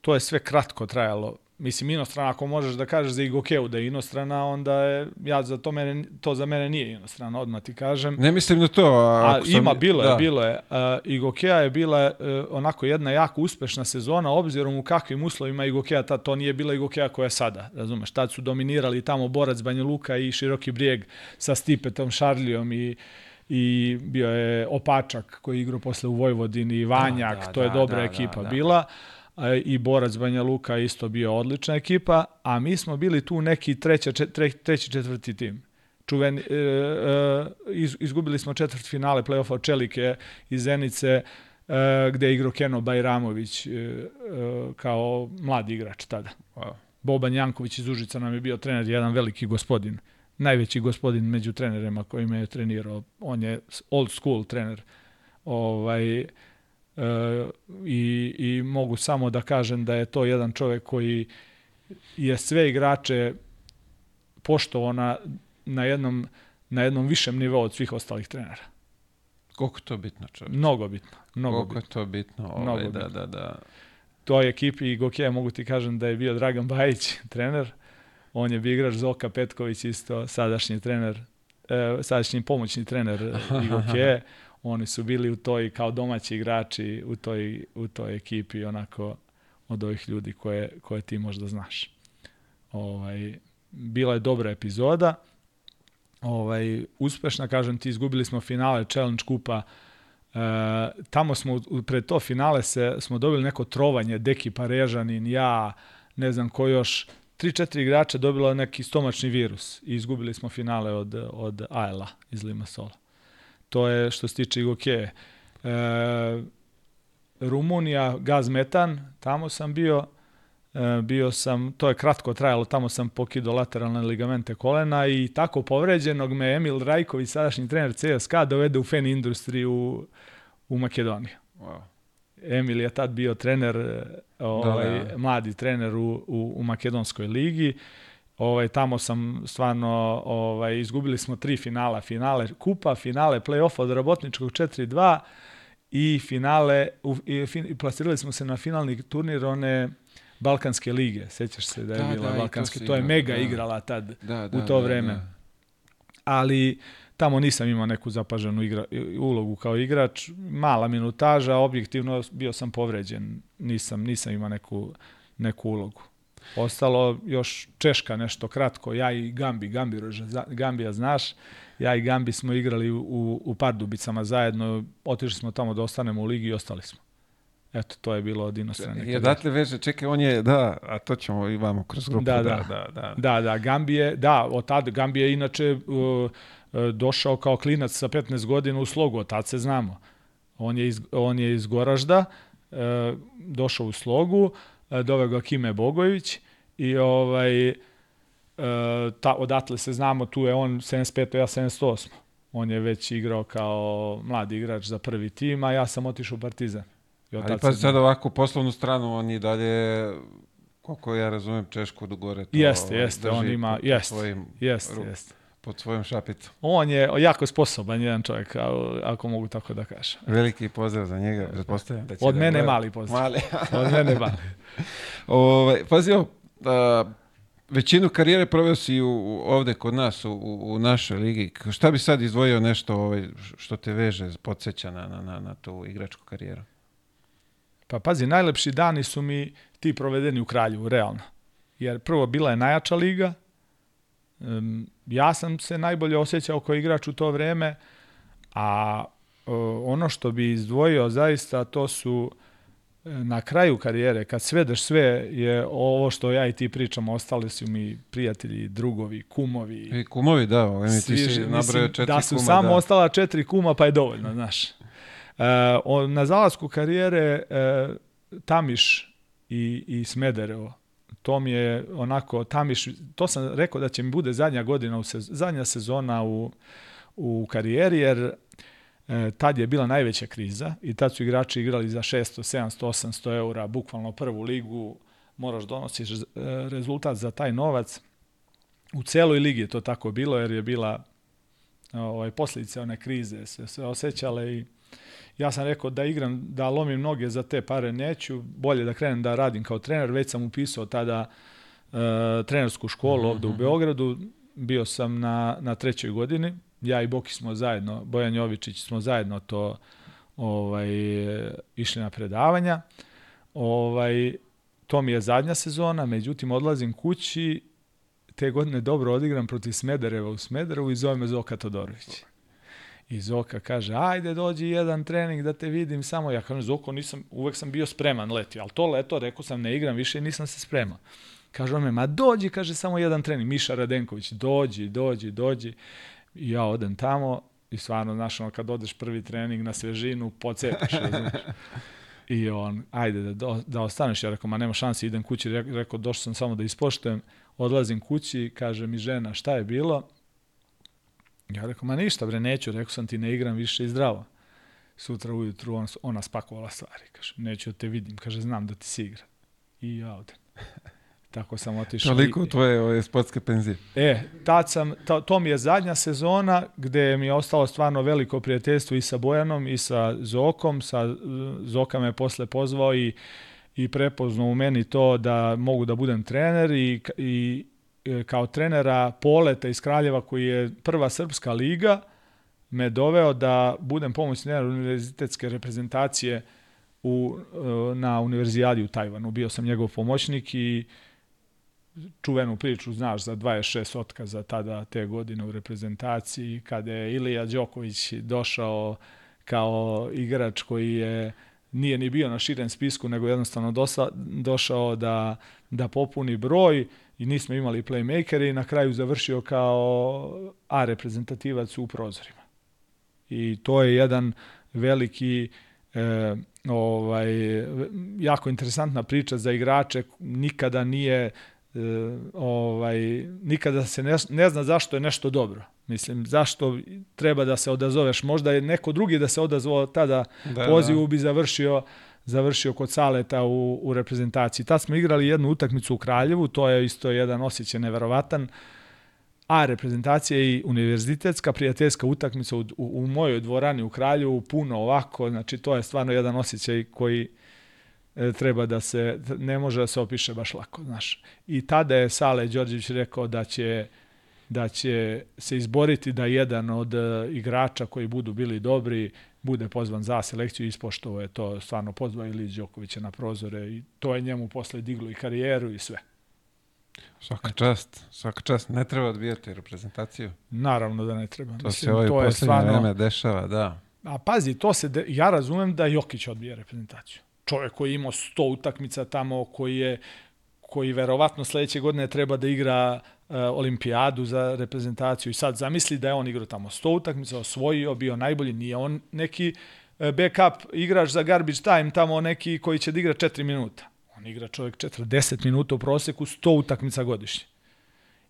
to je sve kratko trajalo. Mislim, inostrana, ako možeš da kažeš za Igokeu da je inostrana, onda je, ja za to, mene, to za mene nije inostrana, odmah ti kažem. Ne mislim na to. A, sam- ima, bilo je, da. bilo je. Uh, Igokea je bila uh, onako jedna jako uspešna sezona, obzirom u kakvim uslovima Igokea, tad to nije bila Igokea koja je sada, razumeš, tad su dominirali tamo Borac, Banja Luka i Široki brijeg sa Stipetom, Šarlijom i i bio je Opačak koji je igrao posle u Vojvodini, Vanjak, da, to je da, dobra da, ekipa da, da. bila. I Borac Banja Luka isto bio odlična ekipa, a mi smo bili tu neki treća, tre, treći, četvrti tim. Čuveni, e, e, iz, izgubili smo četvrt finale play-offa od Čelike iz Zenice, e, gde je igrao Keno Bajramović e, e, kao mladi igrač tada. Wow. Boban Janković iz Užica nam je bio trener, jedan veliki gospodin. Najveći gospodin među trenerima koji me je trenirao. On je old school trener. Ovaj, i, I mogu samo da kažem da je to jedan čovek koji je sve igrače poštovao na, na, jednom, na jednom višem nivou od svih ostalih trenera. Koliko je to bitno, čovječ? Mnogo bitno. Mnogo Koliko bitno. je to bitno. Ovaj, Mnogo da, bitno. da, da. toj ekipi i Gokeja mogu ti kažem da je bio Dragan Bajić, [LAUGHS] trener. On je bio igrač Zoka Petković, isto sadašnji trener, e, sadašnji pomoćni trener [LAUGHS] i Gokeje. Oni su bili u toj kao domaći igrači u toj, u toj ekipi onako od ovih ljudi koje, koje ti možda znaš. Ovaj, bila je dobra epizoda. Ovaj, uspešna, kažem ti, izgubili smo finale Challenge kupa E, tamo smo pred to finale se smo dobili neko trovanje Deki Parežanin, ja, ne znam ko još, tri, četiri igrača dobilo neki stomačni virus i izgubili smo finale od, od Ajla iz Limassola. To je što se tiče Igoke. E, Rumunija, gaz metan, tamo sam bio, e, bio sam, to je kratko trajalo, tamo sam pokido lateralne ligamente kolena i tako povređenog me Emil Rajković, sadašnji trener CSKA, dovede u Fen Industry u, u Makedoniju. Wow. Emil je tad bio trener, e, ovaj, Da, da. mladi trener u, u, u makedonskoj ligi. Ovaj, tamo sam stvarno, ovaj, izgubili smo tri finala, finale kupa, finale play-offa od Rabotničkog 4-2 i finale, u, i, fin, i plasirali smo se na finalni turnir one Balkanske lige. Sećaš se da je Da, bila da, to Balkanske, si to je mega da. igrala tad Da, u da, to da, vreme. da. ali tamo nisam imao neku zapaženu igra, ulogu kao igrač. Mala minutaža, objektivno bio sam povređen. Nisam, nisam imao neku, neku ulogu. Ostalo još Češka nešto kratko, ja i Gambi, Gambi Gambija znaš, ja i Gambi smo igrali u, u, u Pardubicama zajedno, otišli smo tamo da ostanemo u ligi i ostali smo. Eto, to je bilo od inostrane. I odatle veže, čekaj, on je, da, a to ćemo i vamo kroz grupu. Da, Da, da. da, da. Da, da, Gambije, da, od tada Gambije je inače uh, uh, došao kao klinac sa 15 godina u slogu, od tad se znamo. On je iz, on je iz Goražda, uh, došao u slogu, uh, doveo ga Kime Bogović i ovaj ta, odatle se znamo, tu je on 75. ja 78. On je već igrao kao mladi igrač za prvi tim, a ja sam otišao u Partizan. I Ali pa sad ovako poslovnu stranu, on i dalje, koliko ja razumem, Češku do gore to Jeste, ovaj, jeste, on ima, jeste, Jeste, jeste. Pod svojom šapicom. On je jako sposoban jedan čovjek, ako mogu tako da kažem. Veliki pozdrav za njega, pretpostavljam da Od da mene gleda. mali pozdrav. Mali. [LAUGHS] Od mene mali. Ovaj, pazi ovo, većinu karijere proveo si u, ovde kod nas, u, u, našoj ligi. Šta bi sad izdvojio nešto ovaj, što te veže, podsjeća na, na, na, na tu igračku karijeru? Pa pazi, najlepši dani su mi ti provedeni u Kraljevu, realno. Jer prvo bila je najjača liga, ja sam se najbolje osjećao kao igrač u to vreme, a e, ono što bi izdvojio zaista to su e, na kraju karijere, kad svedeš sve, je ovo što ja i ti pričamo, ostali su mi prijatelji, drugovi, kumovi. I kumovi, da, ovaj, mi ti si mislim, četiri da su kuma. samo da. ostala četiri kuma, pa je dovoljno, znaš. E, o- na zalasku karijere e, Tamiš i, i Smederevo, to mi je onako, Tamiš, to sam rekao da će mi bude zadnja godina, u sez, zadnja sezona u, u karijeri, jer e, tad je bila najveća kriza i tad su igrači igrali za 600, 700, 800 eura, bukvalno prvu ligu, moraš donosiš e, rezultat za taj novac. U celoj ligi je to tako bilo, jer je bila ovaj, posljedice one krize se sve osjećale i ja sam rekao da igram, da lomim noge za te pare neću, bolje da krenem da radim kao trener, već sam upisao tada e, trenersku školu ovde u Beogradu, bio sam na, na trećoj godini, ja i Boki smo zajedno, Bojan Jovičić smo zajedno to ovaj, išli na predavanja. Ovaj, to mi je zadnja sezona, međutim odlazim kući, te godine dobro odigram protiv Smedereva u Smederevu i zove me Zoka Todorović. I Zoka kaže, ajde dođi jedan trening da te vidim samo. Ja kažem, Zoko, nisam, uvek sam bio spreman letio, ali to leto, rekao sam, ne igram više nisam se spremao. Kaže on me, ma dođi, kaže, samo jedan trening. Miša Radenković, dođi, dođi, dođi. I ja odem tamo i stvarno, znaš, ono, kad odeš prvi trening na svežinu, pocepaš, razumiješ. I on, ajde da, do, da ostaneš. Ja rekao, ma nema šanse, idem kući. Re- Rekao, došao sam samo da ispoštujem. Odlazim kući, kaže mi žena, šta je bilo? Ja rekao, ma ništa bre, neću. Rekao sam ti, ne igram više i zdravo. Sutra ujutru on, ona spakovala stvari. Kaže, neću da te vidim. Kaže, znam da ti si igra. I ja odem. [LAUGHS] Tako sam otišao. Toliko i- tvoje ove, sportske penzije. E, tad sam, to, to mi je zadnja sezona gde mi je ostalo stvarno veliko prijateljstvo i sa Bojanom i sa Zokom. Sa, Zoka me posle pozvao i, i prepoznao u meni to da mogu da budem trener i, i kao trenera Poleta iz Kraljeva koji je prva srpska liga me doveo da budem pomoćni trener univerzitetske reprezentacije u, e, na univerzijadi u Tajvanu. Bio sam njegov pomoćnik i čuvenu priču, znaš, za 26 otkaza tada te godine u reprezentaciji, kada je Ilija Đoković došao kao igrač koji je nije ni bio na širem spisku, nego jednostavno dosa, došao da, da popuni broj i nismo imali playmakere i na kraju završio kao A reprezentativac u prozorima. I to je jedan veliki e, ovaj, jako interesantna priča za igrače, nikada nije e, ovaj, nikada se ne, ne zna zašto je nešto dobro. Mislim, zašto treba da se odazoveš. Možda je neko drugi da se odazvao tada Da, pozivu da. bi završio završio kod Saleta u, u reprezentaciji. Tad smo igrali jednu utakmicu u Kraljevu, to je isto jedan osjećaj neverovatan. A reprezentacija i univerzitetska prijateljska utakmica u, u, u mojoj dvorani u Kraljevu, puno ovako, znači to je stvarno jedan osjećaj koji e, treba da se, ne može da se opiše baš lako, znaš. I tada je Sale Đorđević rekao da će da će se izboriti da jedan od e, igrača koji budu bili dobri bude pozvan za selekciju i ispoštovo je to stvarno pozvao Ili Đokovića na prozore i to je njemu posle diglo i karijeru i sve. Svaka čast, svaka čast. Ne treba odbijati reprezentaciju. Naravno da ne treba. To se ovaj poslednje vreme dešava, da. A pazi, to se de, ja razumem da Jokić odbije reprezentaciju. Čovjek koji je imao 100 utakmica tamo, koji je koji verovatno sledeće godine treba da igra olimpijadu za reprezentaciju i sad zamisli da je on igrao tamo 100 utakmica, osvojio, bio najbolji, nije on neki uh, backup igrač za garbage time, tamo neki koji će da igra 4 minuta. On igra čovjek 40 minuta u proseku, 100 utakmica godišnje.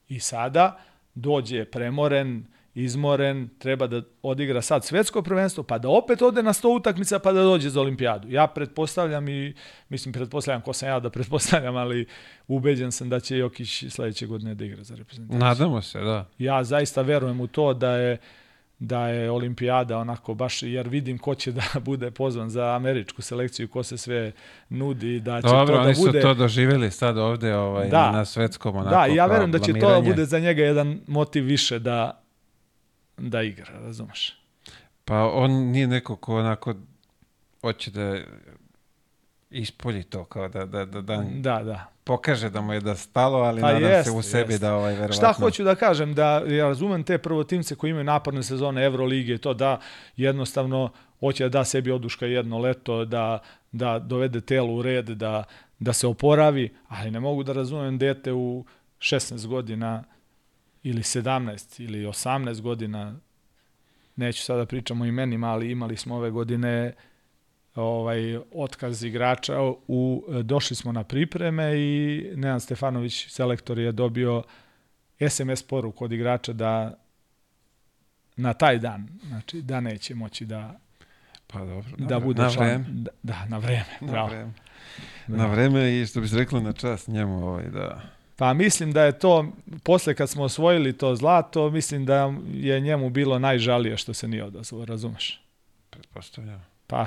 I sada dođe premoren, izmoren, treba da odigra sad svetsko prvenstvo, pa da opet ode na 100 utakmica, pa da dođe za olimpijadu. Ja pretpostavljam i, mislim, pretpostavljam ko sam ja da pretpostavljam, ali ubeđen sam da će Jokić sledeće godine da igra za reprezentaciju. Nadamo se, da. Ja zaista verujem u to da je da je olimpijada onako baš, jer vidim ko će da [LAUGHS] bude pozvan za američku selekciju, ko se sve nudi, da će Dobro, to da oni bude... su to doživjeli sad ovde ovaj, Da. na svetskom onako Da, ja verujem da će to da bude za njega jedan motiv više da da igra, razumeš? Pa on nije neko ko onako hoće da ispolji to, kao da, da, da, da Da, da. pokaže da mu je da stalo, ali Pa nadam jeste, se u sebi jeste. da ovaj verovatno... Šta hoću da kažem, da ja razumem te prvotimce koji imaju naporne sezone Evrolige i to da jednostavno hoće da da sebi oduška jedno leto, da, da dovede telo u red, da, da se oporavi, ali ne mogu da razumem dete u 16 godina ili 17 ili 18 godina, neću sada da pričamo o imenima, ali imali smo ove godine ovaj otkaz igrača u došli smo na pripreme i Nenad Stefanović selektor je dobio SMS poruku od igrača da na taj dan, znači da neće moći da Pa dobro, da na, bude na član. vreme. Da, da, na vreme. Na bravo. vreme. Da. Na vreme i što bi se reklo na čast njemu ovaj, da... Pa mislim da je to, posle kad smo osvojili to zlato, mislim da je njemu bilo najžalije što se nije odazvao, razumeš? Pretpostavljam. Pa,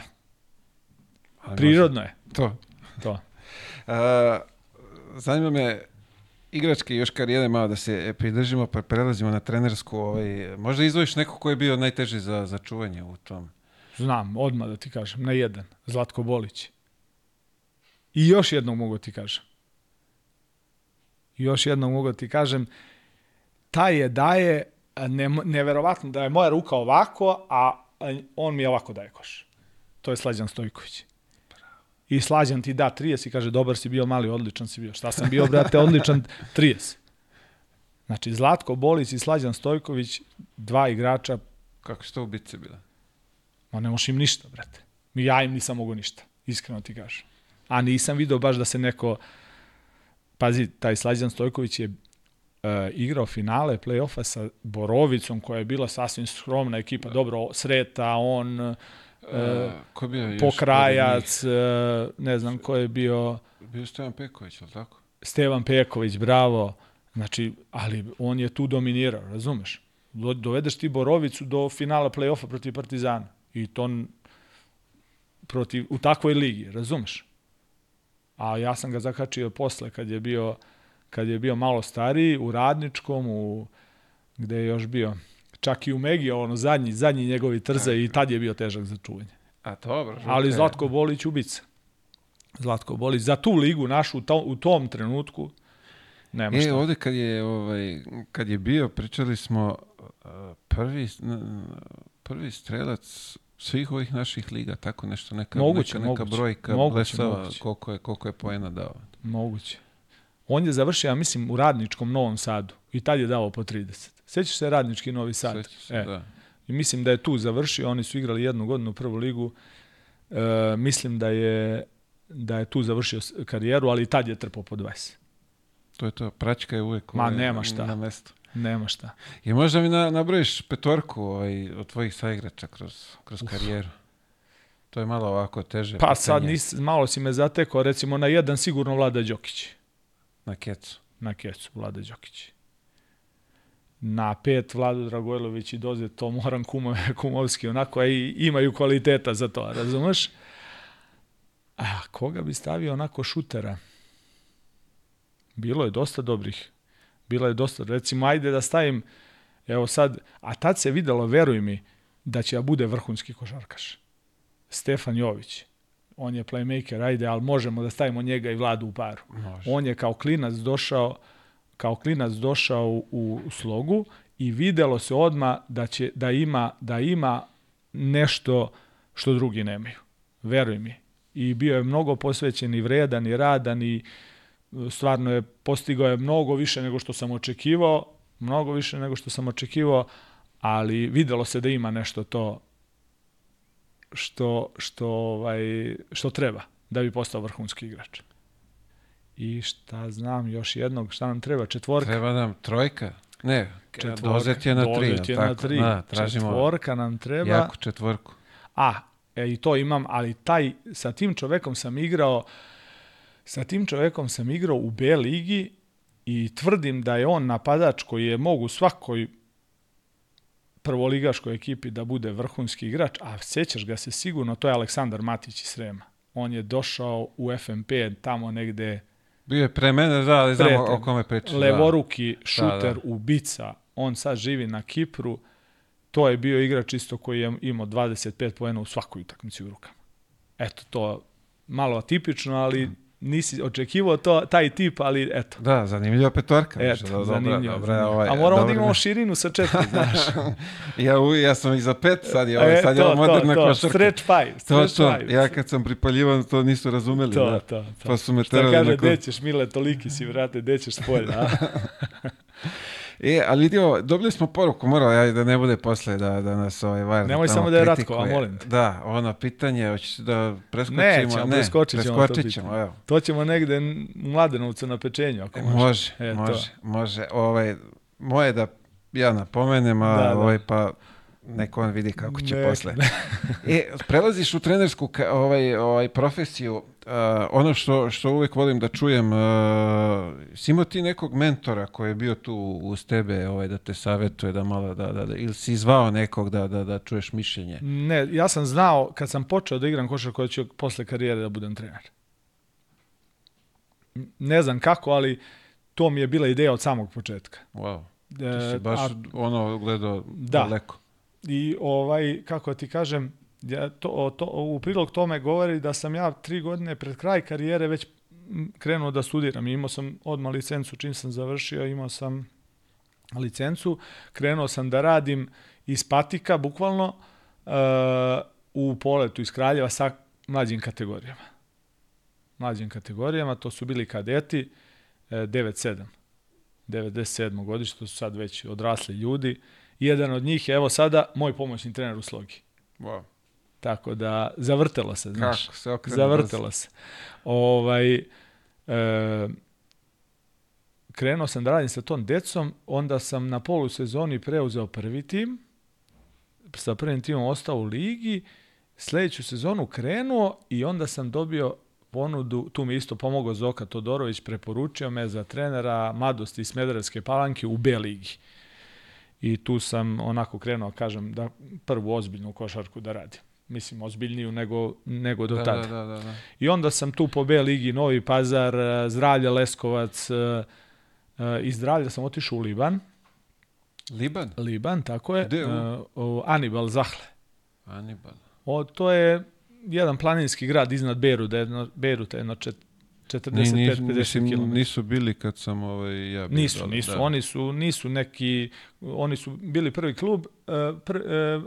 Ali prirodno je To. to. A, [LAUGHS] zanima me igračke još karijere malo da se pridržimo pa prelazimo na trenersku. Ovaj, možda izdvojiš neko ko je bio najteži za, za čuvanje u tom. Znam, odmah da ti kažem, na jedan, Zlatko Bolić. I još jednog mogu ti kažem. Još jednog mogu ti kažem, taj je daje, ne, neverovatno da je moja ruka ovako, a on mi je ovako daje koš. To je Slađan Stojković. I Slađan ti da 30 i kaže, dobar si bio, mali, odličan si bio. Šta sam bio, brate, odličan [LAUGHS] 30. Znači, Zlatko Bolić i Slađan Stojković, dva igrača Kako su to ubice bile? Ma ne možeš im ništa, brate. Ja im nisam mogu ništa, iskreno ti kažem. A nisam video baš da se neko... Pazi, taj Slađan Stojković je uh, igrao finale play-offa sa Borovicom, koja je bila sasvim skromna ekipa. Dobro, Sreta, on, uh, ko je bio? Pokrajac, uh, ne znam ko je bio? Bio je Stojan Peković, ali tako? Stevan Peković, bravo. Znači, ali on je tu dominirao, razumeš? Do- Dovedeš ti Borovicu do finala play-offa protiv Partizana. I to protiv, u takvoj ligi, razumeš? A ja sam ga zakačio posle kad je bio kad je bio malo stariji, u Radničkom, u, gde je još bio, čak i u Megi, ono zadnji, zadnji njegovi trze i tad je bio težak za čuvanje. A dobro. Ali Žuka je- Zlatko Bolić ubica. Zlatko Bolić za tu ligu našu u, to, u tom trenutku nema E, šta. ovde kad je, ovaj, kad je bio, pričali smo uh, prvi, prvi strelac svih ovih naših liga, tako nešto, neka, Moguće, neka, neka moguće. brojka Moguće, blesava moguće. koliko je, koliko je poena dao. Moguće. On je završio, ja mislim, u Radničkom Novom Sadu i tad je dao po 30. Sećaš se Radnički Novi Sad? Sećam se, E, da. I mislim da je tu završio, oni su igrali jednu godinu u prvu ligu. E, mislim da je da je tu završio karijeru, ali i tad je trpao po 20. To je to, praćka je uvek Ma, ovaj, nema šta. na mestu. Nema šta. I možda mi na, nabrojiš petorku ovaj, od tvojih saigrača kroz, kroz karijeru. To je malo ovako teže. Pa sad pitanje nis, malo si me zatekao, recimo na jedan sigurno Vlada Đokić. Na kecu. Na kecu Vlada Đokić. Na pet Vlado Dragojlović i Doze, to moram kumo, [LAUGHS] kumovski, onako, a i imaju kvaliteta za to, razumeš? A koga bi stavio onako šutera? Bilo je dosta dobrih. Bilo je dosta, recimo, ajde da stavim, evo sad, a tad se videlo, veruj mi, da će da bude vrhunski košarkaš. Stefan Jović. On je playmaker, ajde, ali možemo da stavimo njega i Vladu u paru. Može. On je kao klinac došao kao klinac došao u, u slogu i videlo se odma da će da ima da ima nešto što drugi nemaju. Veruj mi. I bio je mnogo posvećen i vredan i radan i stvarno je postigao je mnogo više nego što sam očekivao, mnogo više nego što sam očekivao, ali videlo se da ima nešto to što što ovaj što treba da bi postao vrhunski igrač. I šta znam, još jednog, šta nam treba? Četvorka. Treba nam trojka. Ne, Četvorka. dozet je na tri. Dozet je jel na tako? tri. Da, tražimo Četvorka nam treba. jaku četvorku. A, e, i to imam, ali taj, sa tim čovekom sam igrao, sa tim čovekom sam igrao u B ligi i tvrdim da je on napadač koji je mogu svakoj prvoligaškoj ekipi da bude vrhunski igrač, a sjećaš ga se sigurno, to je Aleksandar Matić iz Srema. On je došao u FNP tamo negde Bio je pre mene, da, ali znamo Prete. o kome pričaš. da. levoruki šuter da. ubica. On sad živi na Kipru. To je bio igrač isto koji je imao 25 poena u svakoj utakmici u rukama. Eto, to malo atipično, ali nisi očekivao to, taj tip, ali eto. Da, zanimljiva petorka. Eto, Eto, dobra, zanimljivo. dobra, ovaj, A moramo dobra da imamo širinu sa četiri, [LAUGHS] znaš. Ja, u- ja sam i za pet, sad je, ovaj, E, sad je to, moderna to, to, košarka. stretch five, To, stretch to, five. ja kad sam pripaljivan, to nisu razumeli. To, da. to, to. Pa su me Šta terali kaže, na klub. gde ćeš, Mile, toliki si, vrate, gde ćeš s polja? [LAUGHS] E, ali vidi ovo, dobili smo poruku, morao ja da ne bude posle da, da nas ovaj var Nemoj samo da je Ratko, a molim te. Da, ono pitanje, hoćeš da preskočimo? Nećemo, ne, preskočit ćemo to preskočit ćemo, pitanje. evo. To ćemo negde u Mladenovcu na pečenju, ako može. Može, E, to. može, može. Ovaj, moje da ja napomenem, a Da, da. ovaj pa neko on vidi kako će Nek- posle. E, prelaziš u trenersku ovaj, ovaj profesiju. a, ono što, što uvek volim da čujem, uh, si imao ti nekog mentora koji je bio tu uz tebe ovaj, da te savjetuje, da malo da, da, da ili si zvao nekog da, da, da čuješ mišljenje? Ne, ja sam znao kad sam počeo da igram košarku da ću posle karijere da budem trener. Ne znam kako, ali to mi je bila ideja od samog početka. Wow. Ti E, si baš a- ono gledao Da. daleko. I ovaj, kako ti kažem, ja, to, to, u prilog tome govori da sam ja tri godine pred kraj karijere već krenuo da studiram. Imao sam odmah licencu čim sam završio, imao sam licencu, krenuo sam da radim iz patika, bukvalno, e, u poletu iz Kraljeva sa mlađim kategorijama. Mlađim kategorijama, to su bili kadeti, e, 9-7. 97. godište, to su sad već odrasli ljudi. Jedan od njih je, evo sada, moj pomoćni trener u slogi. Wow. Tako da, zavrtelo se, znaš. Kako se okrene Zavrtelo se. Ovaj, e, krenuo sam da radim sa tom decom, onda sam na polusezoni preuzeo prvi tim, sa prvim timom ostao u ligi, sledeću sezonu krenuo i onda sam dobio ponudu, tu mi isto pomogao Zoka Todorović, preporučio me za trenera mladosti iz Smederevske palanke u B ligi. I tu sam onako krenuo, kažem, da prvu ozbiljnu košarku da radim. Mislim, ozbiljniju nego, nego do Da, tada. da, da, da, da. I onda sam tu po B ligi Novi Pazar, eh, Zdravlje Leskovac, eh, eh, iz Zdravlja sam otišao u Liban. Liban? Liban, tako je. Gde, u? u Anibal Zahle. Anibal. O, to je jedan planinski grad iznad Beruta, jedno, Beruta, jedno čet, 45-50 ni, mislim, km. nisu bili kad sam ovaj, ja bio Nisu, dole, nisu. da. Oni su nisu neki oni su bili prvi klub e, pr, e, e,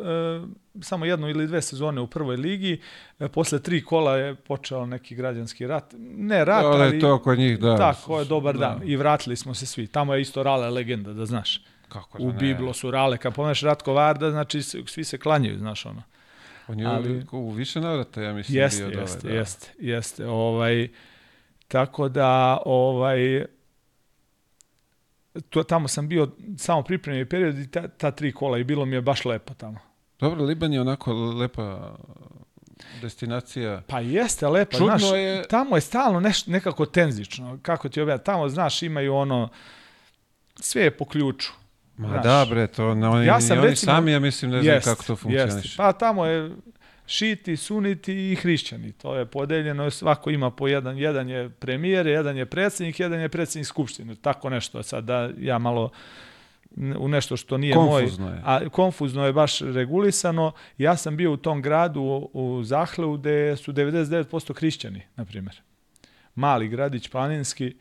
samo jednu ili dve sezone u prvoj ligi. E, posle tri kola je počeo neki građanski rat. Ne rat, Da, ali to kod njih, da. Tako je, dobar Da. dan. I vratili smo se svi. Tamo je isto Rale legenda, da znaš. Kako da U ne? Biblo su Rale. Kad pomeš Ratko Varda, znači svi se klanjaju, znaš ono. On je ali- u više navrata, ja mislim, Jeste, bio dole. jeste, da. jeste, jeste. Ovaj, tako da, ovaj, to, tamo sam bio samo pripremni period i ta, ta tri kola i bilo mi je baš lepo tamo. Dobro, Liban je onako lepa destinacija. Pa jeste lepo, Čudno znaš, je- tamo je stalno neš, nekako tenzično, kako ti objavljati, tamo, znaš, imaju ono, sve je po ključu. Ma Znaš. da, bre, to ne, oni, Ja sam oni recimo- sami, ja mislim, ne znam Jest, kako to funkcioniše. Pa tamo je šiti, suniti i hrišćani. To je podeljeno, svako ima po jedan. Jedan je premijer, jedan je predsjednik, jedan je predsjednik skupštine. Tako nešto. Sad da ja malo u nešto što nije Konfuzno moj. je. A konfuzno je baš regulisano. Ja sam bio u tom gradu u, u Zahleu gde su 99% hrišćani, na primjer. Mali gradić planinski,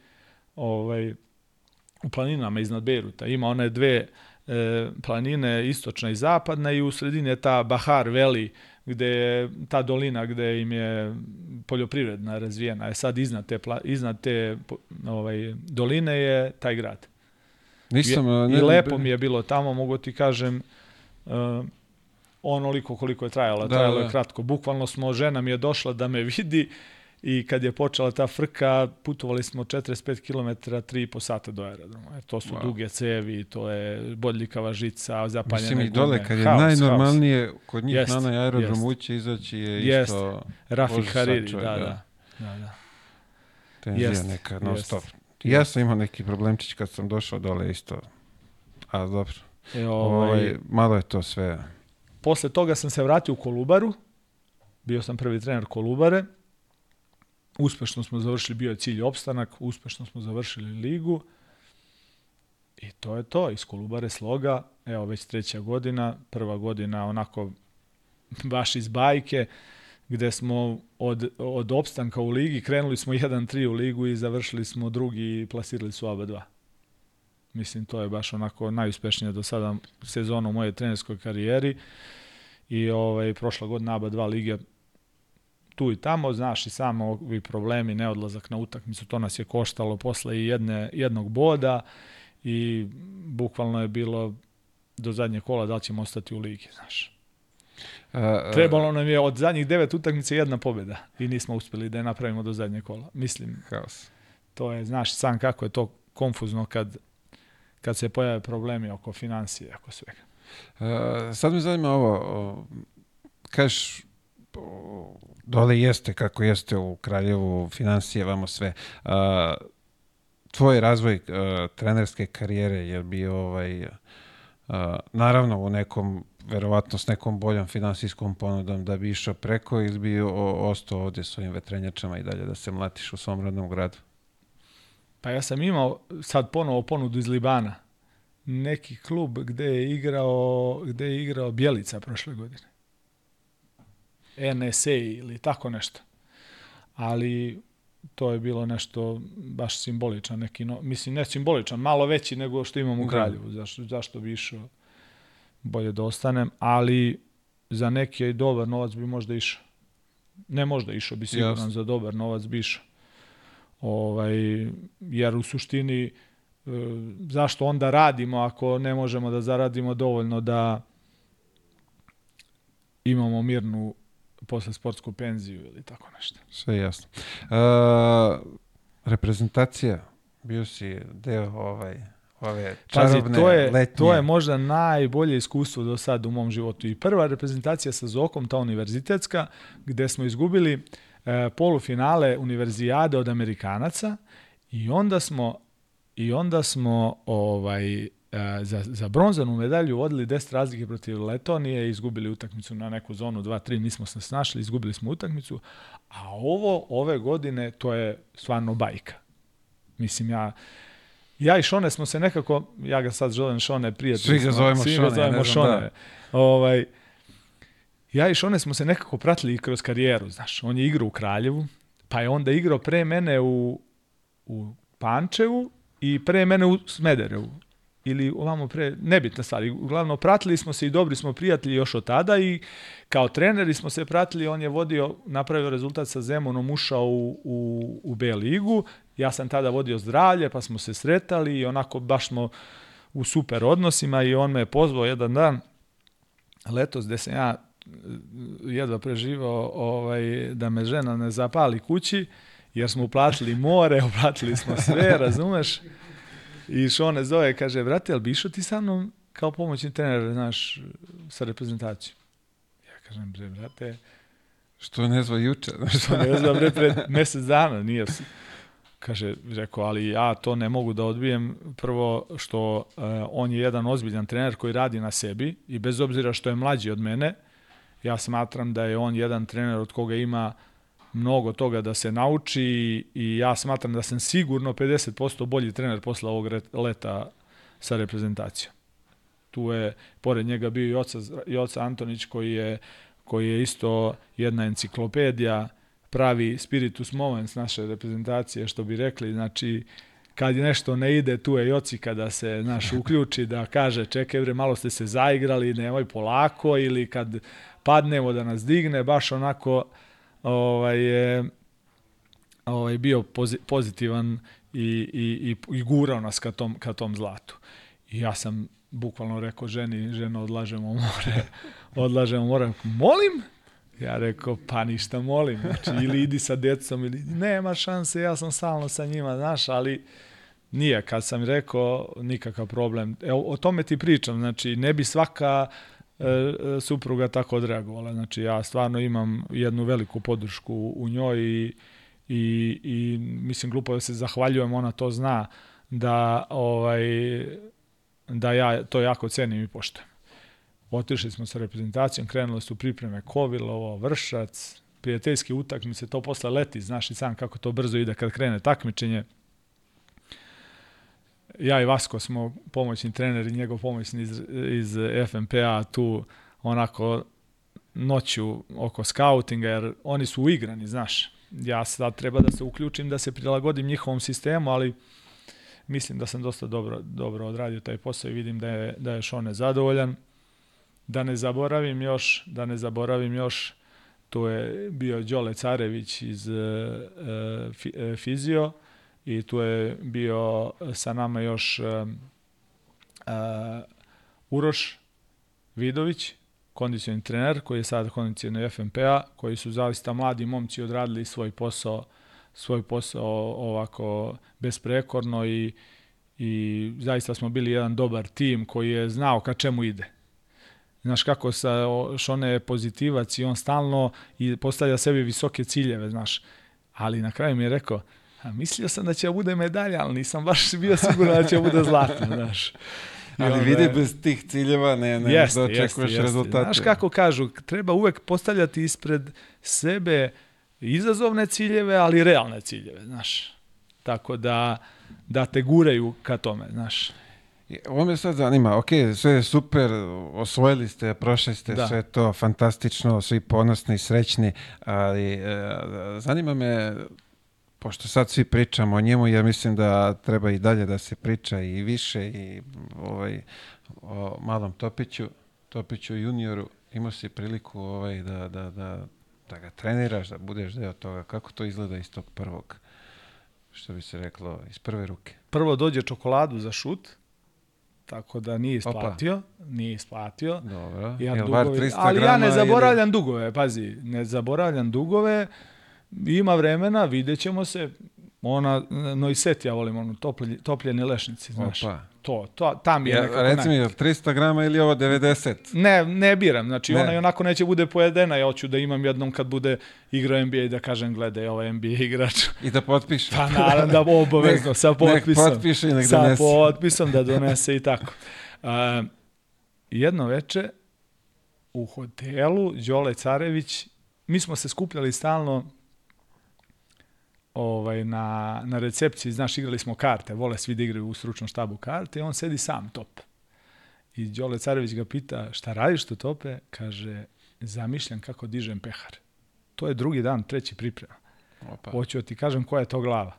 ovaj, u planinama iznad Beruta. Ima one dve e, planine, istočna i zapadna i u sredini je ta Bahar Valley, gde je ta dolina gde im je poljoprivredna razvijena. Je sad iznad te, pla, iznad te ovaj, doline je taj grad. Nisam, a, I ne, lepo mi je bilo tamo, mogu ti kažem, uh, onoliko koliko je trajalo. Da, trajalo je da. kratko. Bukvalno smo, žena mi je došla da me vidi i kad je počela ta frka, putovali smo 45 km 3,5 sata do aerodroma. Jer to su Wow. duge cevi, to je bodljikava žica, zapaljene Mislim i gume. dole, kad je Haos, najnormalnije kod njih Jest, na aerodrom jest. ući, izaći je Jest. isto Bože Hariri, da, da. da. da, da. tenzija Jest, neka non jest. stop. Ja sam imao neki problemčić kad sam došao dole isto. A dobro, E, ovaj, ovaj, malo je to sve. Posle toga sam se vratio u Kolubaru. Bio sam prvi trener Kolubare. Uspešno smo završili, bio je cilj opstanak, uspešno smo završili ligu. I to je to, iz Kolubare sloga, evo već treća godina, prva godina onako baš iz bajke, gde smo od, od opstanka u ligi, krenuli smo 1-3 u ligu i završili smo drugi i plasirali su oba dva. Mislim, to je baš onako najuspešnija do sada sezona u mojoj trenerskoj karijeri i ovaj, prošla godina ABA 2 lige tu i tamo, znaš i samo ovi problemi, neodlazak na utakmicu, to nas je koštalo posle i jedne, jednog boda i bukvalno je bilo do zadnjeg kola da li ćemo ostati u ligi, znaš. A, a, Trebalo nam je od zadnjih devet utakmica jedna pobjeda i nismo uspeli da je napravimo do zadnjeg kola. Mislim, Haos. to je, znaš sam kako je to konfuzno kad, kad se pojave problemi oko financije, oko svega. A, sad me zanima ovo, kažeš, dole jeste kako jeste u Kraljevu, financije, vamo sve. A, tvoj razvoj a, trenerske karijere je bio ovaj, a, naravno u nekom, verovatno s nekom boljom finansijskom ponudom da bi išao preko ili bi ostao ovdje s ovim vetrenjačama i dalje da se mlatiš u svom rodnom gradu? Pa ja sam imao sad ponovo ponudu iz Libana. Neki klub gde je igrao, gde je igrao Bjelica prošle godine. NSA ili tako nešto. Ali to je bilo nešto baš simboličan neki, no, mislim ne simboličan, malo veći nego što imam u Da. Kraljevu. Zašto, zašto bi išao bolje da ostanem, ali za neki dobar novac bi možda išao. Ne možda išao bi siguran, Jasno. za dobar novac bi išao. Ovaj, jer u suštini e, zašto onda radimo ako ne možemo da zaradimo dovoljno da imamo mirnu posle sportsku penziju ili tako nešto. Sve jasno. A, reprezentacija, bio si deo ovaj, ove Pazi, čarobne to je, letnje. to je možda najbolje iskustvo do sad u mom životu. I prva reprezentacija sa Zokom, ta univerzitetska, gde smo izgubili e, polufinale univerzijade od Amerikanaca i onda smo i onda smo ovaj za, za bronzanu medalju vodili 10 razlike protiv Letonije, izgubili utakmicu na neku zonu 2-3, nismo se snašli, izgubili smo utakmicu, a ovo ove godine to je stvarno bajka. Mislim, ja ja i Šone smo se nekako, ja ga sad želim Šone prijatelj. Svi ga zovemo svi Šone, ga ja zovemo znam, Šone. da. Ovaj, ja i Šone smo se nekako pratili kroz karijeru, znaš. On je igrao u Kraljevu, pa je onda igrao pre mene u, u Pančevu i pre mene u Smederevu. Ili ovamo pre, nebitna stvar. Uglavnom, pratili smo se i dobri smo prijatelji još od tada i kao treneri smo se pratili, on je vodio, napravio rezultat sa Zemunom, ušao u, u, u B ligu, ja sam tada vodio zdravlje, pa smo se sretali i onako baš smo u super odnosima i on me je pozvao jedan dan, letos gde sam ja e, jedva preživao ovaj, da me žena ne zapali kući, jer smo uplatili more, [LAUGHS] uplatili smo sve, razumeš? I Šone zove, kaže, brate, jel bi išao ti sa mnom kao pomoćni trener, znaš, sa reprezentacijom? Ja kažem, bre, brate, Što ne zva juče. znaš. što ne znam, bre, pred mesec dana, nije s- Kaže, rekao, ali ja to ne mogu da odbijem. Prvo što uh, on je jedan ozbiljan trener koji radi na sebi i bez obzira što je mlađi od mene, ja smatram da je on jedan trener od koga ima mnogo toga da se nauči i ja smatram da sam sigurno 50% bolji trener posle ovog leta sa reprezentacijom. Tu je, pored njega bio i oca, i oca Antonić koji je, koji je isto jedna enciklopedija, pravi spiritus movens naše reprezentacije, što bi rekli, znači kad nešto ne ide, tu je Joci kada se naš [LAUGHS] uključi da kaže čekaj bre, malo ste se zaigrali, nemoj polako ili kad padnemo da nas digne, baš onako ovaj, je ovaj, bio pozi- pozitivan i, i, i, i gurao nas ka tom, ka tom zlatu. I ja sam bukvalno rekao ženi, ženo, odlažemo more, [LAUGHS] odlažemo more. Molim? Ja rekao, pa ništa molim, znači ili idi sa decom ili nema šanse, ja sam stalno sa njima, znaš, ali nije, kad sam rekao, nikakav problem. Evo, o tome ti pričam, znači ne bi svaka e, e, supruga tako odreagovala, znači ja stvarno imam jednu veliku podršku u njoj i, i, i mislim glupo da se zahvaljujem, ona to zna da ovaj da ja to jako cenim i poštujem. Otišli smo sa reprezentacijom, krenule su pripreme Kovilovo, Vršac, prijateljski utakmice, to posle leti, znaš i sam kako to brzo ide kad krene takmičenje. Ja i Vasko smo pomoćni treneri, njegov pomoćni iz, iz FMPA tu onako noću oko skautinga, jer oni su uigrani, znaš. Ja sad treba da se uključim, da se prilagodim njihovom sistemu, ali mislim da sam dosta dobro, dobro odradio taj posao i vidim da je, da je Šone zadovoljan. Da ne zaboravim još, da ne zaboravim još, to je bio Đole Carević iz uh, Fizio i tu je bio sa nama još uh, Uroš Vidović, kondicioni trener koji je sada kondicioni FMP-a, koji su zaista mladi momci odradili svoj posao svoj posao ovako besprekorno i, i zaista smo bili jedan dobar tim koji je znao ka čemu ide. Znaš kako sa Šone je pozitivac i on stalno i postavlja sebi visoke ciljeve, znaš. Ali na kraju mi je rekao, a mislio sam da će da bude medalja, ali nisam baš bio siguran da će da bude zlatna, [LAUGHS] znaš. Ali vidi, bez tih ciljeva ne, ne jest, da očekuješ rezultate. Znaš kako kažu, treba uvek postavljati ispred sebe izazovne ciljeve, ali realne ciljeve, znaš. Tako da, da te guraju ka tome, znaš. Ovo me sad zanima, ok, sve je super, osvojili ste, prošli ste, da. sve to fantastično, svi ponosni, srećni, ali e, zanima me, pošto sad svi pričamo o njemu, ja mislim da treba i dalje da se priča i više i ovaj, o malom Topiću, Topiću junioru, imao si priliku ovaj, da, da, da da ga treniraš, da budeš deo toga. Kako to izgleda iz tog prvog, što bi se reklo, iz prve ruke? Prvo dođe čokoladu za šut, tako da nije isplatio, Opa. nije isplatio. Dobro, ja dugovi, bar 300 ali ja ne zaboravljam ili... dugove, pazi, ne zaboravljam dugove, ima vremena, vidjet ćemo se, ona, no i set ja volim, ono, toplje, topljeni lešnici, znaš. Opa. To, to, tam je ja, nekako Reci mi, 300 grama ili ovo 90? Ne, ne biram, znači ne. ona i onako neće bude pojedena, ja hoću da imam jednom kad bude igrao NBA da kažem gledaj, ovo je NBA igrač. I da potpiše. Pa naravno da [LAUGHS] obavezno, nek, sa potpisom. Nek potpiše i nek sa donese. Sa potpisom da donese i [LAUGHS] tako. Uh, jedno veče u hotelu Đole Carević, mi smo se skupljali stalno ovaj, na, na recepciji, znaš, igrali smo karte, vole svi da igraju u stručnom štabu karte i on sedi sam top. I Đole Carević ga pita, šta radiš to tope? Kaže, zamišljam kako dižem pehar. To je drugi dan, treći priprema. Opa. Hoću da ti kažem koja je to glava.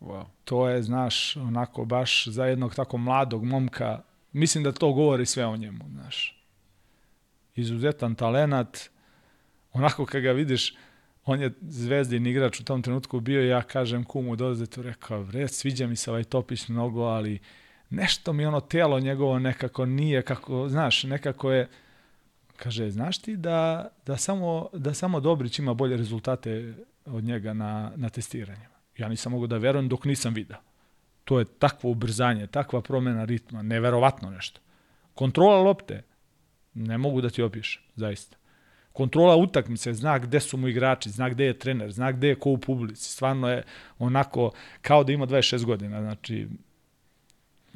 Wow. To je, znaš, onako baš za jednog tako mladog momka, mislim da to govori sve o njemu, znaš. Izuzetan talenat, onako kad ga vidiš, on je zvezdin igrač u tom trenutku bio ja kažem kumu dolaze tu rekao, bre, sviđa mi se ovaj Topić mnogo, ali nešto mi ono telo njegovo nekako nije, kako, znaš, nekako je, kaže, znaš ti da, da, samo, da samo Dobrić ima bolje rezultate od njega na, na testiranjima. Ja nisam mogu da verujem dok nisam video. To je takvo ubrzanje, takva promena ritma, neverovatno nešto. Kontrola lopte, ne mogu da ti opišem, zaista kontrola utakmice, zna gde su mu igrači, zna gde je trener, zna gde je ko u publici. Stvarno je onako kao da ima 26 godina, znači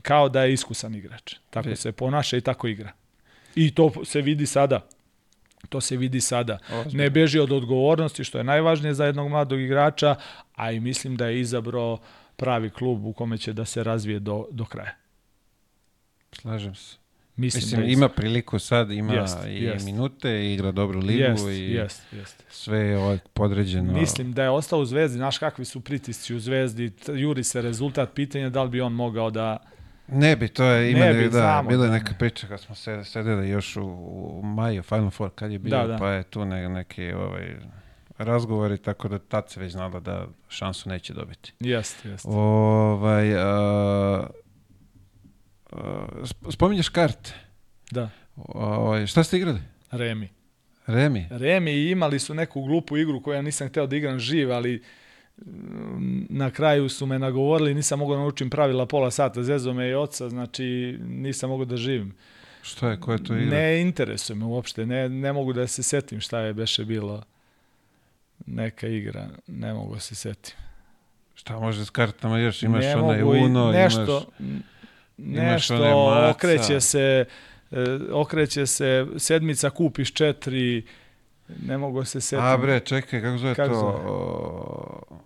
kao da je iskusan igrač. Tako se ponaša i tako igra. I to se vidi sada. To se vidi sada. Ozbiljno. Ne beži od odgovornosti, što je najvažnije za jednog mladog igrača, a i mislim da je izabrao pravi klub u kome će da se razvije do, do kraja. Slažem se. Mislim, Mislim da ima priliku sad, ima Jest, i jest. minute, igra dobru ligu jest, i jest, jest. sve je podređeno. Mislim da je ostao u Zvezdi, znaš kakvi su pritisci u Zvezdi, juri se rezultat, pitanje da li bi on mogao da... Ne bi, to je, ima Ne bi, da, znamo, bila je da. neka priča kad smo se, sedeli još u, u maju, Final Four, kad je bio, Da, da. pa je tu ne, neki ovaj, razgovori, tako da tad se već znala da šansu neće dobiti. Jest, jest. Ovaj, a, spominješ karte. Da, Ovaj, šta ste igrali? Remi. Remi. Remi i imali su neku glupu igru koju ja nisam hteo da igram živ, ali mm, na kraju su me nagovorili, nisam mogao da naučim pravila pola sata, zezo me i oca, znači nisam mogao da živim. Šta je, ko je to igra? Ne interesuje me uopšte, ne, ne mogu da se setim šta je beše bilo neka igra, ne mogu da se setim. Šta može s kartama još? Imaš ne onaj mogu Uno, nešto, imaš... nešto okreće se, e, okreće se, sedmica kupiš četiri, ne mogu se setim. A bre, čekaj, kako zove Kako to? zove?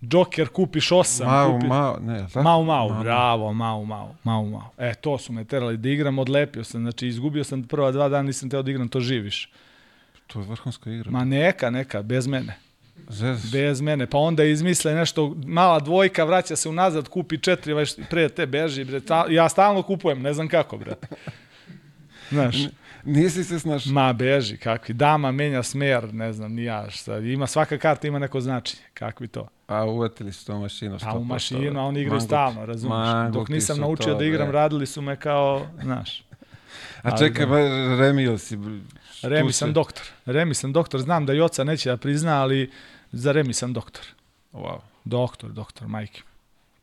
Joker kupiš osam. Mau, kupi... mau, ne, tako? Mau, mau, Mau. bravo, mau, mau, mau, mau. E, to su me terali da igram, odlepio sam, znači izgubio sam prva dva dana, nisam teo da igram, to živiš. To je vrhunska igra. Ma neka, neka, bez mene. Zez. Bez mene. Pa onda izmisle nešto, mala dvojka, vraća se unazad, kupi četiri, već pre te beži, bre. Ta, ja stalno kupujem, ne znam kako, brate. Znaš, Nisi se snašao. ma beži, kakvi. Dama menja smer, ne znam, ni ja šta. Ima, svaka karta ima neko značenje. Kakvi to? A uvatili su to mašinu. A u 100%, mašinu, a oni igraju stalno, razumiješ? Dok nisam naučio to, da igram, bre. radili su me kao, znaš. A čekaj, da. ba, Remi, ili si... br- Remi tu sam se- doktor. Remi sam doktor. Znam da i oca neće da prizna, ali za Remi sam doktor. Wow. Doktor, doktor, majke.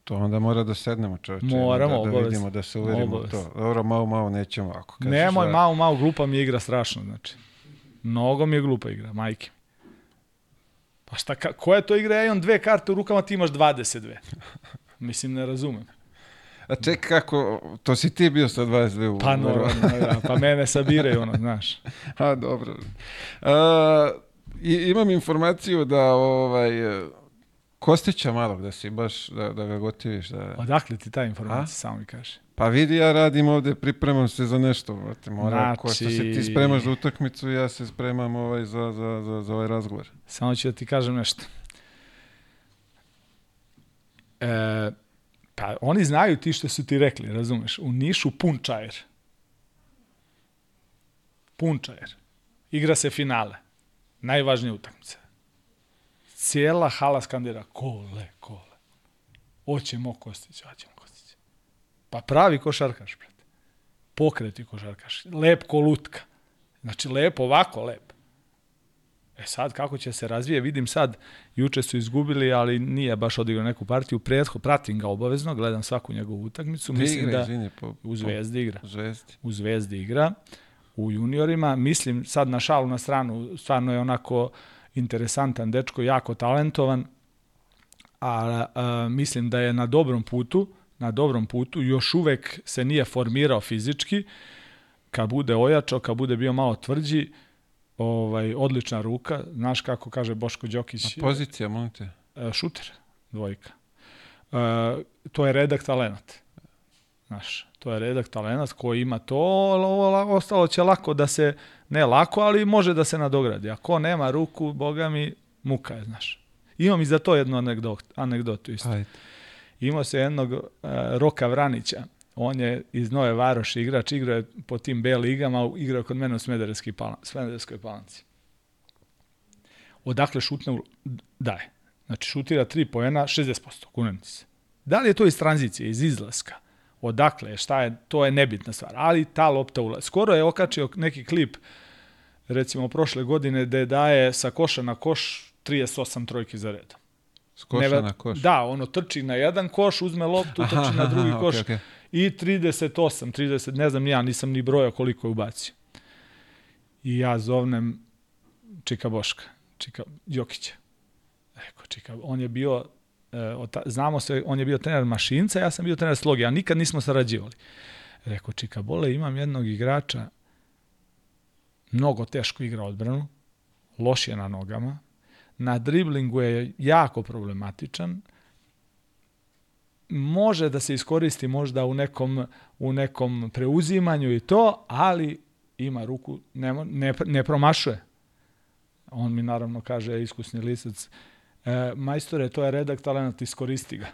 To onda mora da sednemo, čovječe. Moramo, da, da vidimo, da se uverimo u Obavezno. to. Dobro, malo, malo nećemo, ako kažeš Nemoj, da... malo, malo glupa mi je igra strašno, znači. Mnogo mi je glupa igra, majke. Pa šta, ka, koja je to igra? Ja imam dve karte u rukama, ti imaš 22. Mislim, ne razumem. A čekaj, kako, to si ti bio sa 22 u... Pa normalno, ja, pa mene sabiraju, ono, znaš. [LAUGHS] A, dobro. A, i, imam informaciju da ovaj, Kostića malog, da si baš, da, da ga gotiviš. Da... Odakle ti ta informacija, A? samo mi kaže. Pa vidi, ja radim ovde, pripremam se za nešto. Brate, mora, Znači- ko što se ti spremaš za utakmicu, ja se spremam ovaj za, za, za, za ovaj razgovor. Samo ću da ti kažem nešto. E, pa oni znaju ti što su ti rekli, razumeš? U Nišu punčajer. Punčajer. Igra se finale. Najvažnija utakmica. Cijela hala skandira kole, kole. Oćemo Kostić, oćemo Kostić. Pa pravi košarkaš, brate. Pokreti košarkaš. Lep ko lutka. Znači, lep ovako, lep. E sad, kako će se razvije, vidim sad, juče su izgubili, ali nije baš odigrao neku partiju, pretho, pratim ga obavezno, gledam svaku njegovu utakmicu, Gde mislim igra, da izvini, po, u Zvezdi igra, Po, zvezdi. u Zvezdi igra, u juniorima, mislim sad na šalu na stranu, stvarno je onako interesantan dečko, jako talentovan, a, a mislim da je na dobrom putu, na dobrom putu, još uvek se nije formirao fizički, kad bude ojačao, kad bude bio malo tvrđi, ovaj, odlična ruka, znaš kako kaže Boško Đokić, A pozicija, molim te. e, šuter, dvojka. E, to je redak talenat. Znaš, to je redak talenat koji ima to, ovo ostalo će lako da se, ne lako, ali može da se nadogradi. Ako nema ruku, boga mi, muka je, znaš. Imam i za to jednu anegdot, anegdotu isto. Ajde. Imao se jednog uh, Roka Vranića, on je iz Nove Varoši igrač, igrao je po tim B ligama, igrao je kod mene u Smederevskoj palan, Smederevskoj palanci. Odakle šutne u- daje. Znači šutira 3 poena, 60%, kunenti se. Da li je to iz tranzicije, iz izlaska? Odakle je, šta je, to je nebitna stvar. Ali ta lopta ulazi. Skoro je okačio neki klip, recimo prošle godine, da daje sa koša na koš 38 trojki za redom. Skoša Neva- na koš. Da, ono trči na jedan koš, uzme loptu, Aha, trči na aha, drugi aha, koš okej, okej. I 38, 30, ne znam ni ja, nisam ni broja koliko je ubacio. I ja zovnem Čika Boška, Čika Jokića. Eko, Čika, on je bio, e, ota, znamo se, on je bio trener Mašinca, ja sam bio trener Slogi, a nikad nismo sarađivali. Rekao, Čika Bole, imam jednog igrača, mnogo teško igra odbranu, loš je na nogama, na driblingu je jako problematičan, može da se iskoristi možda u nekom, u nekom preuzimanju i to, ali ima ruku, ne, ne, ne promašuje. On mi naravno kaže, iskusni lisac, e, majstore, to je redak talent, iskoristi ga.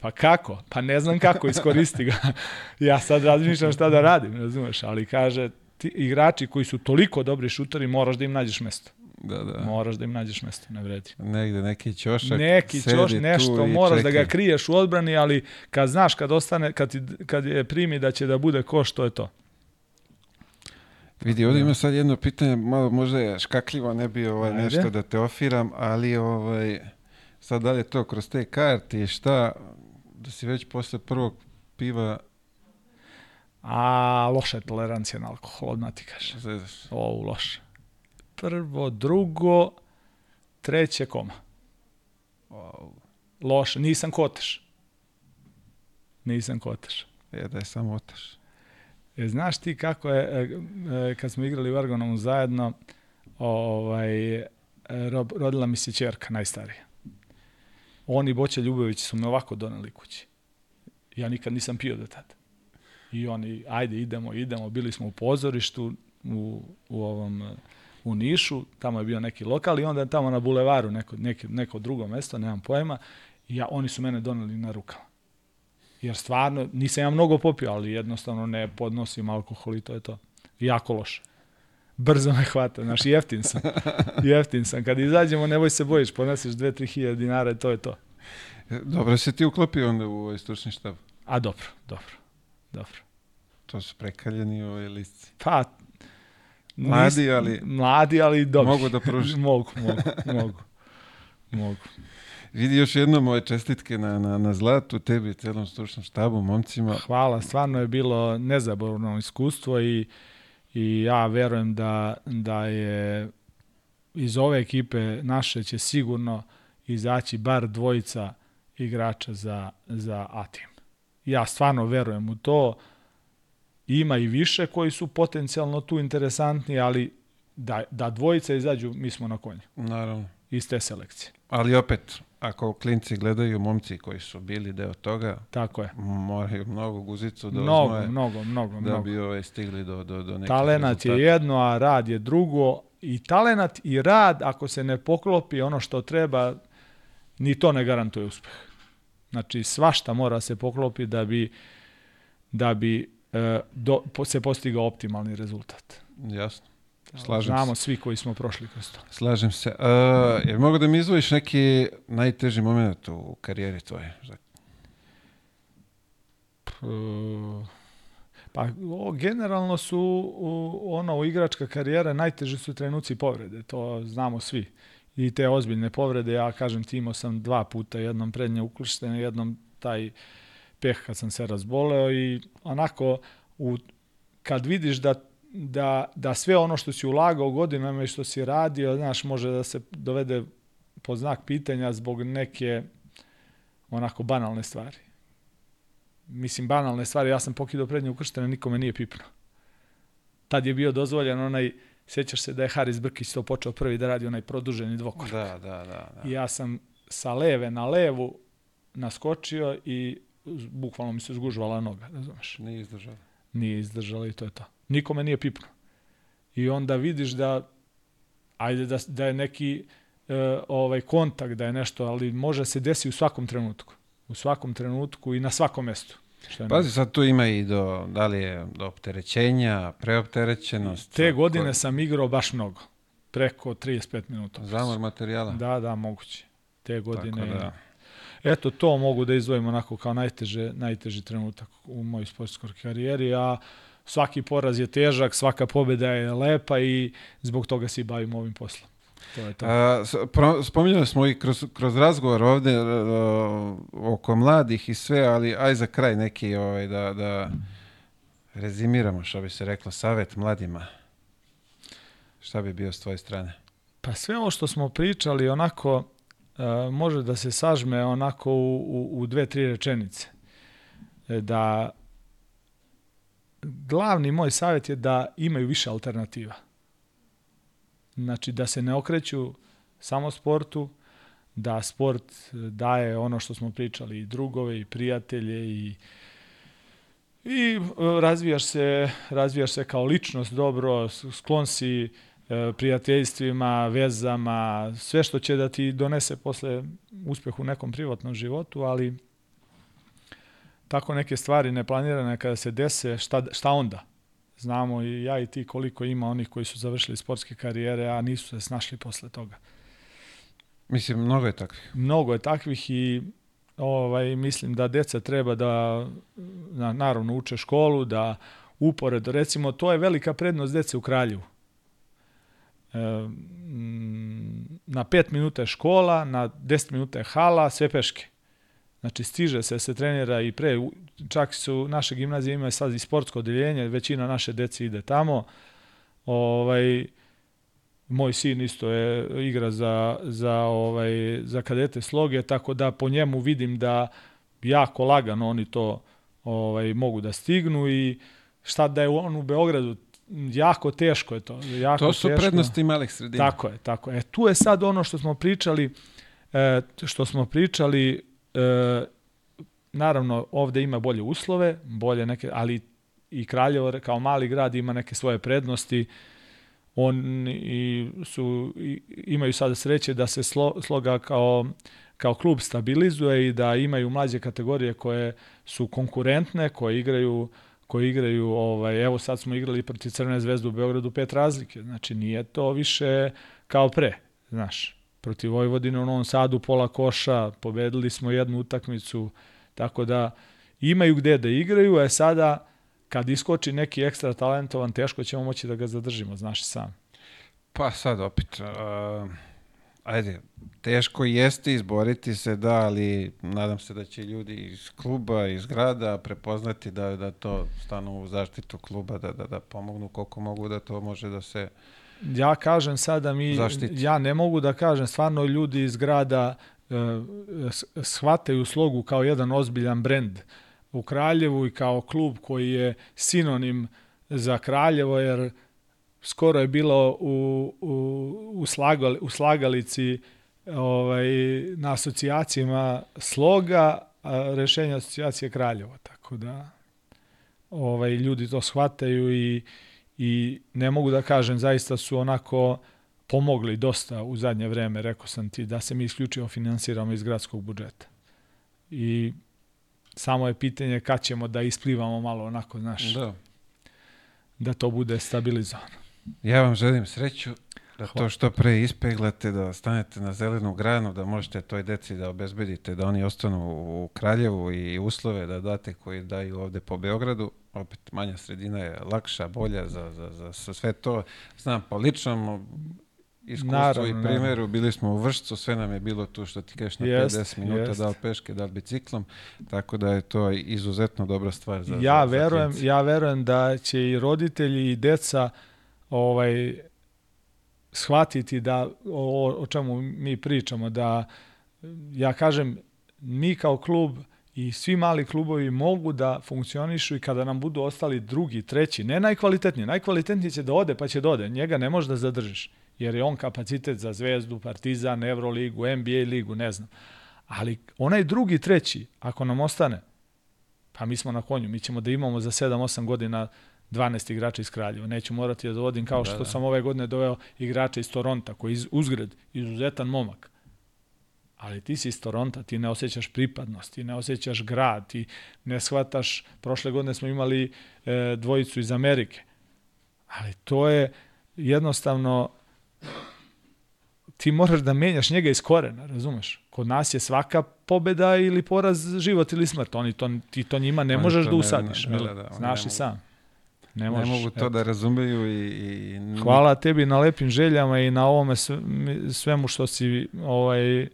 Pa kako? Pa ne znam kako, iskoristi ga. [LAUGHS] ja sad razmišljam šta da radim, razumeš, ali kaže, ti igrači koji su toliko dobri šutori, moraš da im nađeš mesto. Da, da. Moraš da im nađeš mesto, ne vredi. Negde neki ćošak. Neki ćoš, nešto, moraš da čeka. ga kriješ u odbrani, ali kad znaš, kad ostane, kad, ti, kad je primi da će da bude ko što je to. Vidi, ovdje ima sad jedno pitanje, malo možda je škakljivo, ne bi ovaj, Ajde. nešto da te ofiram, ali ovaj, sad da li je to kroz te karte i šta, da si već posle prvog piva A loša je tolerancija na alkohol, odmah ti kažem. Ovo loše. Prvo, drugo, treće koma. Wow. Loše, nisam koteš. Nisam koteš. Je da je samo otaš. E, znaš ti kako je, e, e, kad smo igrali u Argonomu zajedno, ovaj, e, ro- rodila mi se čerka, najstarija. On i Boća Ljubović su me ovako doneli kući. Ja nikad nisam pio do tada. I oni, ajde, idemo, idemo. Bili smo u pozorištu u, u ovom e, u Nišu, tamo je bio neki lokal i onda tamo na bulevaru neko, neki, neko drugo mesto, nemam pojma. I ja, oni su mene doneli na rukama. Jer stvarno, nisam ja mnogo popio, ali jednostavno ne podnosim alkohol i to je to. Jako loše. Brzo me hvata, znaš, jeftin sam. [LAUGHS] jeftin sam. Kad izađemo, nemoj se bojiš, ponesiš 2-3 hiljade dinara i to je to. E, Dobro se ti uklopio onda u ovaj stručni štab. A dobro, dobro, dobro. To su prekaljeni ovaj lisci. Pa, Mladi, ali- Mladi, ali dobri. Mogu da pruže. [LAUGHS] mogu, mogu, mogu. mogu. Vidi još jednom moje čestitke na, na, na zlatu, tebi i celom stručnom štabu, momcima. Hvala, stvarno je bilo nezaborno iskustvo i, i ja verujem da, da je iz ove ekipe naše će sigurno izaći bar dvojica igrača za, za A-tim. Ja stvarno verujem u to. Ima i više koji su potencijalno tu interesantni, ali da, da dvojica izađu, mi smo na konju Naravno. iz te selekcije. Ali opet, ako klinci gledaju momci koji su bili deo toga, Tako je. moraju mnogo guzicu da Mnogo, oznoje mnogo, mnogo, da mnogo. bi ovaj, stigli do, do, do nekih Talenat je rezultata. jedno, a rad je drugo. I talenat i rad, ako se ne poklopi ono što treba, ni to ne garantuje uspeh. Znači, svašta mora se poklopi da bi, da bi do, po- se postigao optimalni rezultat. Jasno. Slažem Znamo svi koji smo prošli kroz to. Slažem se. Uh, jer mogu da mi izvojiš neki najteži moment u karijeri tvoje? E, Pa o, generalno su u, ono u igračka karijera najteži su trenuci povrede, to znamo svi. I te ozbiljne povrede, ja kažem ti imao sam dva puta, jednom prednje uklštene, jednom taj peh kad sam se razboleo i onako u, kad vidiš da, da, da sve ono što si ulagao godinama i što si radio, znaš, može da se dovede pod znak pitanja zbog neke onako banalne stvari mislim, banalne stvari, ja sam pokidao prednje ukrštene, nikome nije pipno. Tad je bio dozvoljen onaj, sjećaš se da je Haris Brkić to počeo prvi da radi onaj produženi dvokor. Da, da, da. da. I ja sam sa leve na levu naskočio i bukvalno mi se zgužvala noga, razumeš? Nije izdržao. Nije izdržala i to je to. Nikome nije pipno. I onda vidiš da, ajde da, da je neki e, ovaj kontakt, da je nešto, ali može se desi u svakom trenutku. U svakom trenutku i na svakom mestu. Pazi, sad tu ima i do, da li je do opterećenja, preopterećenost. Te godine ko- sam igrao baš mnogo. Preko 35 minuta. Zamor materijala. Da, da, moguće. Te godine. Tako da, Eto, to mogu da izdvojim onako kao najteže, najteži trenutak u mojoj sportskoj karijeri, a svaki poraz je težak, svaka pobjeda je lepa i zbog toga se i bavim ovim poslom. To je to. A, spominjali smo i kroz, kroz razgovor ovde e, oko mladih i sve, ali aj za kraj neki ovaj, da, da rezimiramo, što bi se reklo, savet mladima. Šta bi bio s tvoje strane? Pa sve ovo što smo pričali onako može da se sažme onako u, u, u dve, tri rečenice. E, Da glavni moj savjet je da imaju više alternativa. Znači da se ne okreću samo sportu, da sport daje ono što smo pričali i drugove i prijatelje i i e, razvijaš se, razvijaš se kao ličnost dobro, sklon si e, prijateljstvima, vezama, sve što će da ti donese posle uspeh u nekom privatnom životu, ali tako neke stvari neplanirane kada se dese, šta, šta onda? Znamo i ja i ti koliko ima onih koji su završili sportske karijere, a nisu se snašli posle toga. Mislim, mnogo je takvih. Mnogo je takvih i ovaj mislim da deca treba da na, naravno uče školu, da uporedo. Recimo, to je velika prednost dece u Kraljevu. Na 5 minuta je škola, na 10 minuta je hala, sve peške. Znači, stiže se, se trenira i pre, čak su naše gimnazije imaju sad i sportsko odeljenje, većina naše dece ide tamo. Ovaj, moj sin isto je igra za, za, ovaj, za kadete sloge, tako da po njemu vidim da jako lagano oni to ovaj, mogu da stignu i šta da je on u Beogradu jako teško je to. Jako to su teško. prednosti malih sredina. Tako je, tako je. E, tu je sad ono što smo pričali, e, što smo pričali, e, naravno ovde ima bolje uslove, bolje neke, ali i Kraljevo kao mali grad ima neke svoje prednosti. Oni su, i, imaju sada sreće da se slo, sloga kao kao klub stabilizuje i da imaju mlađe kategorije koje su konkurentne, koje igraju koji igraju, ovaj, evo sad smo igrali protiv Crvene zvezde u Beogradu pet razlike, znači nije to više kao pre, znaš, protiv Vojvodine u Novom Sadu pola koša, pobedili smo jednu utakmicu, tako da imaju gde da igraju, a sada kad iskoči neki ekstra talentovan, teško ćemo moći da ga zadržimo, znaš sam. Pa sad opet, uh, ajde, teško jeste izboriti se, da, ali nadam se da će ljudi iz kluba, iz grada prepoznati da, da to stanu u zaštitu kluba, da, da, da pomognu koliko mogu da to može da se Ja kažem sada mi, Zaštiti. ja ne mogu da kažem, stvarno ljudi iz grada e, shvataju slogu kao jedan ozbiljan brend u Kraljevu i kao klub koji je sinonim za Kraljevo, jer skoro je bilo u, u, u, slagali, u slagalici ovaj, na asocijacijama sloga, a rešenja asocijacije Kraljevo, tako da ovaj, ljudi to shvataju i, i ne mogu da kažem, zaista su onako pomogli dosta u zadnje vreme, rekao sam ti, da se mi isključivo finansiramo iz gradskog budžeta. I samo je pitanje kad ćemo da isplivamo malo onako, znaš, Da. da to bude stabilizovano. Ja vam želim sreću da to što pre ispeglate, da stanete na zelenu granu, da možete toj deci da obezbedite, da oni ostanu u Kraljevu i uslove da date koji daju ovde po Beogradu. Opet manja sredina je lakša, bolja za, za, za, za sve to. Znam po ličnom iskustvu Naravno, i primjeru, bili smo u Vršcu, sve nam je bilo tu što ti kažeš na Jest, 50 minuta, jest. da li peške, da li biciklom, tako da je to izuzetno dobra stvar za ja za, za verujem, klince. ja verujem da će i roditelji i deca ovaj shvatiti da o, o čemu mi pričamo da ja kažem mi kao klub i svi mali klubovi mogu da funkcionišu i kada nam budu ostali drugi, treći, ne najkvalitetniji, najkvalitetniji će da ode pa će da ode, njega ne možeš da zadržiš jer je on kapacitet za Zvezdu, Partizan, Euroligu, NBA ligu, ne znam. Ali onaj drugi, treći, ako nam ostane, pa mi smo na konju, mi ćemo da imamo za 7-8 godina 12 igrača iz Kraljeva. Neću morati da dovodim kao Da, što da. sam ove godine doveo igrača iz Toronta, koji je iz, uzgred, izuzetan momak. Ali ti si iz Toronta, ti ne osjećaš pripadnost, ti ne osjećaš grad, ti ne shvataš, prošle godine smo imali e, dvojicu iz Amerike. Ali to je jednostavno ti moraš da menjaš njega iz korena, razumeš? Kod nas je svaka pobeda ili poraz život ili smrt. Oni to, ti to njima ne Oni možeš da ne- usadiš. da, Mile. da, da, oni Znaš ne i sam. Ne, Ne možeš. mogu to Eto. da razumeju i... i Hvala tebi na lepim željama i na ovome sve- svemu što si ovaj,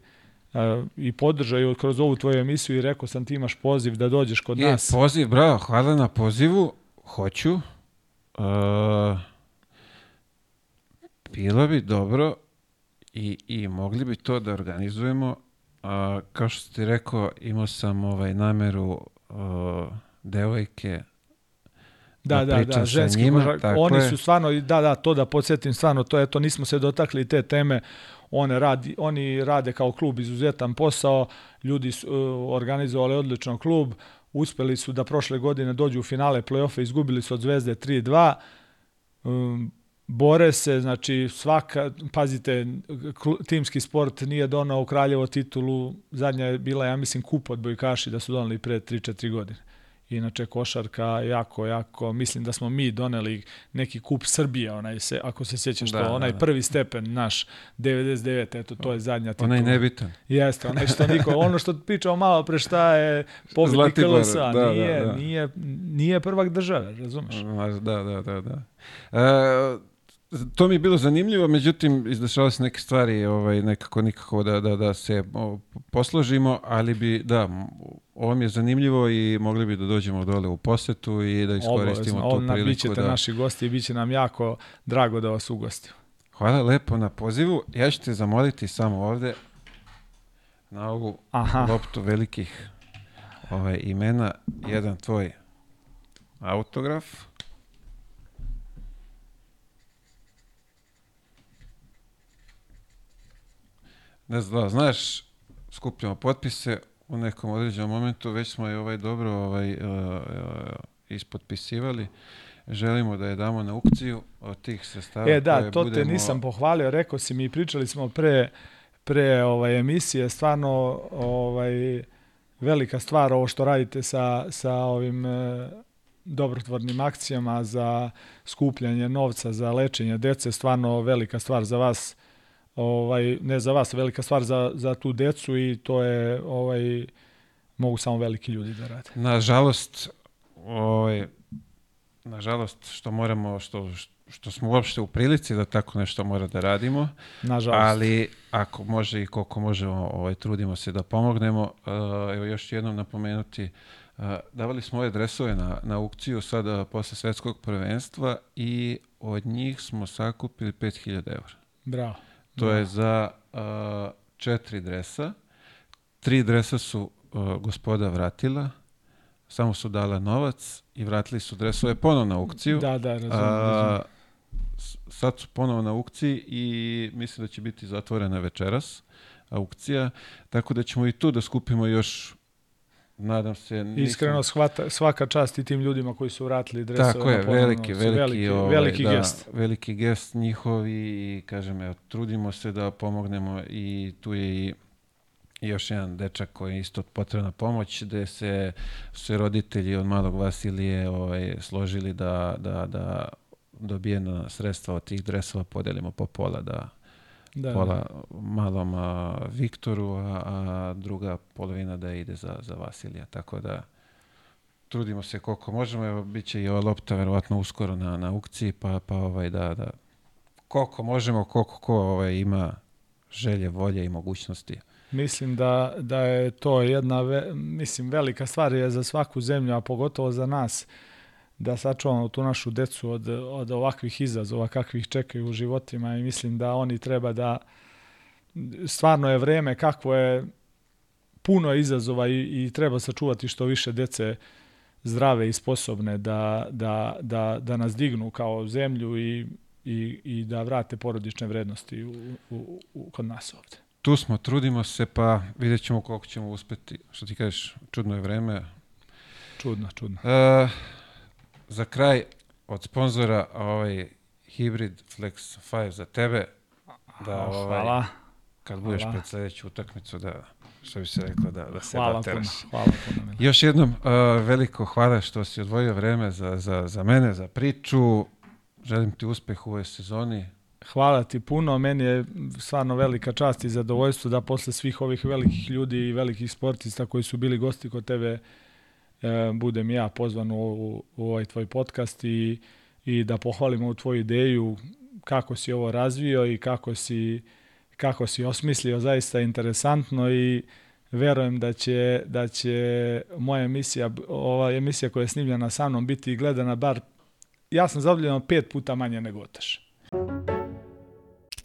a, i podržaju kroz ovu tvoju emisiju i rekao sam ti imaš poziv da dođeš kod Je, nas. poziv, bravo, hvala na pozivu, hoću. Uh, bilo bi dobro i, i mogli bi to da organizujemo. A, kao što ti rekao, imao sam ovaj nameru uh, devojke Da, da da, da, ženski njima, tako Oni su stvarno, da, da, to da podsjetim, stvarno, to je to, nismo se dotakli te teme. One radi, oni rade kao klub izuzetan posao, ljudi su uh, organizovali odličan klub, uspeli su da prošle godine dođu u finale play-offa, izgubili su od Zvezde 3-2. Um, bore se, znači svaka, pazite, timski sport nije donao u Kraljevo titulu, zadnja je bila, ja mislim, kup od Bojkaši da su donali pre 3-4 godine. Inače, košarka jako, jako, mislim da smo mi doneli neki kup Srbije, onaj se, ako se sjećaš Da, to, da, onaj da. prvi stepen naš, 99, eto, to je zadnja titula. Onaj nebitan. Jeste, onaj što niko, ono što pričao malo pre šta je pobednik Zlatibor, KLS-a, da, da, nije, da. nije, nije prvak države, razumeš? Da, da, da, da. E, to mi je bilo zanimljivo, međutim, izdešavale se neke stvari, ovaj, nekako nikako da, da, da se o, posložimo, ali bi, da, ovo mi je zanimljivo i mogli bi da dođemo dole u posetu i da iskoristimo Obavezno, tu priliku. ćete Da... naši gosti i bit će nam jako drago da vas ugostimo. Hvala lepo na pozivu. Ja ću te zamoliti samo ovde na ovu Aha. loptu velikih ovaj, imena, jedan tvoj autograf. Ne znam, znaš, skupljamo potpise u nekom određenom momentu, već smo je ovaj dobro ovaj, uh, uh, ispotpisivali. Želimo da je damo na aukciju od tih sredstava E da, to te budemo- nisam pohvalio, rekao si mi, pričali smo pre, pre ovaj, emisije, stvarno ovaj, velika stvar ovo što radite sa, sa ovim e, dobrotvornim akcijama za skupljanje novca za lečenje dece, stvarno velika stvar za vas, ovaj, ne za vas, velika stvar za, za tu decu i to je, ovaj, mogu samo veliki ljudi da rade. Nažalost, ovaj, nažalost što moramo, što, što smo uopšte u prilici da tako nešto mora da radimo, Nažalost. ali ako može i koliko možemo, ovaj, trudimo se da pomognemo. Uh, evo još jednom napomenuti, uh, davali smo ove dresove na, na aukciju sada posle svetskog prvenstva i od njih smo sakupili 5000 eura. Bravo. To je za uh, četiri dresa. Tri dresa su uh, gospoda vratila, samo su dala novac i vratili su dresove ponovno na aukciju. Da, da, razumijem. s- sad su ponovo na aukciji i mislim da će biti zatvorena večeras aukcija, tako da ćemo i tu da skupimo još nadam se nisam- Iskreno shvata, svaka čast i tim ljudima koji su vratili dresove. Tako je, veliki, veliki, veliki, ovaj, veliki da, gest. Veliki gest njihovi i kažem, evo, trudimo se da pomognemo i tu je i još jedan dečak koji je isto potrebna pomoć, gde se se roditelji od malog Vasilije ovaj, složili da, da, da dobijena sredstva od tih dresova podelimo po pola, da Da, pola malom a, Viktoru, a, a druga polovina da ide za, za Vasilija. Tako da trudimo se koliko možemo. Evo, bit će i ova lopta verovatno uskoro na, na aukciji, pa, pa ovaj, da, da koliko možemo, koliko ko ovaj, ima želje, volje i mogućnosti. Mislim da, da je to jedna, ve, mislim, velika stvar je za svaku zemlju, a pogotovo za nas, da sačuvamo tu našu decu od, od ovakvih izazova kakvih čekaju u životima i mislim da oni treba da stvarno je vreme kakvo je puno izazova i, i treba sačuvati što više dece zdrave i sposobne da, da, da, da nas dignu kao zemlju i, i, i da vrate porodične vrednosti u, u, u, kod nas ovde. Tu smo, trudimo se, pa vidjet ćemo koliko ćemo uspeti. Što ti kažeš, čudno je vreme. Čudno, čudno. E, za kraj, od sponzora, ovaj Hybrid Flex 5 za tebe. Da, A, ovaj, hvala. kad budeš Hvala. pred sledeću utakmicu, da, što bi se reklo, da, da se Hvala puno. bateraš. Hvala puno. Mile. Još jednom uh, veliko hvala što si odvojio vreme za, za, za mene, za priču. Želim ti uspeh u ovoj sezoni. Hvala ti puno. Meni je stvarno velika čast i zadovoljstvo da posle svih ovih velikih ljudi i velikih sportista koji su bili gosti kod tebe e, budem ja pozvan u, u, u ovaj tvoj podcast i, i da pohvalimo u tvoju ideju kako si ovo razvio i kako si, kako si osmislio. Zaista interesantno i verujem da će, da će moja emisija, ova emisija koja je snimljena sa mnom biti gledana bar, ja sam zadovoljan pet puta manje nego Otaš.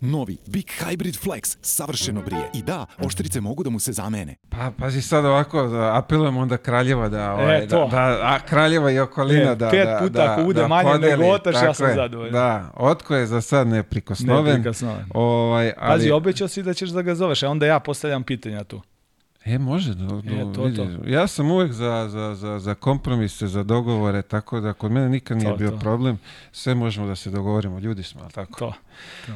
Novi Big Hybrid Flex savršeno brije. I da, oštrice mogu da mu se zamene. Pa, pazi sad ovako, da apelujem onda Kraljeva da, ovaj, E, to. da, da a, Kraljeva i okolina E, da, pet da, puta da, ako bude da manje nego podeli. Otaš, ja sam zadovoljan. Da, Otko je za sad neprikosnoven. Neprikosnoven. Ovaj, ali, Pazi, obećao si da ćeš da ga zoveš, a onda ja postavljam pitanja tu. E, može. Do, do, E, to, vidi. to. Ja sam uvek za, za, za, za kompromise, za dogovore, tako da kod mene nikad nije To, bio to. problem. Sve možemo da se dogovorimo, ljudi smo, ali tako? To.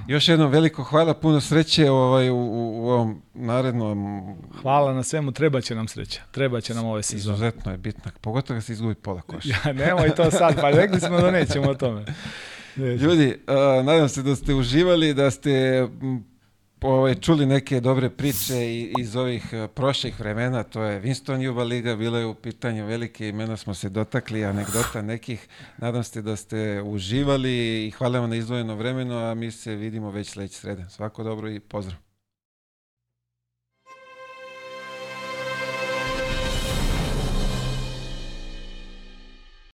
Još jednom veliko hvala, puno sreće ovaj, u, u, u ovom narednom Hvala na svemu, treba će nam sreća. Treba će nam ove sezone. Izuzetno je bitna, pogotovo kad se izgubi pola koša. [LAUGHS] Ja, nemoj to sad, pa rekli smo da nećemo o tome. [LAUGHS] Ljudi, uh, nadam se da ste uživali, da ste ovaj, čuli neke dobre priče iz ovih uh, prošlih vremena, to je Winston Juba Liga, bilo je u pitanju velike imena, smo se dotakli, anegdota nekih, nadam se da ste uživali i hvala vam na izdvojeno vremeno, a mi se vidimo već sledeće srede. Svako dobro i pozdrav.